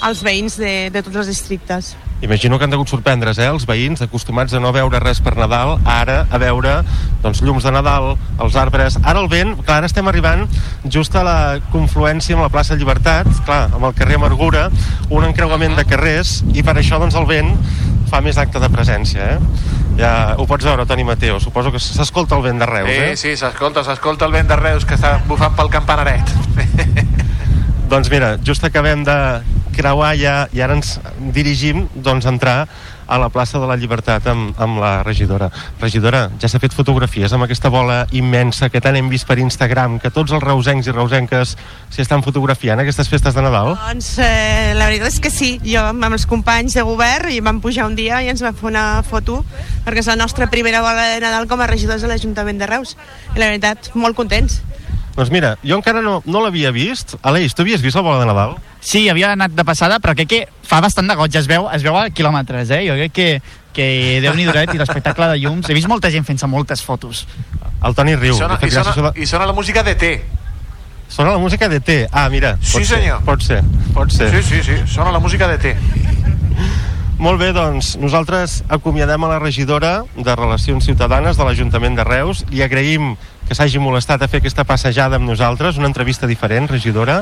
als veïns de, de tots els districtes. Imagino que han degut sorprendre's, eh, els veïns, acostumats a no veure res per Nadal, ara a veure doncs, llums de Nadal, els arbres... Ara el vent, clar, ara estem arribant just a la confluència amb la plaça Llibertat, clar, amb el carrer Amargura, un encreuament de carrers, i per això doncs, el vent fa més acte de presència, eh? Ja ho pots veure, Toni Mateo, suposo que s'escolta el vent de Reus, Sí, eh? sí, s'escolta, s'escolta el vent de Reus que està bufant pel campanaret. Doncs mira, just acabem de creuar ja i ara ens dirigim doncs, a entrar a la plaça de la Llibertat amb, amb la regidora. Regidora, ja s'ha fet fotografies amb aquesta bola immensa que tant hem vist per Instagram, que tots els reusencs i reusenques s'hi estan fotografiant aquestes festes de Nadal? Doncs eh, la veritat és que sí, jo amb els companys de govern i vam pujar un dia i ens vam fer una foto perquè és la nostra primera bola de Nadal com a regidors de l'Ajuntament de Reus i la veritat, molt contents. Doncs mira, jo encara no, no l'havia vist. Aleix, tu havies vist la bola de Nadal? Sí, havia anat de passada, però crec que fa bastant de goig, es veu, es veu a quilòmetres, eh? Jo crec que, que déu nhi i l'espectacle de llums. He vist molta gent fent-se moltes fotos. El Toni riu. I sona, i, sona, la- I sona la música de T. Sona la música de T. Ah, mira. Sí, pot ser, senyor. Pot ser, pot ser. Sí, sí, sí, sona la música de T. Molt bé, doncs nosaltres acomiadem a la regidora de Relacions Ciutadanes de l'Ajuntament de Reus. Li agraïm que s'hagi molestat a fer aquesta passejada amb nosaltres, una entrevista diferent, regidora,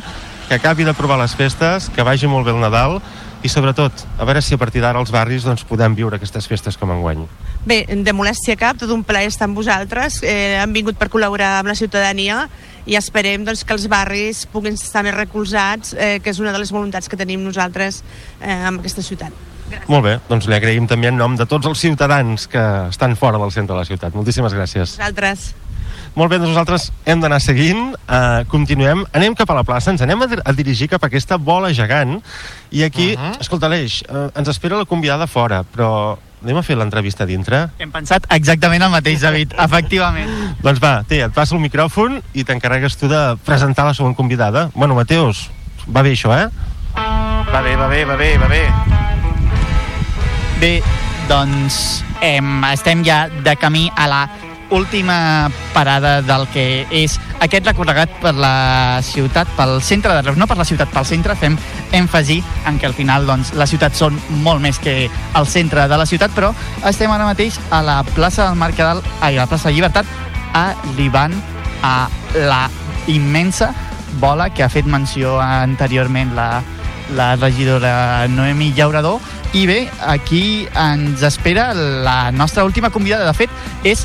que acabi d'aprovar les festes, que vagi molt bé el Nadal i sobretot, a veure si a partir d'ara als barris doncs, podem viure aquestes festes com enguany. Bé, de molèstia cap, tot un plaer estar amb vosaltres. Eh, han vingut per col·laborar amb la ciutadania i esperem doncs, que els barris puguin estar més recolzats, eh, que és una de les voluntats que tenim nosaltres eh, amb aquesta ciutat. Molt bé, doncs li agraïm també en nom de tots els ciutadans que estan fora del centre de la ciutat. Moltíssimes gràcies. Vosaltres. Molt bé, doncs nosaltres hem d'anar seguint, uh, continuem, anem cap a la plaça, ens anem a, dir- a dirigir cap a aquesta bola gegant, i aquí, uh -huh. escolta, Aleix, uh, ens espera la convidada fora, però anem a fer l'entrevista a dintre? Hem pensat exactament el mateix, David, efectivament. Doncs va, té, et passo el micròfon i t'encarregues tu de presentar la següent convidada. Bueno, Mateus, va bé això, eh? Va bé, va bé, va bé, va bé. Bé, doncs em, estem ja de camí a la última parada del que és aquest recorregat per la ciutat, pel centre de Reus, no per la ciutat, pel centre, fem èmfasi en que al final doncs, les ciutats són molt més que el centre de la ciutat, però estem ara mateix a la plaça del Mercadal, ai, a la plaça de Llibertat, arribant a la immensa bola que ha fet menció anteriorment la, la regidora Noemi Llaurador. I bé, aquí ens espera la nostra última convidada. De fet és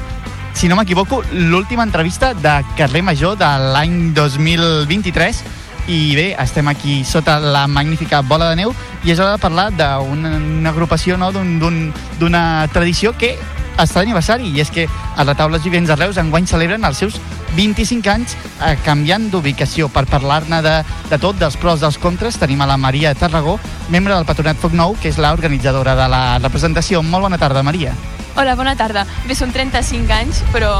si no m'equivoco, l'última entrevista de Carrer Major de l'any 2023 i bé, estem aquí sota la magnífica bola de neu i és hora de parlar d'una una agrupació no? d'un- d'un- d'una tradició que està d'aniversari i és que els retaules vivents de Reus enguany celebren els seus 25 anys eh, canviant d'ubicació per parlar-ne de, de tot, dels pros, dels contres tenim a la Maria Tarragó, membre del Patronat Foc Nou que és l'organitzadora de la representació molt bona tarda Maria Hola, bona tarda. Bé, són 35 anys, però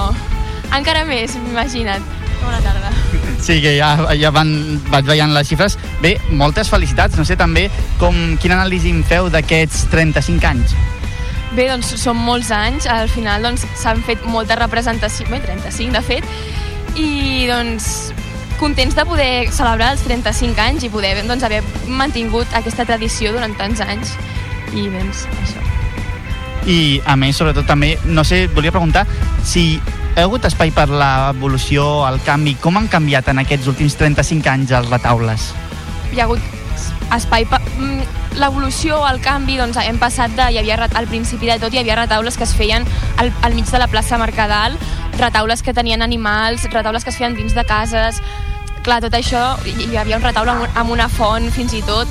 encara més, imagina't. Bona tarda. Sí, que ja, ja van, vaig veient les xifres. Bé, moltes felicitats. No sé també com, quina anàlisi em feu d'aquests 35 anys. Bé, doncs són molts anys, al final doncs s'han fet molta representació, bé, 35 de fet, i doncs contents de poder celebrar els 35 anys i poder doncs, haver mantingut aquesta tradició durant tants anys. I doncs, això. I, a més, sobretot també, no sé, volia preguntar si hi ha hagut espai per l'evolució, el canvi, com han canviat en aquests últims 35 anys els retaules? Hi ha hagut espai per... L'evolució, el canvi, doncs hem passat de... Hi havia, al principi de tot hi havia retaules que es feien al, al mig de la plaça Mercadal, retaules que tenien animals, retaules que es feien dins de cases... Clar, tot això, hi havia un retaule amb, un- amb una font, fins i tot,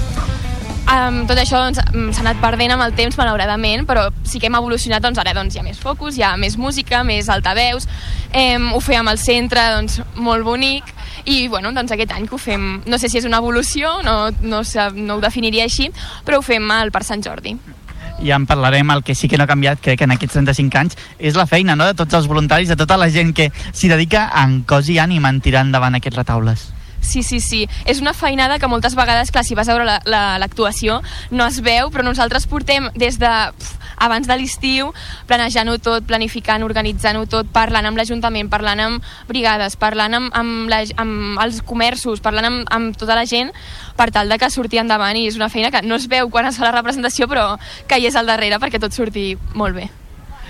Um, tot això doncs, mm, s'ha anat perdent amb el temps, malauradament, però sí que hem evolucionat, doncs ara doncs, hi ha més focus, hi ha més música, més altaveus, em, ho fèiem al centre, doncs, molt bonic, i bueno, doncs aquest any que ho fem, no sé si és una evolució, no, no, no ho definiria així, però ho fem al per Sant Jordi. Ja en parlarem, el que sí que no ha canviat, crec, en aquests 35 anys, és la feina no? de tots els voluntaris, de tota la gent que s'hi dedica en cos i ànima en tirar endavant aquests retaules. Sí, sí, sí. És una feinada que moltes vegades, clar, si vas a veure l'actuació, la, l'actuació, no es veu, però nosaltres portem des de pf, abans de l'estiu, planejant-ho tot, planificant, organitzant-ho tot, parlant amb l'Ajuntament, parlant amb brigades, parlant amb, amb, la, amb els comerços, parlant amb, amb tota la gent, per tal de que surti endavant i és una feina que no es veu quan es fa la representació, però que hi és al darrere perquè tot surti molt bé.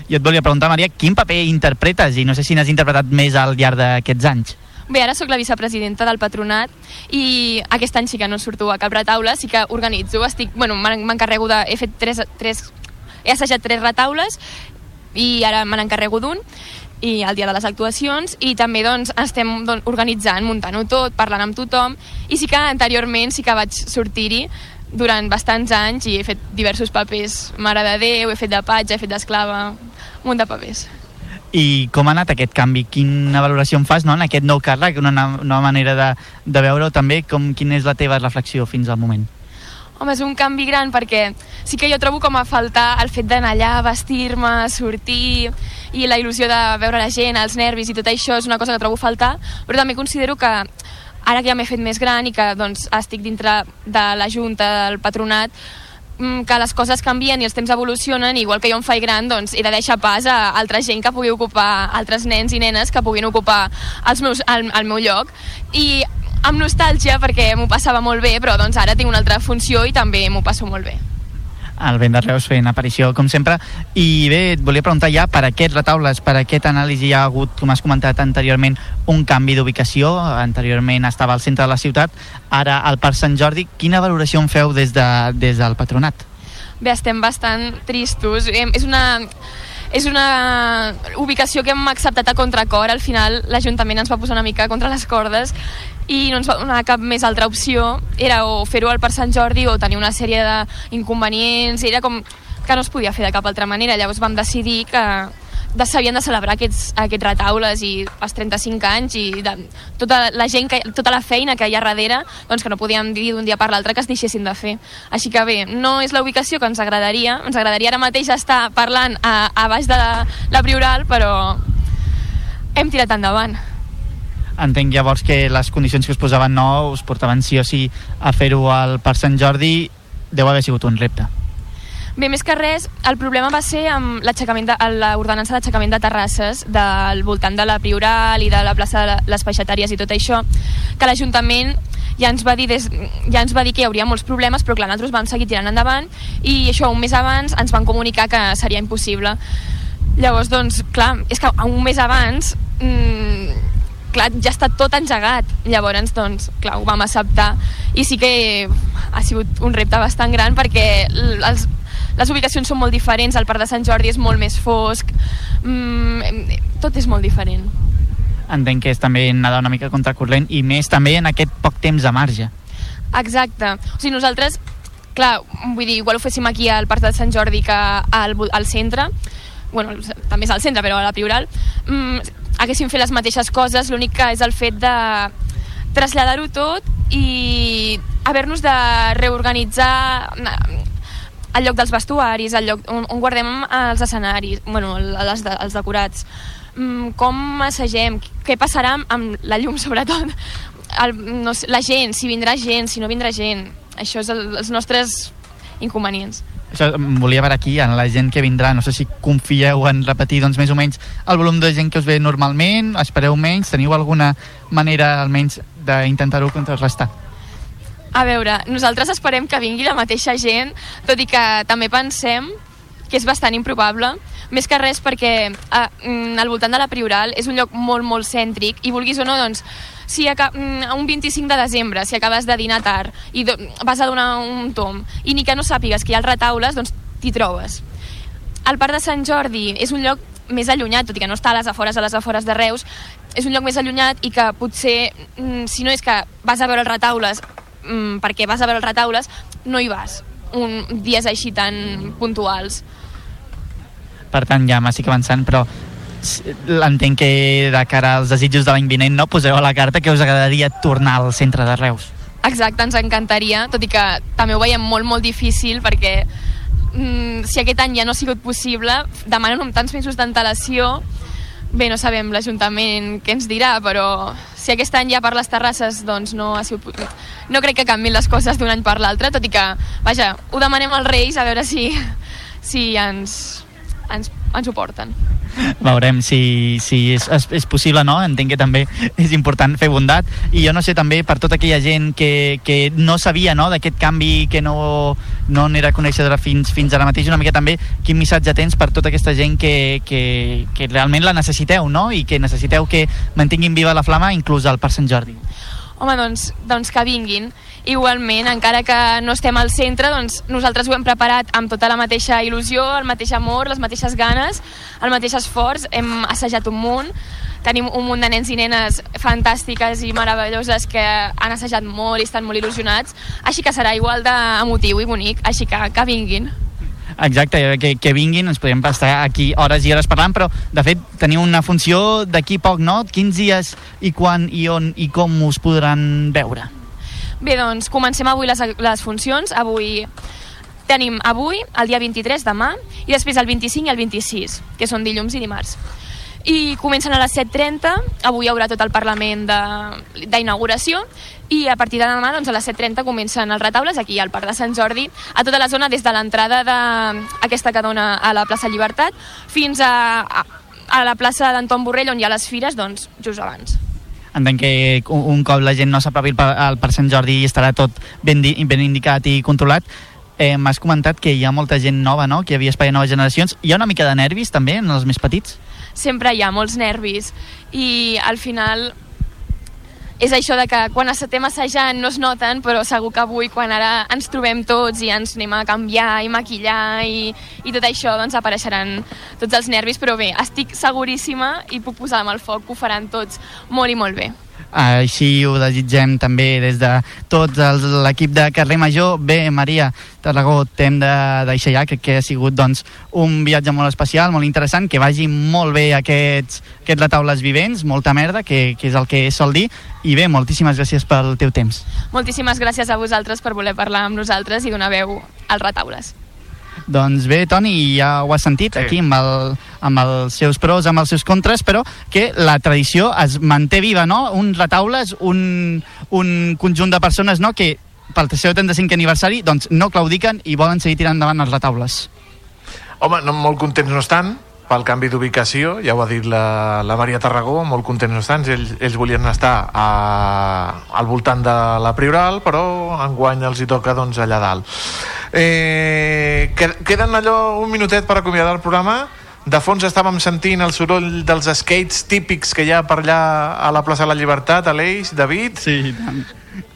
Jo et volia preguntar, Maria, quin paper interpretes? I no sé si n'has interpretat més al llarg d'aquests anys. Bé, ara sóc la vicepresidenta del patronat i aquest any sí que no surto a cap retaule, sí que organitzo, estic, bueno, m'en- m'encarrego de... He fet tres, tres... He assajat tres retaules i ara me n'encarrego d'un i el dia de les actuacions i també doncs, estem doncs, organitzant, muntant-ho tot, parlant amb tothom i sí que anteriorment sí que vaig sortir-hi durant bastants anys i he fet diversos papers Mare de Déu, he fet de patge, he fet d'esclava, un munt de papers. I com ha anat aquest canvi? Quina valoració en fas no? en aquest nou càrrec, una na- nova manera de, de veure-ho també? Com, quina és la teva reflexió fins al moment? Home, és un canvi gran perquè sí que jo trobo com a faltar el fet d'anar allà, vestir-me, sortir i la il·lusió de veure la gent, els nervis i tot això és una cosa que trobo faltar, però també considero que ara que ja m'he fet més gran i que doncs, estic dintre de la junta, del patronat, que les coses canvien i els temps evolucionen, igual que jo em faig gran, doncs he de deixar pas a altra gent que pugui ocupar, altres nens i nenes que puguin ocupar els meus, el, el meu lloc. I amb nostàlgia, perquè m'ho passava molt bé, però doncs ara tinc una altra funció i també m'ho passo molt bé. El vent de Reus fent aparició, com sempre. I bé, et volia preguntar ja per aquests retaules, per aquest anàlisi hi ha hagut, com has comentat anteriorment, un canvi d'ubicació. Anteriorment estava al centre de la ciutat, ara al Parc Sant Jordi. Quina valoració en feu des, de, des del patronat? Bé, estem bastant tristos. És una, és una ubicació que hem acceptat a contracor. Al final l'Ajuntament ens va posar una mica contra les cordes i no ens va donar cap més altra opció. Era o fer-ho al Parc Sant Jordi o tenir una sèrie d'inconvenients. Era com que no es podia fer de cap altra manera. Llavors vam decidir que de, s'havien de celebrar aquests, aquests retaules i els 35 anys i de, tota la gent, que, tota la feina que hi ha darrere, doncs que no podíem dir d'un dia per l'altre que es deixessin de fer. Així que bé, no és la ubicació que ens agradaria, ens agradaria ara mateix estar parlant a, a baix de la, la Prioral, però hem tirat endavant. Entenc llavors que les condicions que us posaven no us portaven sí o sí a fer-ho Parc Sant Jordi deu haver sigut un repte. Bé, més que res, el problema va ser amb l'aixecament de, l'ordenança d'aixecament de terrasses del voltant de la Prioral i de la plaça de les Peixatàries i tot això, que l'Ajuntament ja ens va dir des, ja ens va dir que hi hauria molts problemes, però clar, nosaltres vam seguir tirant endavant i això un mes abans ens van comunicar que seria impossible. Llavors, doncs, clar, és que un mes abans mmm, clar, ja està tot engegat. Llavors, doncs, clar, ho vam acceptar. I sí que ha sigut un repte bastant gran perquè els, les ubicacions són molt diferents, el Parc de Sant Jordi és molt més fosc, mm, tot és molt diferent. Entenc que és també nedar una mica contracorrent i més també en aquest poc temps de marge. Exacte. O sigui, nosaltres, clar, vull dir, igual ho féssim aquí al Parc de Sant Jordi que al, al centre, bueno, també és al centre, però a la Prioral, mm, haguéssim fet les mateixes coses, l'únic que és el fet de traslladar-ho tot i haver-nos de reorganitzar mm, el lloc dels vestuaris, el lloc on, on guardem els escenaris, bueno, el- els, de, els decorats, mm, com assagem, què passarà amb la llum sobretot, el, no sé, la gent, si vindrà gent, si no vindrà gent, això és el, els nostres inconvenients. Això volia veure aquí, en la gent que vindrà, no sé si confieu en repetir doncs, més o menys el volum de gent que us ve normalment, espereu menys, teniu alguna manera almenys d'intentar-ho contrarrestar? A veure, nosaltres esperem que vingui la mateixa gent, tot i que també pensem que és bastant improbable, més que res perquè a, mm, al voltant de la Prioral és un lloc molt, molt cèntric i vulguis o no, doncs, si mm, un 25 de desembre, si acabes de dinar tard i vas a donar un tom i ni que no sàpigues que hi ha retaules, doncs t'hi trobes. El Parc de Sant Jordi és un lloc més allunyat, tot i que no està a les afores, a les afores de Reus, és un lloc més allunyat i que potser, mm, si no és que vas a veure els retaules mm, perquè vas a veure els retaules, no hi vas un dies així tan puntuals. Per tant, ja m'estic avançant, però entenc que de cara als desitjos de l'any vinent no poseu a la carta que us agradaria tornar al centre de Reus. Exacte, ens encantaria, tot i que també ho veiem molt, molt difícil perquè mm, si aquest any ja no ha sigut possible, demanen amb tants mesos d'antelació, bé, no sabem l'Ajuntament què ens dirà, però si aquest any ja per les terrasses doncs no ha sigut... No crec que canvin les coses d'un any per l'altre, tot i que, vaja, ho demanem als Reis a veure si, si ens, ens, ens ho porten. Veurem si, si és, és, és possible, no? Entenc que també és important fer bondat. I jo no sé també per tota aquella gent que, que no sabia no, d'aquest canvi, que no, no n'era coneixedora fins, fins ara mateix, una mica també quin missatge tens per tota aquesta gent que, que, que realment la necessiteu, no? I que necessiteu que mantinguin viva la flama inclús al Parc Sant Jordi. Home, doncs, doncs que vinguin. Igualment, encara que no estem al centre, doncs nosaltres ho hem preparat amb tota la mateixa il·lusió, el mateix amor, les mateixes ganes, el mateix esforç, hem assajat un munt, tenim un munt de nens i nenes fantàstiques i meravelloses que han assajat molt i estan molt il·lusionats, així que serà igual d'emotiu i bonic, així que que vinguin. Exacte, que, que vinguin, ens podem estar aquí hores i hores parlant, però de fet teniu una funció d'aquí poc, no? Quins dies i quan i on i com us podran veure? Bé, doncs comencem avui les, les funcions. Avui tenim avui, el dia 23, demà, i després el 25 i el 26, que són dilluns i dimarts. I comencen a les 7.30, avui hi haurà tot el Parlament d'inauguració, i a partir de demà, doncs, a les 7.30 comencen els retaules aquí al Parc de Sant Jordi, a tota la zona des de l'entrada d'aquesta que dona a la plaça Llibertat fins a, a, a la plaça d'Anton Borrell, on hi ha les fires, doncs, just abans. Entenc que un, cop la gent no s'apropi al, Parc Sant Jordi estarà tot ben, ben indicat i controlat. Eh, M'has comentat que hi ha molta gent nova, no? que hi havia espai a noves generacions. Hi ha una mica de nervis també en els més petits? sempre hi ha molts nervis i al final és això de que quan estem assajant no es noten, però segur que avui quan ara ens trobem tots i ens anem a canviar i maquillar i, i tot això, doncs apareixeran tots els nervis, però bé, estic seguríssima i puc posar amb el foc que ho faran tots molt i molt bé. Així ho desitgem també des de tot el- l'equip de Carrer Major. Bé, Maria Tarragó, t'hem de deixar ja, crec que ha sigut doncs, un viatge molt especial, molt interessant, que vagi molt bé aquests, aquests retaules vivents, molta merda, que, que és el que sol dir, i bé, moltíssimes gràcies pel teu temps. Moltíssimes gràcies a vosaltres per voler parlar amb nosaltres i donar veu als retaules. Doncs bé, Toni, ja ho has sentit sí. aquí amb, el, amb els seus pros, amb els seus contres, però que la tradició es manté viva, no? Un retaules, un, un conjunt de persones no? que pel seu 35 aniversari doncs, no claudiquen i volen seguir tirant endavant els retaules. Home, no, molt contents no estan pel canvi d'ubicació, ja ho ha dit la, la Maria Tarragó, molt contents estan, ells, ells volien estar a, al voltant de la Prioral, però enguany els hi toca doncs, allà dalt. Eh, que- queden allò un minutet per acomiadar el programa, de fons estàvem sentint el soroll dels skates típics que hi ha per allà a la plaça de la Llibertat, a l'Eix, David. Sí, i tant.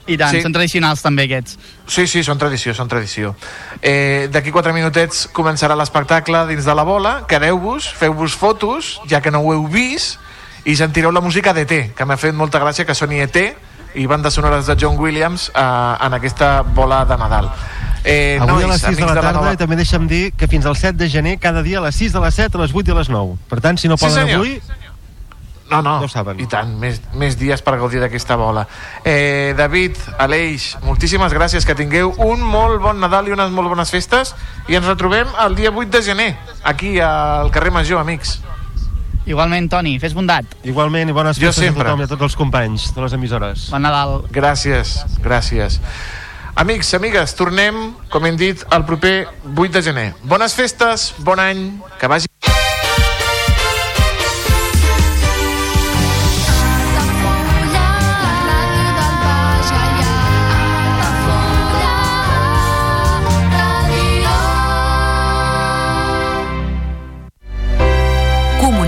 I tant, sí. són tradicionals també aquests. Sí, sí, són tradició, són tradició. Eh, D'aquí quatre minutets començarà l'espectacle dins de la bola. Quedeu-vos, feu-vos fotos, ja que no ho heu vist, i sentireu la música d'ET, que m'ha fet molta gràcia que soni ET i bandes sonores de John Williams eh, en aquesta bola de Nadal. Eh, Avui a nois, les 6 de la tarda nova- i també deixa'm dir que fins al 7 de gener cada dia a les 6 de les 7, a les 8 i a les 9. Per tant, si no Sí, poden senyor. avui, No, no, ho saben. i tant, més, més dies per gaudir d'aquesta bola. Eh, David, Aleix, moltíssimes gràcies, que tingueu un molt bon Nadal i unes molt bones festes i ens retrobem el dia 8 de gener, aquí al carrer Major, amics. Igualment, Toni, fes bondat. Igualment, i bones Jo festes sempre. a tothom i a tots els companys de les emissores. Bon Nadal. Gràcies, gràcies. Amics, amigues, tornem, com hem dit, el proper 8 de gener. Bones festes, bon any, que vagi...